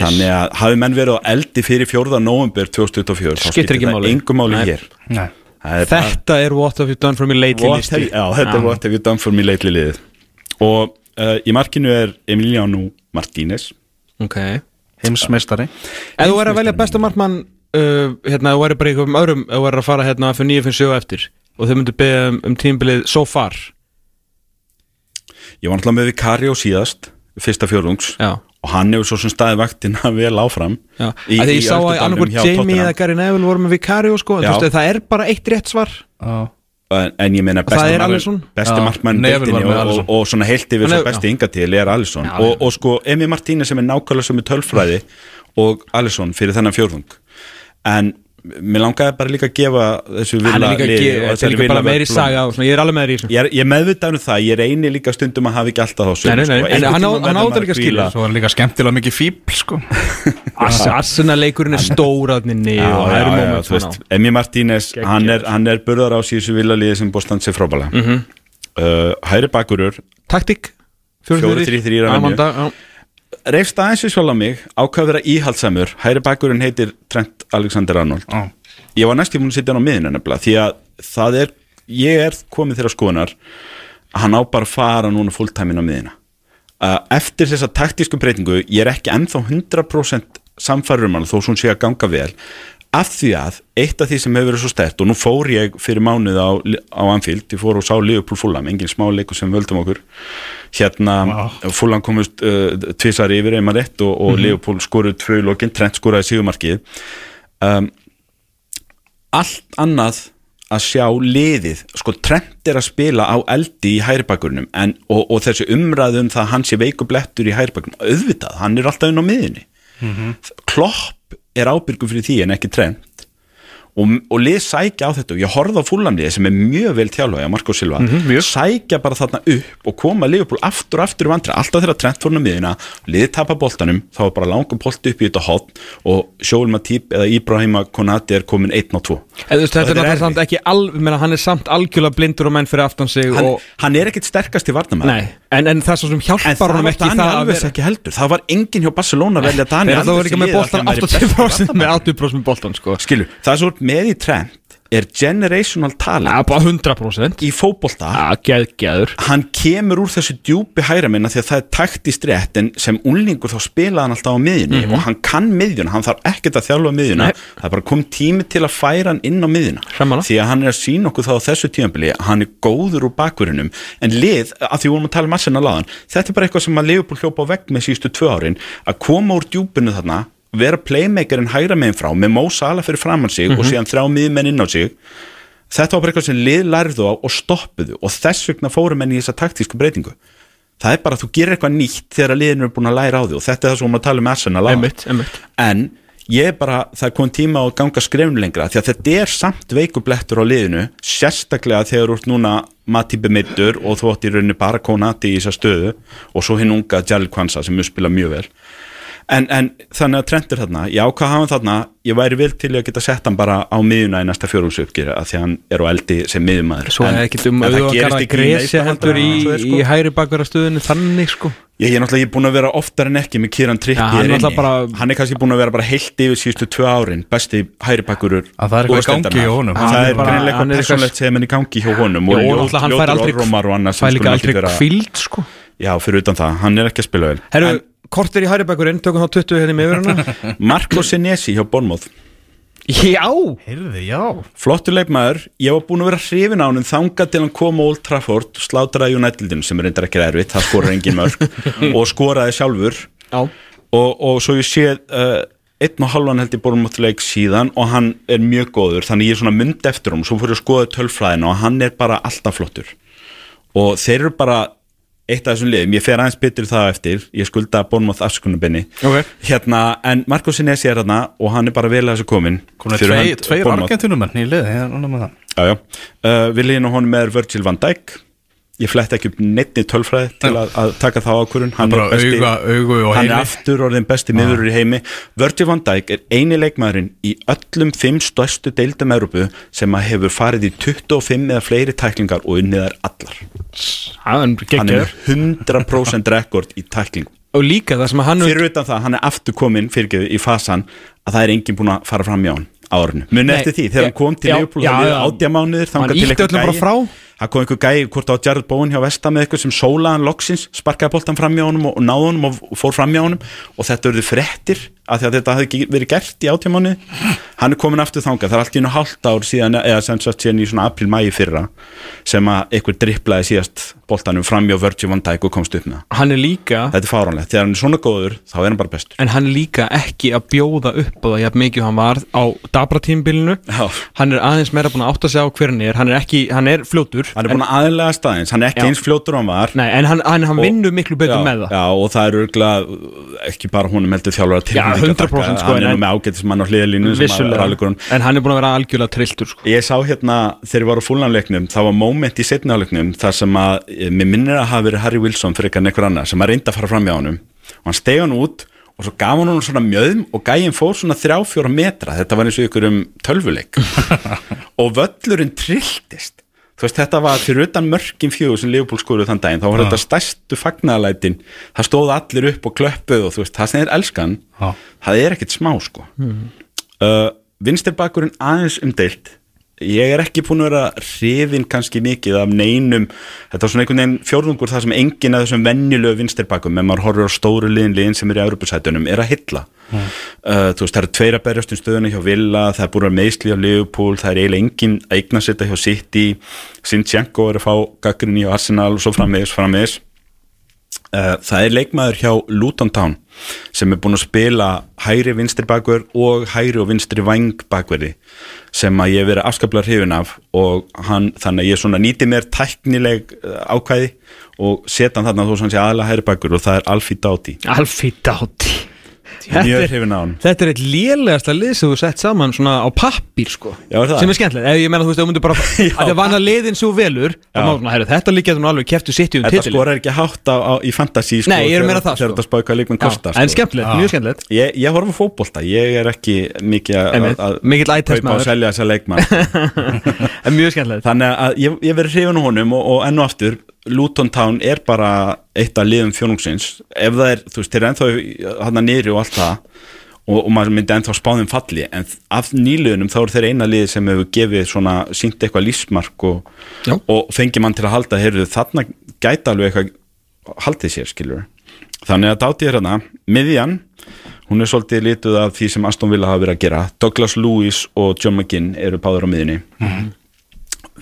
Þannig að hafi menn verið á eldi fyrir 4. november 2024 þá Skiptir ekki það máli. engum máli Nei. hér. Nei. Það er Þetta er what have you done for me lately What listi have, já, þetta er what have you done for me lately liðið. Og uh, í markinu er Emiliano Martínez. Ok. Ef Heimsmeistari þú er að velja besta markmann uh, hérna, þú er bara einhverjum öðrum þú er að fara hérna fyrir 9, fyrir 7 eftir og þau myndu beða um, um tímbilið so far. Ég var náttúrulega með Vikari og síðast fyrsta fjórðungs. Já og hann hefur svo sem staði vaktina vel áfram Já, í, að því ég sá að hjá Jamie eða Gary Neville voru með Vicario sko, en veist, það er bara eitt rétt svar. En, en ég meina besti, markmann og, Alisson. og, og svona heilt yfir svo besti inga til er Alisson. Já, og, og sko Emi Martínez sem er nákvæmlega sem er tölfræði og Alisson fyrir þennan fjórðung. En mér langaði bara líka að gefa þessu vilja ég er alveg með þér í þessu. Ég er, ég er meðvitað um það, ég reyni líka stundum að hafa ekki alltaf þá sömu, Nei, nei, nei, sko. en hann á- tímann hann á verður þetta maður líka að hvíla. Svo er líka skemmtilega mikið fíbl sko. Arsenal leikurinn er stóraðninni Emi Martínez, hann er, hann er burðar á síðusu villaliði sem búið stand sér frábæla mm Mhm. uh, Hæri bakurur, Taktik Fjórir, þrír, þrír að venju. Reyfst aðeins við sjálf á mig ákvað að vera íhaldsamur, hæri bakurinn heitir Trent Alexander Arnold Já ég var næst í múin að sitja hann á miðinu nefnilega því að það er, ég er komið þeirra skoðunar hann á bara að fara núna fulltime inn á miðina eftir þessa taktísku breytingu ég er ekki ennþá 100% samfæður um hann þó hún sé að ganga vel af því að eitt af því sem hefur verið svo stert og nú fór ég fyrir mánuð á, á Anfield, ég fór og sá Liverpool Fulham engin smá leikur sem völdum okkur. Hérna, Vá. Fulham komust uh, tvisar yfir einmann rétt og, og Liverpool skoruð tvö í lokin, Trent skoraði sígumarkið um, allt annað að sjá liðið, sko Trent er að spila á eldi í hæribakurunum en, og, og þessi umræðum það að hann sé veikublettur í hæribakurunum, auðvitað hann er alltaf inn á miðinni Klopp er ábyrgur fyrir því en ekki Trent og, og lið sækja á þetta. Og ég horfði á fúlamliði sem er mjög vel þjálfæði Marko Silva, mjög. sækja bara þarna upp og koma Liverpool aftur og aftur í vandra alltaf þegar Trent fór inn á miðina liðið tapa boltanum, þá var bara langum bolt upp í þetta hot og Sjóel Matip eða Ibrahima Konati er komin 1 og 2 Þetta er er náttúrulega ekki alveg, hann er samt algjörlega blindur og menn fyrir aftan sig hann, og, hann er ekkit sterkast í varnamæður Nei, en, en það er sem hjálpar það honum var ekki það að vera ekki heldur. Það var enginn hjá Barcelona að velja Dani Alves ekki í að hann væri bestur 80% með 80% með í trend er generational talent. Já, bara 100% í fótbolta. Já, geðgeður hann kemur úr þessu djúpi hæra minna því að það er taktist rétt en sem unlingur þá spilaði hann alltaf á miðjunni og hann kann miðjuna, hann þarf ekkert að þjálfa miðjuna, Nei. það er bara kom tími til að færa hann inn á miðjuna. Sammála. því að hann er að sína okkur þá á þessu tímabili að hann er góður úr bakverðinum en lið, að því vorum að tala um Arsenal áðan þetta er bara eitthvað sem að Leopold hljópa á vegg með síðustu tvö árin að koma úr djúpinu þarna vera playmakerinn hægra megin frá með Mo Salah fyrir framann sig og síðan þrjá miðmenn inn á sig. Þetta var bara eitthvað sem lið lærðu á og stoppuðu og þess vegna fóru menn í þessa taktísku breytingu. Það er bara að þú gerir eitthvað nýtt þegar liðinu er búin að læra á því og þetta er það sem við erum að tala um Arsenal á. En ég er bara, það er komið tíma að ganga skrefn lengra því að þetta er samt veikublettur á liðinu sérstaklega þegar þú ert núna Matip er meiddur og þú átt í rauninni bara Konati í þessa stöðu og svo hinn unga Jalil Kwanza sem mjög spila mjög vel en, en þannig að trendur þarna ég ákvað að hafa hann þarna, ég væri vil til að geta sett hann bara á miðuna í næsta fjórumsöpgir að því að hann er á eldi sem miðumæður Svo er ekkert um auðvakar að gresja heldur í, í sko. hægri bakverða stöðinu þannig sko. Ég er náttúrulega ég er búin að vera oftar en ekki með Kieran Trippi Já, hann er náttúrulega bara- hann er kannski búin að vera bara heilt yfir síðustu tvö árin besti hæribakurur Að það er eitthvað í gangi hjá honum. Hann það er er greinlega er persónlegt sem er í gangi hjá honum Já, og náttúrulega aldrei orðrómar og annað sem fær líka aldrei ekki kvild sko. Já fyrir utan það, hann er ekki að spila vel. Herru, En kortir í hægri bakverðin, tökum þá 20 hérna með hana Marco Senesi hjá Bournemouth. Já, Heyrði, já. Flottur leikmaður, ég var búin að vera hrifin á hann þangað til hann kom á Old Trafford slátraði Unitedinu sem er reyndar ekki erfitt það skorar engin mörg og skoraði sjálfur. Já. Og, og svo ég sé uh, einn og halvan held ég Bournemouth leik síðan og hann er mjög góður þannig ég er svona mynd eftir hann svo fyrir að skoða tölfræðina og hann er bara alltaf flottur. Og þeir eru bara eitt af þessum liðum, ég fer aðeins betur í það eftir ég skulda Bournemouth afskunubinni Ok. hérna, en Marco Sinesi er hérna og hann er bara vel að þessu komin tveir Bournemouth. argentunumenn í er ánægð með það Já, já. Uh, Viljinn og honum er Virgil van Dijk ég flett ekki upp neittni tölfræði til að, að taka þá ákvörun hann Bara er besti auga, augu og hann er aftur orðin besti miðurur í heimi. Virgil van Dijk er eini leikmaðurinn í öllum fimm stærstu deildum Európu sem að hefur farið í 25 eða fleiri tæklingar og unnið þær allar. Hann hann er geggjaður. með 100% rekord í tæklingum. Og líka það sem að hann fyrir utan það, hann er aftur komin fyrirgeðu í fasan að það er enginn búin að fara fram hjá hann árinu, muni Nei, eftir því þegar hann kom til Leopold það já. við átjamánuður Hann ýtti öllum bara frá. Það kom einhver gæi, hvort á Jared Bowen hjá Vesta með eitthvað sem sólaðan loksins, sparkaði boltan fram hjá honum og, honum og, fór fram hjá honum. Og þetta verður frettir að þetta hafði verið gert í átjamánuði hann er komin aftur þangað, það er allt í einu hálft ár síðan, eða sem sagt síðan í svona april-mæi fyrra sem að einhver driplaði síðast boltanum fram hjá Virgil van Dijk og komst upp með Hann er líka Þetta er fáránlegt, þegar hann er svona góður þá er hann bara bestur. En hann er líka ekki að bjóða upp á það jafn mikið hann var á Dabra tímbilinu Já. Hann er aðeins meira búin að átta sig á hver hann er. Hann er ekki, hann er fljótur Hann er búin að aðlega staðins, hann er ekki Já. eins fljótur hann var. Nei, en hann, hann, hann vinnur miklu betur já, með það. Já, og það er örgulega ekki bara honum heldur þjálfara til Já, 100% sko, Hann er nú með ágætis mann á hliðalínu En hann er búin að vera algjörlega trilltur sko. Ég sá hérna, þegar ég var á fúlanleiknum það var moment í setniáleiknum þar sem að, eh, mér minnir að hafa verið Harry Wilson fyrir eitthvað einhver annar, sem að reynda að fara fram hjá honum. Og hann steg hann út og svo gaf hann honum svona mjöðum og gæinn fór svona þrjá fjóra metra, þetta var eins og ykkur um tölvuleik. Og völlurinn trilltist þú veist, þetta var fyrir utan mörkin fjögur sem Leopold skoruð þann daginn, þá var þetta stærstu fagnaðalætin, það stóð allir upp og klöppuð og þú veist, það sem er elskan Já. það er ekkert smá sko. Uh, vinstirbakurinn aðeins umdeilt ég er ekki búin að vera hrifin kannski mikið af neinum þetta var svona einhvern veginn fjórðungur það sem enginn af þessum venjulegu vinstirbakum ef maður horfir á stóru liðin liðin sem er í Europasætunum er að hylla uh, þú veist það eru tveir að berjast um stöðuna hjá Villa það er búin að meðsli á Liverpool það er eiginlega enginn að eigna sitta hjá City. Sinchenko er að fá gaggrinni á Arsenal og svo framvegis Uh, það er leikmaður hjá Luton Town sem er búin að spila hægri vinstri bakverð og hægri og vinstri væng bakverði sem að ég verið afskaplega hrifin af og hann, þannig að ég svona nýti mér tæknileg uh, ákvæði og setja hann þarna þó sem hann sé aðalega hægri bakverð og það er Alfie Doughty. Alfie Doughty mjög hrifin á hann Þetta er eitt lélegasta lið sem þú sett saman svona á pappír sko. Já, er það? sem er skemmtilegt, ef ég menna þú veist, þú myndir bara að það vann að liðin svo velur þá má svona, herru, þetta líka þú alveg keftu sitt um Þetta titil skorar ekki hátt á, á, í fantasy sko, Nei, ég er að þegar- meina það, þegar sko. þetta spáka leikmenn kosta en sko. skemmtilegt, mjög skemmtilegt. Ég, ég horf á fótbolta, ég er ekki mikið að- Einmitt, að mikill eye-test kaupa og maður. selja þessa leikmann en mjög skemmtilegt. Þannig að ég, ég verið hrifin á honum og, og enn og aftur, Luton Town er bara eitt af liðum fjónungsins ef það er, þú veist, þeir eru ennþá hann að niðri og allt það og, og maður myndi ennþá spáðum falli en af nýliðunum þá eru þeir eina liði sem hefur gefið svona, sínt eitthvað lífsmark og, og fengi mann til að halda heyrðu, þarna gæta alveg eitthvað haldið sér, skilur þannig að dáti er hérna, miðjan hún er svolítið lituð af því sem Aston Villa hafa verið að gera, Douglas Lewis og John McGinn eru báður á miðjunni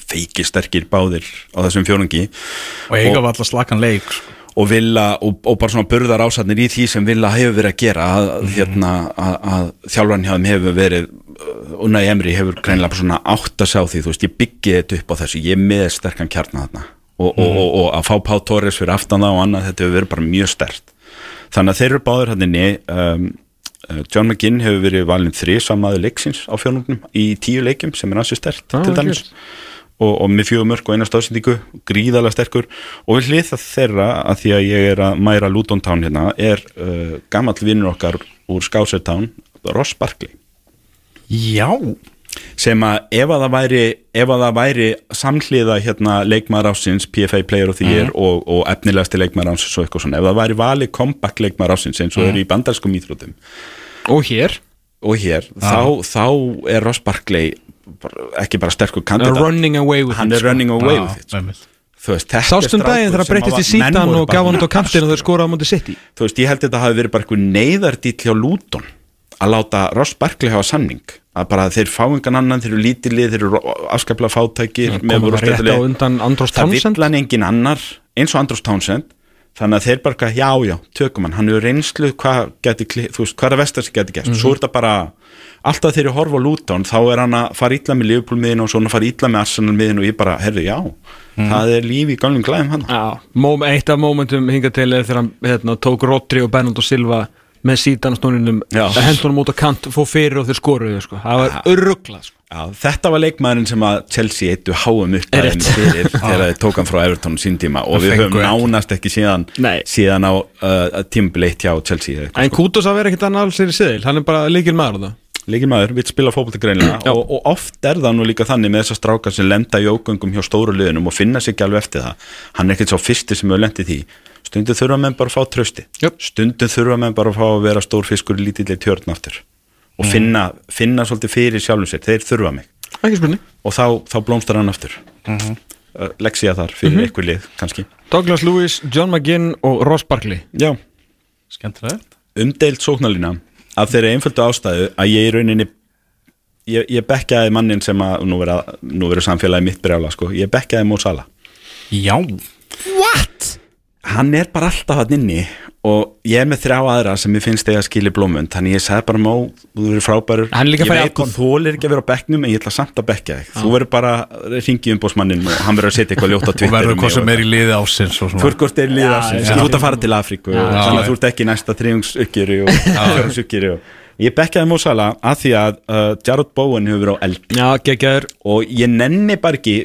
feiki sterkir báðir á þessum fjórungi Og eiga var alltaf slakan leik sko. og vilja og, og bara svona burðar ásatnir í því sem vilja hefur verið að gera að, Mhm. hérna, að, að þjálfarn hjá þeim hefur verið uh, Unai Emri hefur greinlega bara svona átt að sjá því þú veist, ég byggi þetta upp á þessu ég er með sterkan kjarna þarna. Og, og, og, og að fá Pá Torres fyrir aftan það og annað, þetta hefur verið bara mjög stert þannig að þeir eru báður hann inni um, uh, John McGinn hefur verið valin þrið samaði leiksins á fjónungnum í tíu leikjum sem er ansi stert Ah, til dæmis og, og með fjögur mörg og eina stóðsendingu gríðalega sterkur. Og við hlið það þeirra að því að ég er að mæra Luton Town hérna er uh, gamall vinnur okkar úr Skouser Town Ross Barkley. Já. Sem að ef að það væri að það væri samhliða hérna leikmaður ásins, PFA Player of the Year og, og efnilegasti leikmaður ásins og eitthvað svona, ef það væri valið comeback leikmaður ásins eins og er í bandarskum íþrótum Og hér? Og hér, þá, þá er Ross Barkley ekki bara sterkur kandidat. Running away with hann it, er sko. running away Já, with it sko. þetta er Sástum strákur daginn þegar hann breyttist í að- sítan og gaf hann út á mjög kantinu og þau skoraði á móti City? Þú veist, ég held þetta hafi verið bara einhver neyðardýll hjá Luton að láta Ross Barkley hafa sanning að bara þeir fá engan annan, þeir eru lítilið þeir eru afskaplega voru það rétt á stættileg. undan Andros það Townsend. vill hann engin annar eins og Andros Townsend. Þannig að þeir bara, eitthvað, já, já, tökum hann. Hann hefur reynslu hvað kli- þú veist, hvað er að vestar sem geti gæst, svo er þetta bara alltaf þegar ég horfa á Luton, þá er hann að fara illa með Liverpool miðin og svona fara illa með Arsenal miðin og ég bara, herðu, já það er líf í galnum glæðum hann Já, eitt af momentum hingað til er þegar hann hérna, tók Rodri og Bernardo Silva með sítan snúninum Já. hendunum út á kant, fór fyrir og þeir skoruðu sko. það var örugla sko. Já, þetta var leikmaðurinn sem að Chelsea eittu háum upp rétt. fyrir þegar þeir tók hann frá Everton sín tíma og Það við höfum ekki. nánast ekki síðan, Nei. síðan á uh, tímbileitt hjá Chelsea eitthvað, en Kudos að vera ekkit annað alls er í siðil hann er bara líkil maður það leikmaður, vill spila fótbolta greinlega og, og oft er það nú líka þannig með þessar strákar sem lenda í ógöngum hjá stóru liðunum og finna sig ekki alveg eftir það. Hann er ekkert sá fyrsti sem hefur lendið því. Stundum þurfa menn bara að fá trösti Jöp. stundum þurfa menn bara að fá að vera stór fiskur í lítillega tjörn aftur og finna, finna svolítið fyrir sjálfum sér. Þeir þurfa mig. Og þá, þá blómstar hann aftur. Mm -hmm. leksía þar fyrir mm einhver lið kannski. Douglas Lewis, John McGinn og Ross Barkley. Já, Skemmtilegt. Umdeilt sóknarlína af þeirri einföldu ástæðu að ég í rauninni ég, ég bekkjaði mannin sem að nú verður samfélagi mitt brjála sko, ég bekkjaði Mo Salah. Já hann er bara alltaf hann inni og ég er með þrjá aðra sem ég finnst eiga að skilja blómund þannig ég sagði bara Mo, þú verður frábærur Hann er líka ég veit Alcon. þú þólir ekki að vera á bekknum en ég ætla samt að bekka þig. Þú verður bara að ringi umbósmannin og hann verður að setja eitthvað ljótt á Og verður um hvað sem er í liði ásins og svona. Fyrkort er Já, sem já. þú ert að fara til Afríku þannig að þú ert ekki næsta þriðungsukkjöri og fjörðungsukkjöri og ég bekkaði Mo Salah að því að uh, Jarrod Bowen hefur verið á eld og ég nenni bara ekki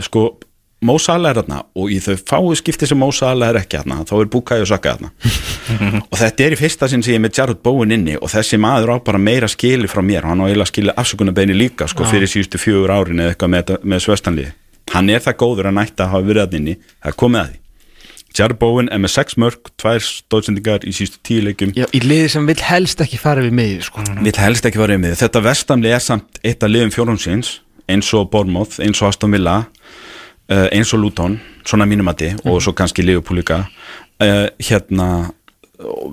sko, Mo Salah er þarna og í þau fáu skipti sem Mo Salah er ekki þarna þá er Bukai og Saka þarna. Og þetta er í fyrsta sinn sem ég er með Jarrod Bowen inni og þessi maður á bara meira skili frá mér. Og hann á eiginlega skili afsökunarbeini líka sko, fyrir síðustu fjögur árin eða eitthvað með, með svöstanliði hann er það góður að nætta að hafa verið þarna inni. Það er komið að því. Jarrod Bowen er með 6 mörg, 2 stóðsendingar í síðustu tíu leikjum. Já, í liði sem vill helst ekki fara við mig sko. Vill helst ekki vera með Þetta vestamli er samt eitt af liðum fjórumsins eins og Bournemouth, eins og Aston Villa eins og Luton svona mínumati og svo kannski Liverpool líka. Uh, hérna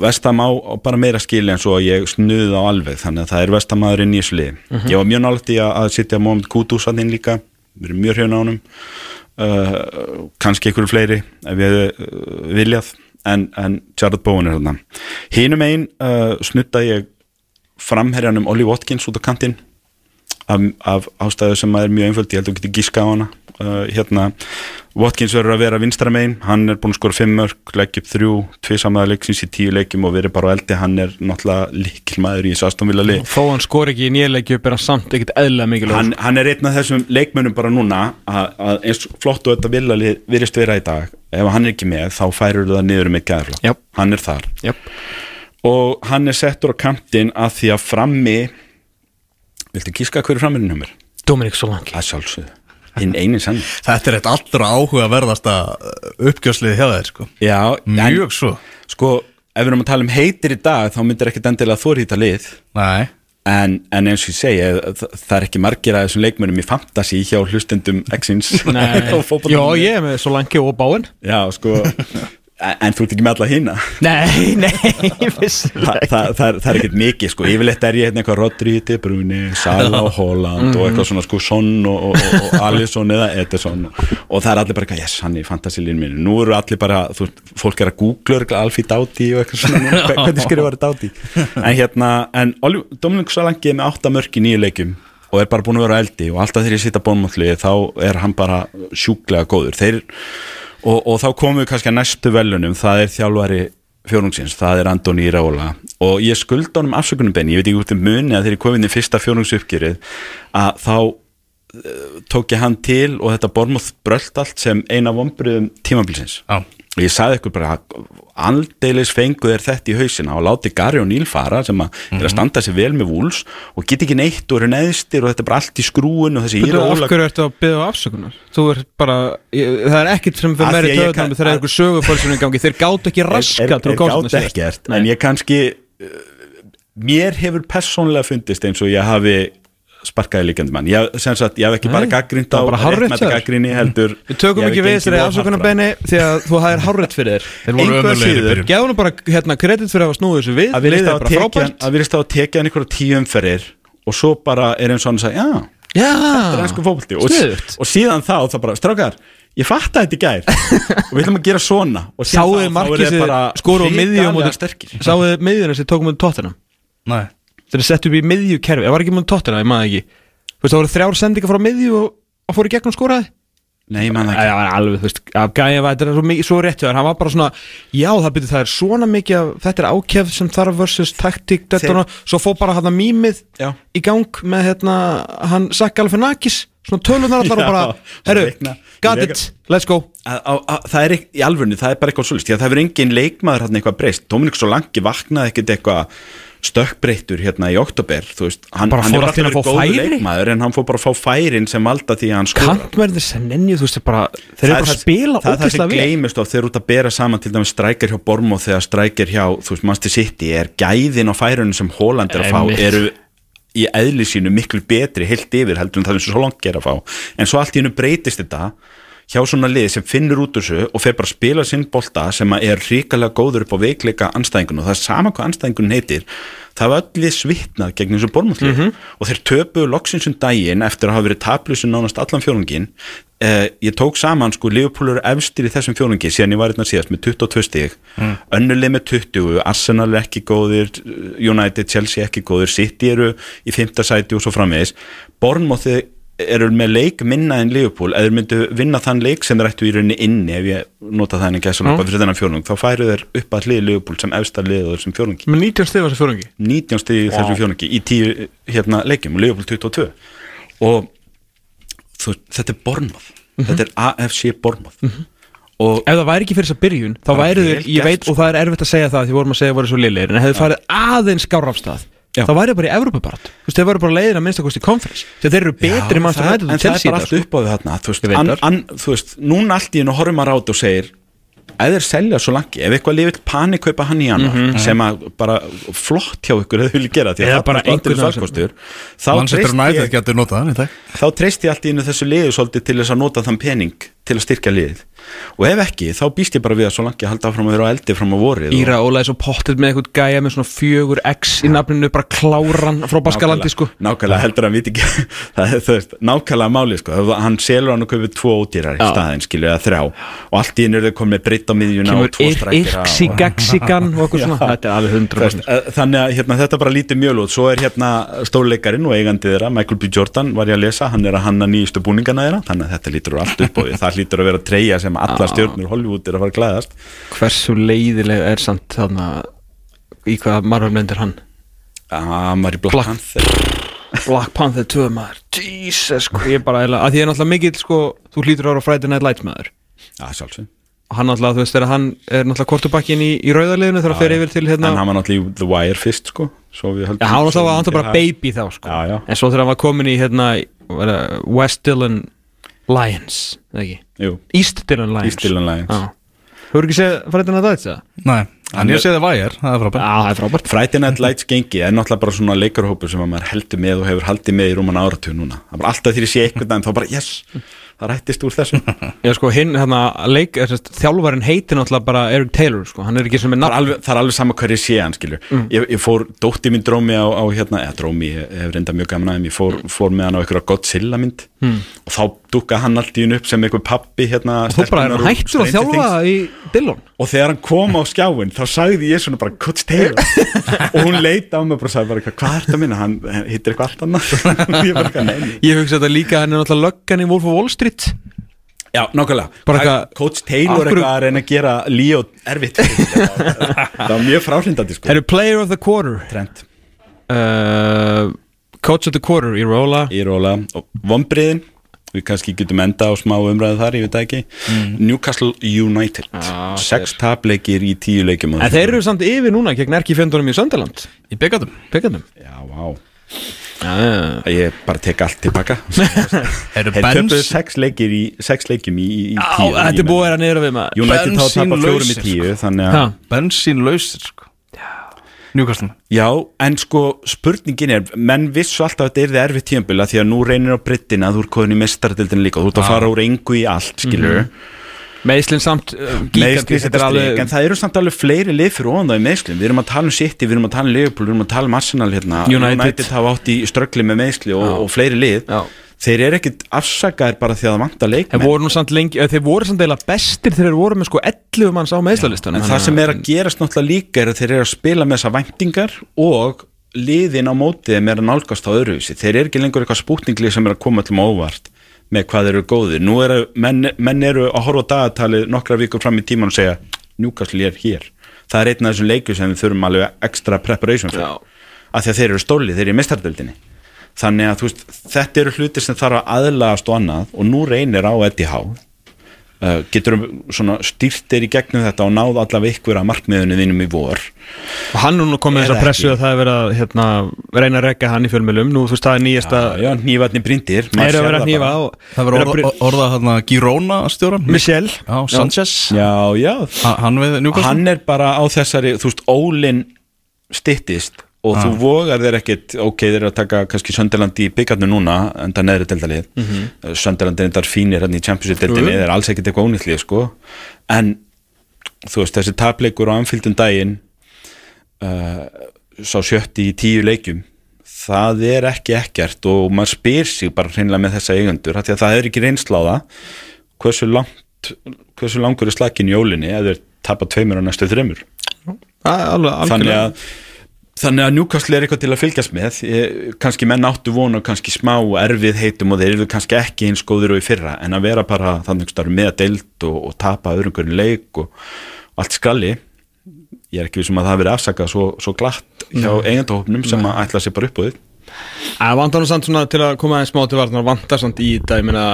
vestam á bara meira skili en svo ég snuði á alveg þannig að það er vestamaður inn í þessu liði. Ég var mjög nálægt í að, að sitja Mohamed Kudus að inn líka, erum mjög hrjóna á honum. Uh, kannski einhverju fleiri ef ég hefði viljað en, en Jared Bowen er þarna. Hinum einn uh, snutta ég framherjanum Ollie Watkins út á kantinn af, af ástæðu sem er mjög einföld. Ég held að þú getur gíska á hana uh, hérna, Watkins verður að vera vinstra megin. Hann er búin að skora 5 mörg, upp þrjú tvið samaða leiksins í 10 leikjum og verið bara á eldi, hann er náttúrulega líkil maður í þessu Aston lið. Þó hann skor ekki í nýjarleikju er hann samt ekkit eðla mikilvæg hann, hann er einn af þessum leikmönnum bara núna að, að eins flott og þetta viljalið virðist vera í dag ef hann er ekki með þá færur það niður gæðaflokk Jáp. hann er þar. Jáp. og hann er settur á kantinn að því að frammi viltu kíska hverju mér? Dominik Solanki að sjálfsögðu, hinn eini sann Þetta er eitt allra áhuga verðasta uppgjörsliði hjá þér sko. Já, Mjög svo. en, sko, ef við erum að tala um heitir í dag þá myndir ekkit endilega þórhýta lið. Nei. En, en eins og ég segi það, það er ekki margir að þessum leikmönnum í fantasy hjá hlustendum X-ins. Já, ég er með Solanki og Báin Já, sko en, þú ert ekki með alla hína Nei, nei, Þa, vissulega það, það, er, það er ekkert mikið sko, yfirleitt er ég hérna eitthvað Rodri, De Bruyne, Sala og Holland og eitthvað svona sko Son og, og, og, og Alisson eða Ederson. Og það er allir bara eitthvað, yes, hann er í fantasílinu mínu. Nú eru allir bara, þú fólk er að googla Alfie Doughty og eitthvað svona. Núna, hver- hvernig skrifar þetta Doughty en hérna, en Dominic Solanke er með átta mörk í nýju leikjum og er bara búin að vera eldi og alltaf þegar ég sita bónmátli þá er hann bara sjúklega góður. Þeir, og, og þá komum við kannski að næstu velunum, það er þjálfari fjórungsins, það er Andoni Iraola og ég skulda honum afsökunum benni, ég veit ekki út um muni að þegar ég kom inn í fyrsta fjórungsuppgerið að þá eh, tók ég hann til og þetta Bormóð brölt allt sem eina vombriðum tímabilsins. Já. Ég sagði ykkur bara aldeilis fengu þér þetta í hausina og láti Gary og Níl fara sem að er að standa sér vel með vúls og get ekki neitt og eru neðstir og þetta er bara allt í skrúin og þessi Þú af Iraola hverju ertu að byggja afsökunar? Þú er bara, ég, það er ekkit sem Af fyrir meiri kann- þegar er einhver sögufölsunum gangi. Þeir gátt ekki raska er, er, er gátt ekkert en ég kannski uh, mér hefur persónlega fundist eins og ég hafi sparkaði líkjandi mann. Ég, sem sagt, ég hef ekki bara Nei, gaggrind það á var bara hjá þér. gaggrinni heldur. Við tökum ekki við þessari of hart afsökunar fram. beini því að þú hafðir hárrétt fyrir Þeir þér að í síður, gefðu nú bara hérna, kredit fyrir að hafa snúið þessu við að Liðið virðist er á að bara tekja frábært. að virðist á að tekja hann einhverja tíu umferðir og svo bara er og hann að segja já, Já, þetta er ennsku fókbalti og, og síðan þá þá bara, strákar ég fatta þetta í gær. Og við ætlum að gera svona. Og síðan Sáuðu þá- þeir sem bara skoru á miðju á hrikalega móti sterkir. Sáuðu miðjuna sem tókum við tóttina Nei Þeir eru sett upp í miðju kerfi, það var ekki múið tóttina, ég maður ekki. Þú veist, það voru þrjár sendingar frá miðju og, og fór í gegn og skoraði. Nei, Það ekki. var alveg, þú veist, að gæja var þetta svo, svo rétt hann var bara svona já, það byrði það er svona mikið af, þetta er ákjæf sem þarf versus taktík, þetta og svo fór bara hann að mýmið í gang með hérna, hann Sakk Alfenakis. Svona tölunar allar og bara herru, got it, let's go. Að, að, að, það er ekki, í alvörni, það er bara eitthvað svolítið, að það hefur engin leikmaður hann eitthvað breyst, Dominik Solanki vaknaði ekkit eitthvað stökkbreyttur hérna í oktober, þú veist, hann, hann er alltaf verið góður færi? leikmaður en hann fór bara að fá færin sem valda því að hann skora kantverðir sem nenni, þú veist, bara þeir eru bara að spila það er það sem ógeðslega vel gleymist of þeir eru út að bera saman til dæmis strækjar hjá Bormo þegar strækjar hjá, þú veist, Manchester City er gæðin á færunum sem Holland er að fá Einmitt. eru í eðli sínu miklu betri heilt yfir heldur en það sem svo langt er að fá en svo allt í hennu breytist þetta hjá svona lið sem finnur út úr þessu og fer bara að spila sinn bolta sem er ríkalega góður upp á veikleika anstæðingun og það er sama hvað anstæðingun heitir. Það var öll lið svitnað gegn þessu bormúlið og þeir töpuðu loksins um daginn eftir að hafa verið taplusin nánast allan fjórungin eh, ég tók saman sko Liverpool eru efstir í þessum fjórungi síðan ég var hérna síðast með 22 stig. Mm. önnulið með 20, Arsenal er ekki góðir United, Chelsea ekki góðir City eru í 5. sæti og svo framvegis. Bournemouth eru með leik minna en Liverpool eða myndu vinna þann leik sem þeir ættu í rauninni inni ef ég nota það en ekki að svona fyrir þennan fjórung þá færu þeir upp að hlið Liverpool sem efsta lið og þessum fjórungi með 19 stig var þessi fjóringi 19 stig í þessum fjórungi í 10 hérna, leikjum og Liverpool 22 og þú, þetta er Bournemouth. Þetta er AFC Bournemouth. Og ef það væri ekki fyrir þess að byrjun þá væri þau, ég veit og það er erfitt að segja það því vorum að segja að voru svo liðlegir en hefðu farið aðeins skárafstað. Þá væri það bara í Evropabarat þú veist, þeir væri bara leiðin að minnsta kosti konferens þeir eru betri mannstur það- hættu en það er bara allt upp á því þarna þú veist, an, an, þú veist, núna allt í hennu horfum maður át og segir ef þeir selja svo langi, ef eitthvað lifill panikaupa hann í januar, sem að bara flott hjá ykkur eða vilja gera því Eða að það bara bara einhvern einhvern valkostur þá United ég, allt í hennu þessu liðu svolítið til þess að nota þann pening til að styrkja liðið og ef ekki, þá býst ég bara við að svo langi að halda áfram að vera á eldi fram á vorið og- Íra Óla er svo pottet með eitthvað gæja með svona fjögur X í nafninu bara kláran frá Baskalandi sko. nákvæmlega heldur að hann viti ekki. Það veist, nákvæmlega máli sko. Hann selur hann og kaupir tvo ódýrar í staðin skilur eða þrjá. Og allt í einu er þau komið breytt á miðjuna og tvo og er Veist, eh, þannig að hérna, þetta bara lítið mjög lút svo er hérna stórleikarinn og eigandi þeirra Michael B. Jordan var ég að lesa, hann er að hanna nýjustu búningana þeirra, það sem allar stjórnur Hollywood er að fara að glæðast hversu leiðileg er samt þarna í hvað Marvel myndir hann? Hann var í Black Black- Panther. Black Panther 2 maður. Jesus ég bara eða að því er náttúrulega mikill sko þú hlýtur vera á Friday Night Lights maður. Já, sjálfsög og hann náttúrulega þú veist þegar hann er náttúrulega kortubakkin í, í rauðarliðinu þegar hann fer yfir til hérna En hann var náttúrulega í The Wire fyrst sko Já, hann var náttúrulega bara það. baby þá sko. Já, já. En svo þegar hann var komin í hérna það West Dillon Lions eða ekki? Jú, East Dillon Lions. East Dillon Lions. Já. Þú eru ekki séð Friday Night Lights eða? Nei, en ég það vægir, það er frábært. Já, það er frábært. Friday Night Lights gengi er náttúrulega bara svona leikarhópur sem að maður heldur með og hefur haldið með í rúman áratug núna. Það er bara alltaf því að sé eitthvað en þá bara yes það rættist úr þessu. Já sko hinn hérna leik er, sérst, þjálfarinn heitir náttúrulega bara Eric Taylor sko, hann er ekki sem er nafn það er alveg sama hverju sé hann skilur ég, ég fór, dótti mín drómi á, á hérna, eða drómi, ég hef reynda mjög gaman aðeim ég fór, fór með hann á einhverja Godzilla mynd. Og þá dukka hann allt í hún upp sem einhver pappi hérna og þú bara hann hættur að þjálfa í Dillon? Og þegar hann kom á skjáin þá sagði ég svona bara Coach Taylor. Og hún leita á mig og sagði bara hvað er þetta minna, hann hittir eitthvað allt nei. Ég hugsa þetta líka, hann er náttúrulega löggan í Wolf of Wall Street Já, nákvæmlega. Coach Taylor eitthvað að reyna að gera Leo erfitt það var mjög fráhrindandi sko. Eru Player of the Quarter. Trent. Uh, Coach of the Quarter í Róla í róla og vombriðin við kannski getum enda á smá umræðu þar, ég veit ekki. Newcastle United. Ah, sex tapleikir í tíu leikjum En þeir eru samt yfir núna gegn erki fjöndunum í Söndaland Í Byggandum Já, vá, Já, ég bara tek allt tilbaka. Eru Þeir töpuðu sex leikir í sex leikjum í, í tíu þetta er búið að að við maður. Að Ha. Bensín lausir sko. Njúkastum Já, en sko spurningin er menn vissu alltaf að þetta er þið erfið tímabila því að nú reynir á brittina að þú er koðin í mestardildin líka og þú ert að fara úr engu í allt, skilur mm Meðslinn samt uh, er alveg en það eru samt alveg fleiri lið fyrir ofan það í meðslum við erum að tala um City, við erum að tala um Liverpool við erum að tala um Arsenal hérna. United. United hafa átt í ströggli með meðsli og, og fleiri lið. Já. þeir eru ekkit afsakaðir bara því að það vantar Þeir leikmenn voru nú samt lengi, eh, þeir voru samt eiginlega bestir þegar þeir voru með sko 11 manns á meðslalistunum en það sem er að gerast náttúrulega líka er að þeir eru að spila með þessa væntingar og liðin á mótið er að nálgast á öðruvísi. Þeir eru ekki lengur eitthvað spútninglið sem er að koma til óvart með hvað eru góðir. Nú eru menn, menn eru að horfa á dagatalið nokkra vikur fram í tíman og segja Newcastle er hér. Það er einn af þessum leikur sem við þurfum alveg ekstra preparation fyrir Já. af því að þeir eru stólið, þeir eru í mestardöldinni þannig að veist, þetta eru hlutir sem þarf að aðlagast og annað og nú reynir á Eddie Howe getur svona stýrtir í gegnum þetta og náð allavega ykkur að markmiðunni þínum í vor? Og hann er nú komið Er þess að pressu að það er verið að hérna, reyna að rekka hann í fjölmjölum Nú þú veist það er nýjasta já, nývatni brindir Það er að á Það var orða, orða hérna Girona stjóran Michel. Já, Sanchez. Já, já, Ha- Hann hann er bara á þessari þú veist, ólinn stittist og þú vogar þeir ekkit ok, þeir eru að taka kannski Sönderland í byggarnu núna en það neðri deildalið mm -hmm. Sönderland er endar fínir hann í Championship deildinni, Jú, jú. þeir er alls ekkit eitthvað ónýttlið sko, en þú veist, þessi tapleikur á anfyldum daginn uh, sá sjötti í tíu leikjum það er ekki ekkert og maður spyr sig bara hreinlega með þessa eigundur af því að það er ekki reynsla á það hversu langt hversu langur er slakin í jólinni eða þeir tapa tveimur á næstu þreimur Alveg, þannig algjörlega. að þannig að Newcastle er eitthvað til að fylgjast með. Ég, kannski menn áttu vonu og kannski smá erfið heitum og þeir eru kannski ekki eins góður og í fyrra en að vera bara þannig starf með að deild og, og tapa öðrungurinn leik og, og allt skalli ég er ekki vissum að það verið afsakað svo, svo glatt hjá eigandahópnum sem að ætla sér bara upp á þið Það vantar nú samt svona til að koma aðeins smá til varnar vantar samt í þetta, ég meina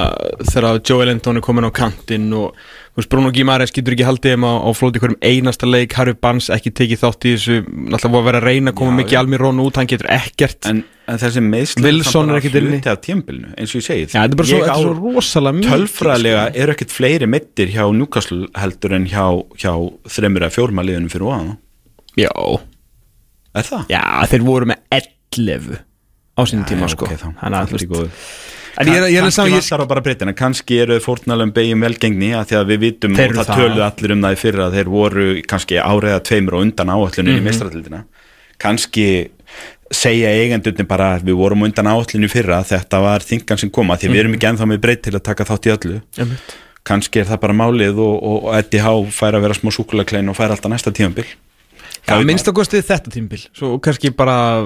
þegar Joe Ellington er komin á kantinn og veist, Bruno Guimaraes getur ekki haldið þeim á, á flóti hverjum einasta leik, Harry Barnes ekki tekið þátt í þessu, náttúrulega voru að vera að reyna að koma mikið já. Almirón út, hann getur ekkert. En, en þessi er ekkert inni. hluti af tímbilinu eins og ég segi. Já, þetta Ég á- tölfræðilega eru ekkert fleiri mittir hjá Newcastle heldur en hjá, hjá þreymur eða fjórma liðunum fyrir ofan. Já, er það? já, þeir voru með 11 á sínum tíma sko. Þannig að, En ég er, saman, ég, vantar á bara breytina, kannski eru þau fórnalum beigjum velgengni að því að við vitum Þeir og það það. töluðu allir um það í fyrra að þeir voru kannski áriða tveimur og undan áallunni Mhm. í mestratildina kannski segja eigendurni bara að við vorum undan áallunni í fyrra þetta var þingan sem koma því við erum ekki ennþá með breyt til að taka þátt í öllu Mhm. Einmitt. kannski er það bara málið og, og, og Eddie Há fær að vera smá súkulaklein og fær alltaf næsta tímabil já, minnst að kostið þetta tímbil Svo kannski bara,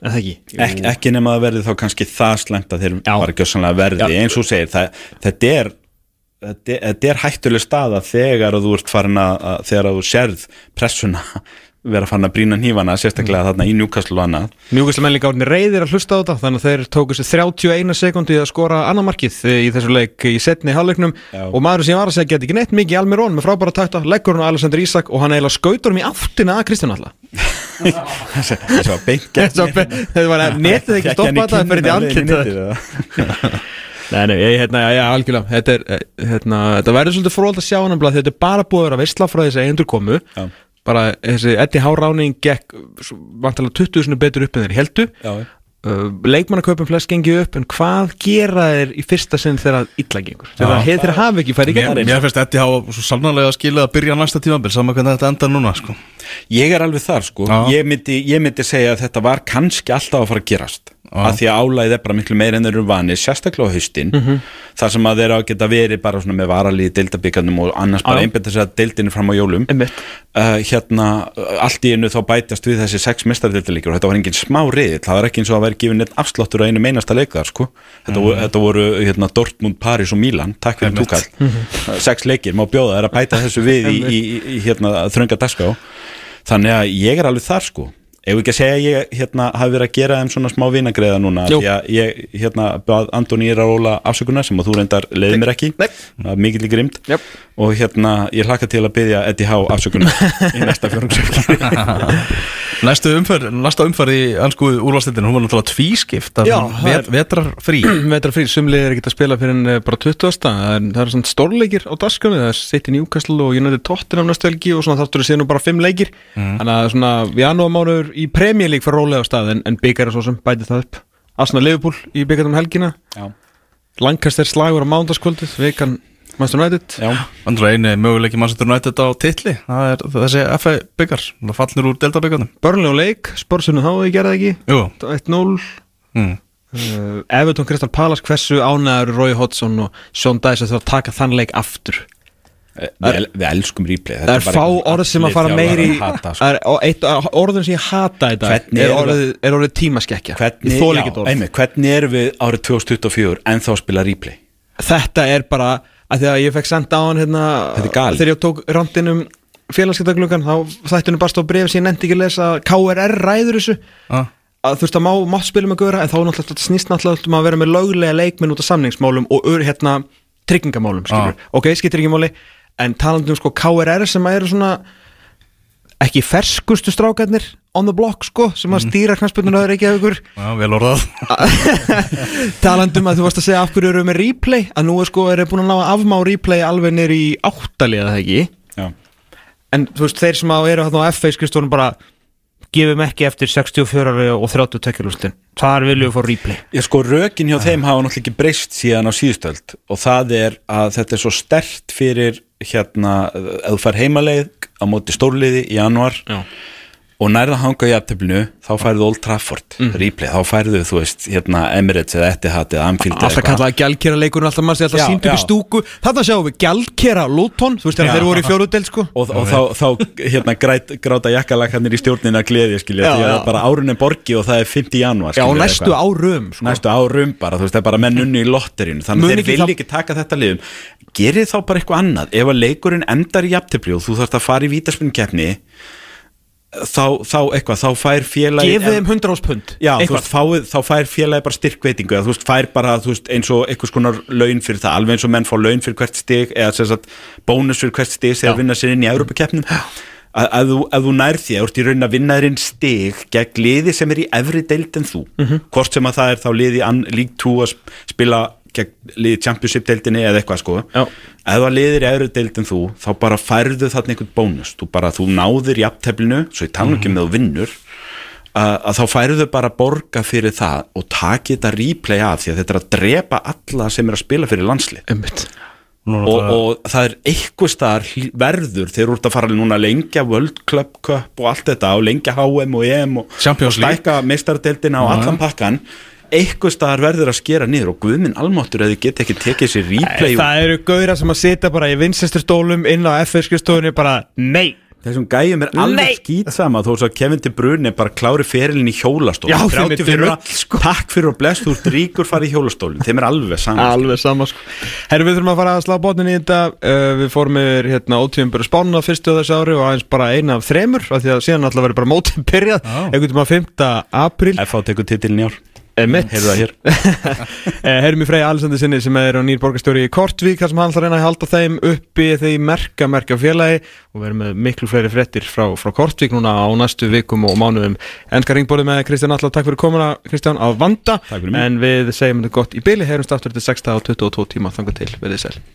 Ek, ekki nema að verði þá kannski það slæmt að þeir Já. bara gjössanlega verði Já. eins og segir, það, þetta er þetta er, hættuleg staða þegar að þú ert farin að, að þegar að þú sérð pressuna vera farin að brína hnífana, sérstaklega þarna í Newcastle og annað. Mjúkvæslega menn líka orðinni reyðir að hlusta á þetta þannig að þeir tóku sér 31 sekundi að skora annar markið í þessu leik í setni hálfleiknum. Já. og maður sem var að segja geti ekki neitt mikið Almirón með frábæra takta, leggur hann á Alexander Isak og hann eiginlega skautur hann í áttina að Kristján Alla þessi var beint þetta var netið ekki stoppa þetta fyrir því andlita Nei, nei, ég, hérna, já, já, algjörlega. Þetta, er, eh, hérna, þetta verður svolítið fróld að sjá hann þetta er bara búið að vera veistla frá þessi eigendur komu. Já. Bara þessi Eddie Há ráning gekk svo vantarlega 20 sinni betur upp en þeir heldu Já. Uh, leikmannaköpum flest gengið upp en hvað gera þeir í fyrsta sinn þegar illa gengur? Þegar Já. þeir hafi ekki farið í gegn? mér finnst Eddie hafa svo sannarlega skilið að byrja næsta tímabil saman hvernig þetta endar núna sko. Ég er alveg þar sko. Ég myndi, ég myndi segja að þetta var kannski alltaf að fara að gerast. Já. að því að álæðið er bara miklu meir en þeir eru vanir sérstaklega á haustin. Mhm. þar sem að þeir á að geta verið bara svona með varalíði deildabíkarnum og annars bara einbæta sér að deildinu fram á jólum. Uh, hérna allt í einu þá bætast við þessi sex mistardildalíkjur og þetta var engin smá riðill, það var ekki eins og að vera gefin neitt afsláttur á einu meinasta leikar sko. þetta, voru, þetta voru hérna, Dortmund, Paris og Milan. Takk fyrir túkall sex leikir, má bjóða þær að bæta þessu við í, í, í, í hérna, þrönga dagská þannig að ég er alveg þar sko ef við ekki að segja að ég hérna, hafi verið að gera þeim svona smá vinagreiða núna Jú. því að ég hérna, bað Antoni Íraróla afsökunar sem að þú reyndar leiði mér ekki Nei. Það var mikill í grimt Jöp. og hérna ég hlakka til að byggja Eddie Há afsökunar í næsta fjörungsöfki Næstu umferð, næsta umferð í ansku úrvalstildinu, hún var náttúrulega tvískipt Já, vet, er- vetrar frí Vetra frýr, sumlið er ekki að spila fyrir en eh, bara 20. Það er, það er svona stórleikir á dasgömi, það er City Newcastle og United Tottenham næstu helgi og svona þáttur að sé nú bara 5 leikir Þannig að svona janúarmánuður í Premier League fyrir rólega á stað en, en byggar er svo sem bæti það upp. Asna Liverpool í byggarnum helgina. Já, Lancaster slagur á mándaskvöldið, vikan Master United. Andra eini möguleiki Manchester United á titli það er þessi FA byggar það fallnir úr deltabyggarnum Burnley og Leik, Sporsunum þá þau gerði ekki. Jú, 1-0 mm. uh, Everton Crystal Palace hversu ánæður Roy Hodgson og Sean Dice að það að taka þann leik aftur við, við elskum replay Það er fá orð sem að fara meiri sko. Það er og eitt orðin sem ég hata þetta Hvernig er orðið, er orðið tímaskekkja. Hvernig, orð. einmitt, hvernig erum við árið 2024 en þá að spila replay? Þetta er bara að því að ég fekk senda á hann hérna, þegar ég tók randinum félagskiptaglugan þá þættinu bara stóð bref sem ég nefndi ekki að lesa. Að KRR ræður þessu. Ah. að þú veist að má, mátt spila með góra en þá er náttúrulega snýst náttúrulega um að vera með löglega leikminn út af samningsmálum og ör, hérna tryggingamálum skilur. ok, skiptir ekki máli en talandi um sko KRR sem að eru svona ekki ferskustu strákarnir on the block sko sem að stýra knastbyrnun öður ekki af ykkur Já, vel orðað. Talandum að þú varst að segja af hverju eru með replay að nú er sko er búin að ná að afmá replay alveg nýr í áttalið eða ekki? Já, en þú veist þeir sem að eru á FA skrifstónum bara gefum ekki eftir 64 og 30 tekjulústin þar viljum við fá replay. Ég sko rökin hjá þeim hafa náttúrulega ekki breyst síðan á síðustöld og það er að þetta er svo stert fyrir hérna, ef þú fær heimaleið á móti stórliði í januar Já. Og nærða hanga í aftöflinu þá færðu Old Trafford, replay, þá færðu þú veist, hérna Emirates eða Etihad eða Anfield eða alltaf kallaði gjaldkera leikurinn alltaf maður sé alltaf Já, sínt upp í stúku. Þarna sjáum við gjaldkera Luton þú veist þegar þeir voru í fjórudel sko. Og, og þá, þá hérna græt, gráta jakkalakarnir í stjórnina gleði skilja, því að bara árun er borgi og það er 50 januar já skilurðu, næstu árum sko. næstu árum bara, þú veist, það er bara menn unni í lotterinu þannig Mun að þeir það- ekki taka þetta liðum. Gerið þá bara eitthvað annað. Ef að leikurinn endar í jafntefli og þú þarfst að fara í vítaspunnkeppni þá, þá eitthvað, þá fær félagi gefið þeim 100 ás pund Já, þú Eitthvað. veist, fáið, þá fær félagi bara styrkveitingu eða þú veist, fær bara, veist, eins og einhvers konar laun fyrir það, alveg eins og menn fá laun fyrir hvert stig eða sem sagt bónus fyrir hvert stig þegar vinna sér inn í Európa-keppnum að, að, þú, nær því, þú ert í raun að vinna þér inn stig gegn liði sem er í efri deild en þú, Mhm. hvort sem að það er þá liði League 2 að sp- spila gegn liði Championship deildinni eða eitthvað sko. Já. ef það liðir í efri deild en þú þá bara færðu þarna einhvern bónus. Þú bara, þú náðir í apteflinu svo ég tala ekki með þú vinnur að, að þá færðu bara borga fyrir það og taki þetta replay af því að þetta er að drepa alla sem er að spila fyrir landslið. Og, og það er eitthvað staðar verður þeir eru út að fara núna að lengja World Club Cup og allt þetta og lengja HM og EM og, Champions og stækka meistardeldina og allan pakkan eitthvað staðar verður að skera niður og guðminn almáttur að þið geta ekki tekið sér replay og það eru gauðra sem að sitja bara í vinsesturstólum inn á FA skrifstofunni bara nei Þessum gæjum er alveg Nei. skýtsama þó að Kevin De Bruyne bara klári ferilin í hjólastól Já, þeim er 35 ára, drull, sko. Takk fyrir og bless, þú ert ríkur farið í hjólastólin Þeim er alveg saman Alveg sama sko Herru við þurfum að fara að slá botnin í þetta uh, Við fórum yfir hérna ótíðum bara spánuna fyrstu þessu ári og aðeins bara eina af þremur af Því að síðan alltaf verið bara mótið byrjað Já. Einhvern tíma 5. apríl F.A. tekur titilin í ár Heyrðu það hér. Herrum í Freyja Alessandi sinni sem er á nýr borgarstjóri í Kortvík þar sem hann ætlar að reyna að halda þeim uppi því merka, merka félagi og verðum með miklu fleiri fréttir frá, frá Kortvík núna á næstu vikum og mánuðum. Enska ringborði með Kristján Allar, takk fyrir komuna Kristján á vanda. En við segjum þetta gott í byli, heyrumst aftur til 6 og 22 tíma. Þangar til, verðið sæl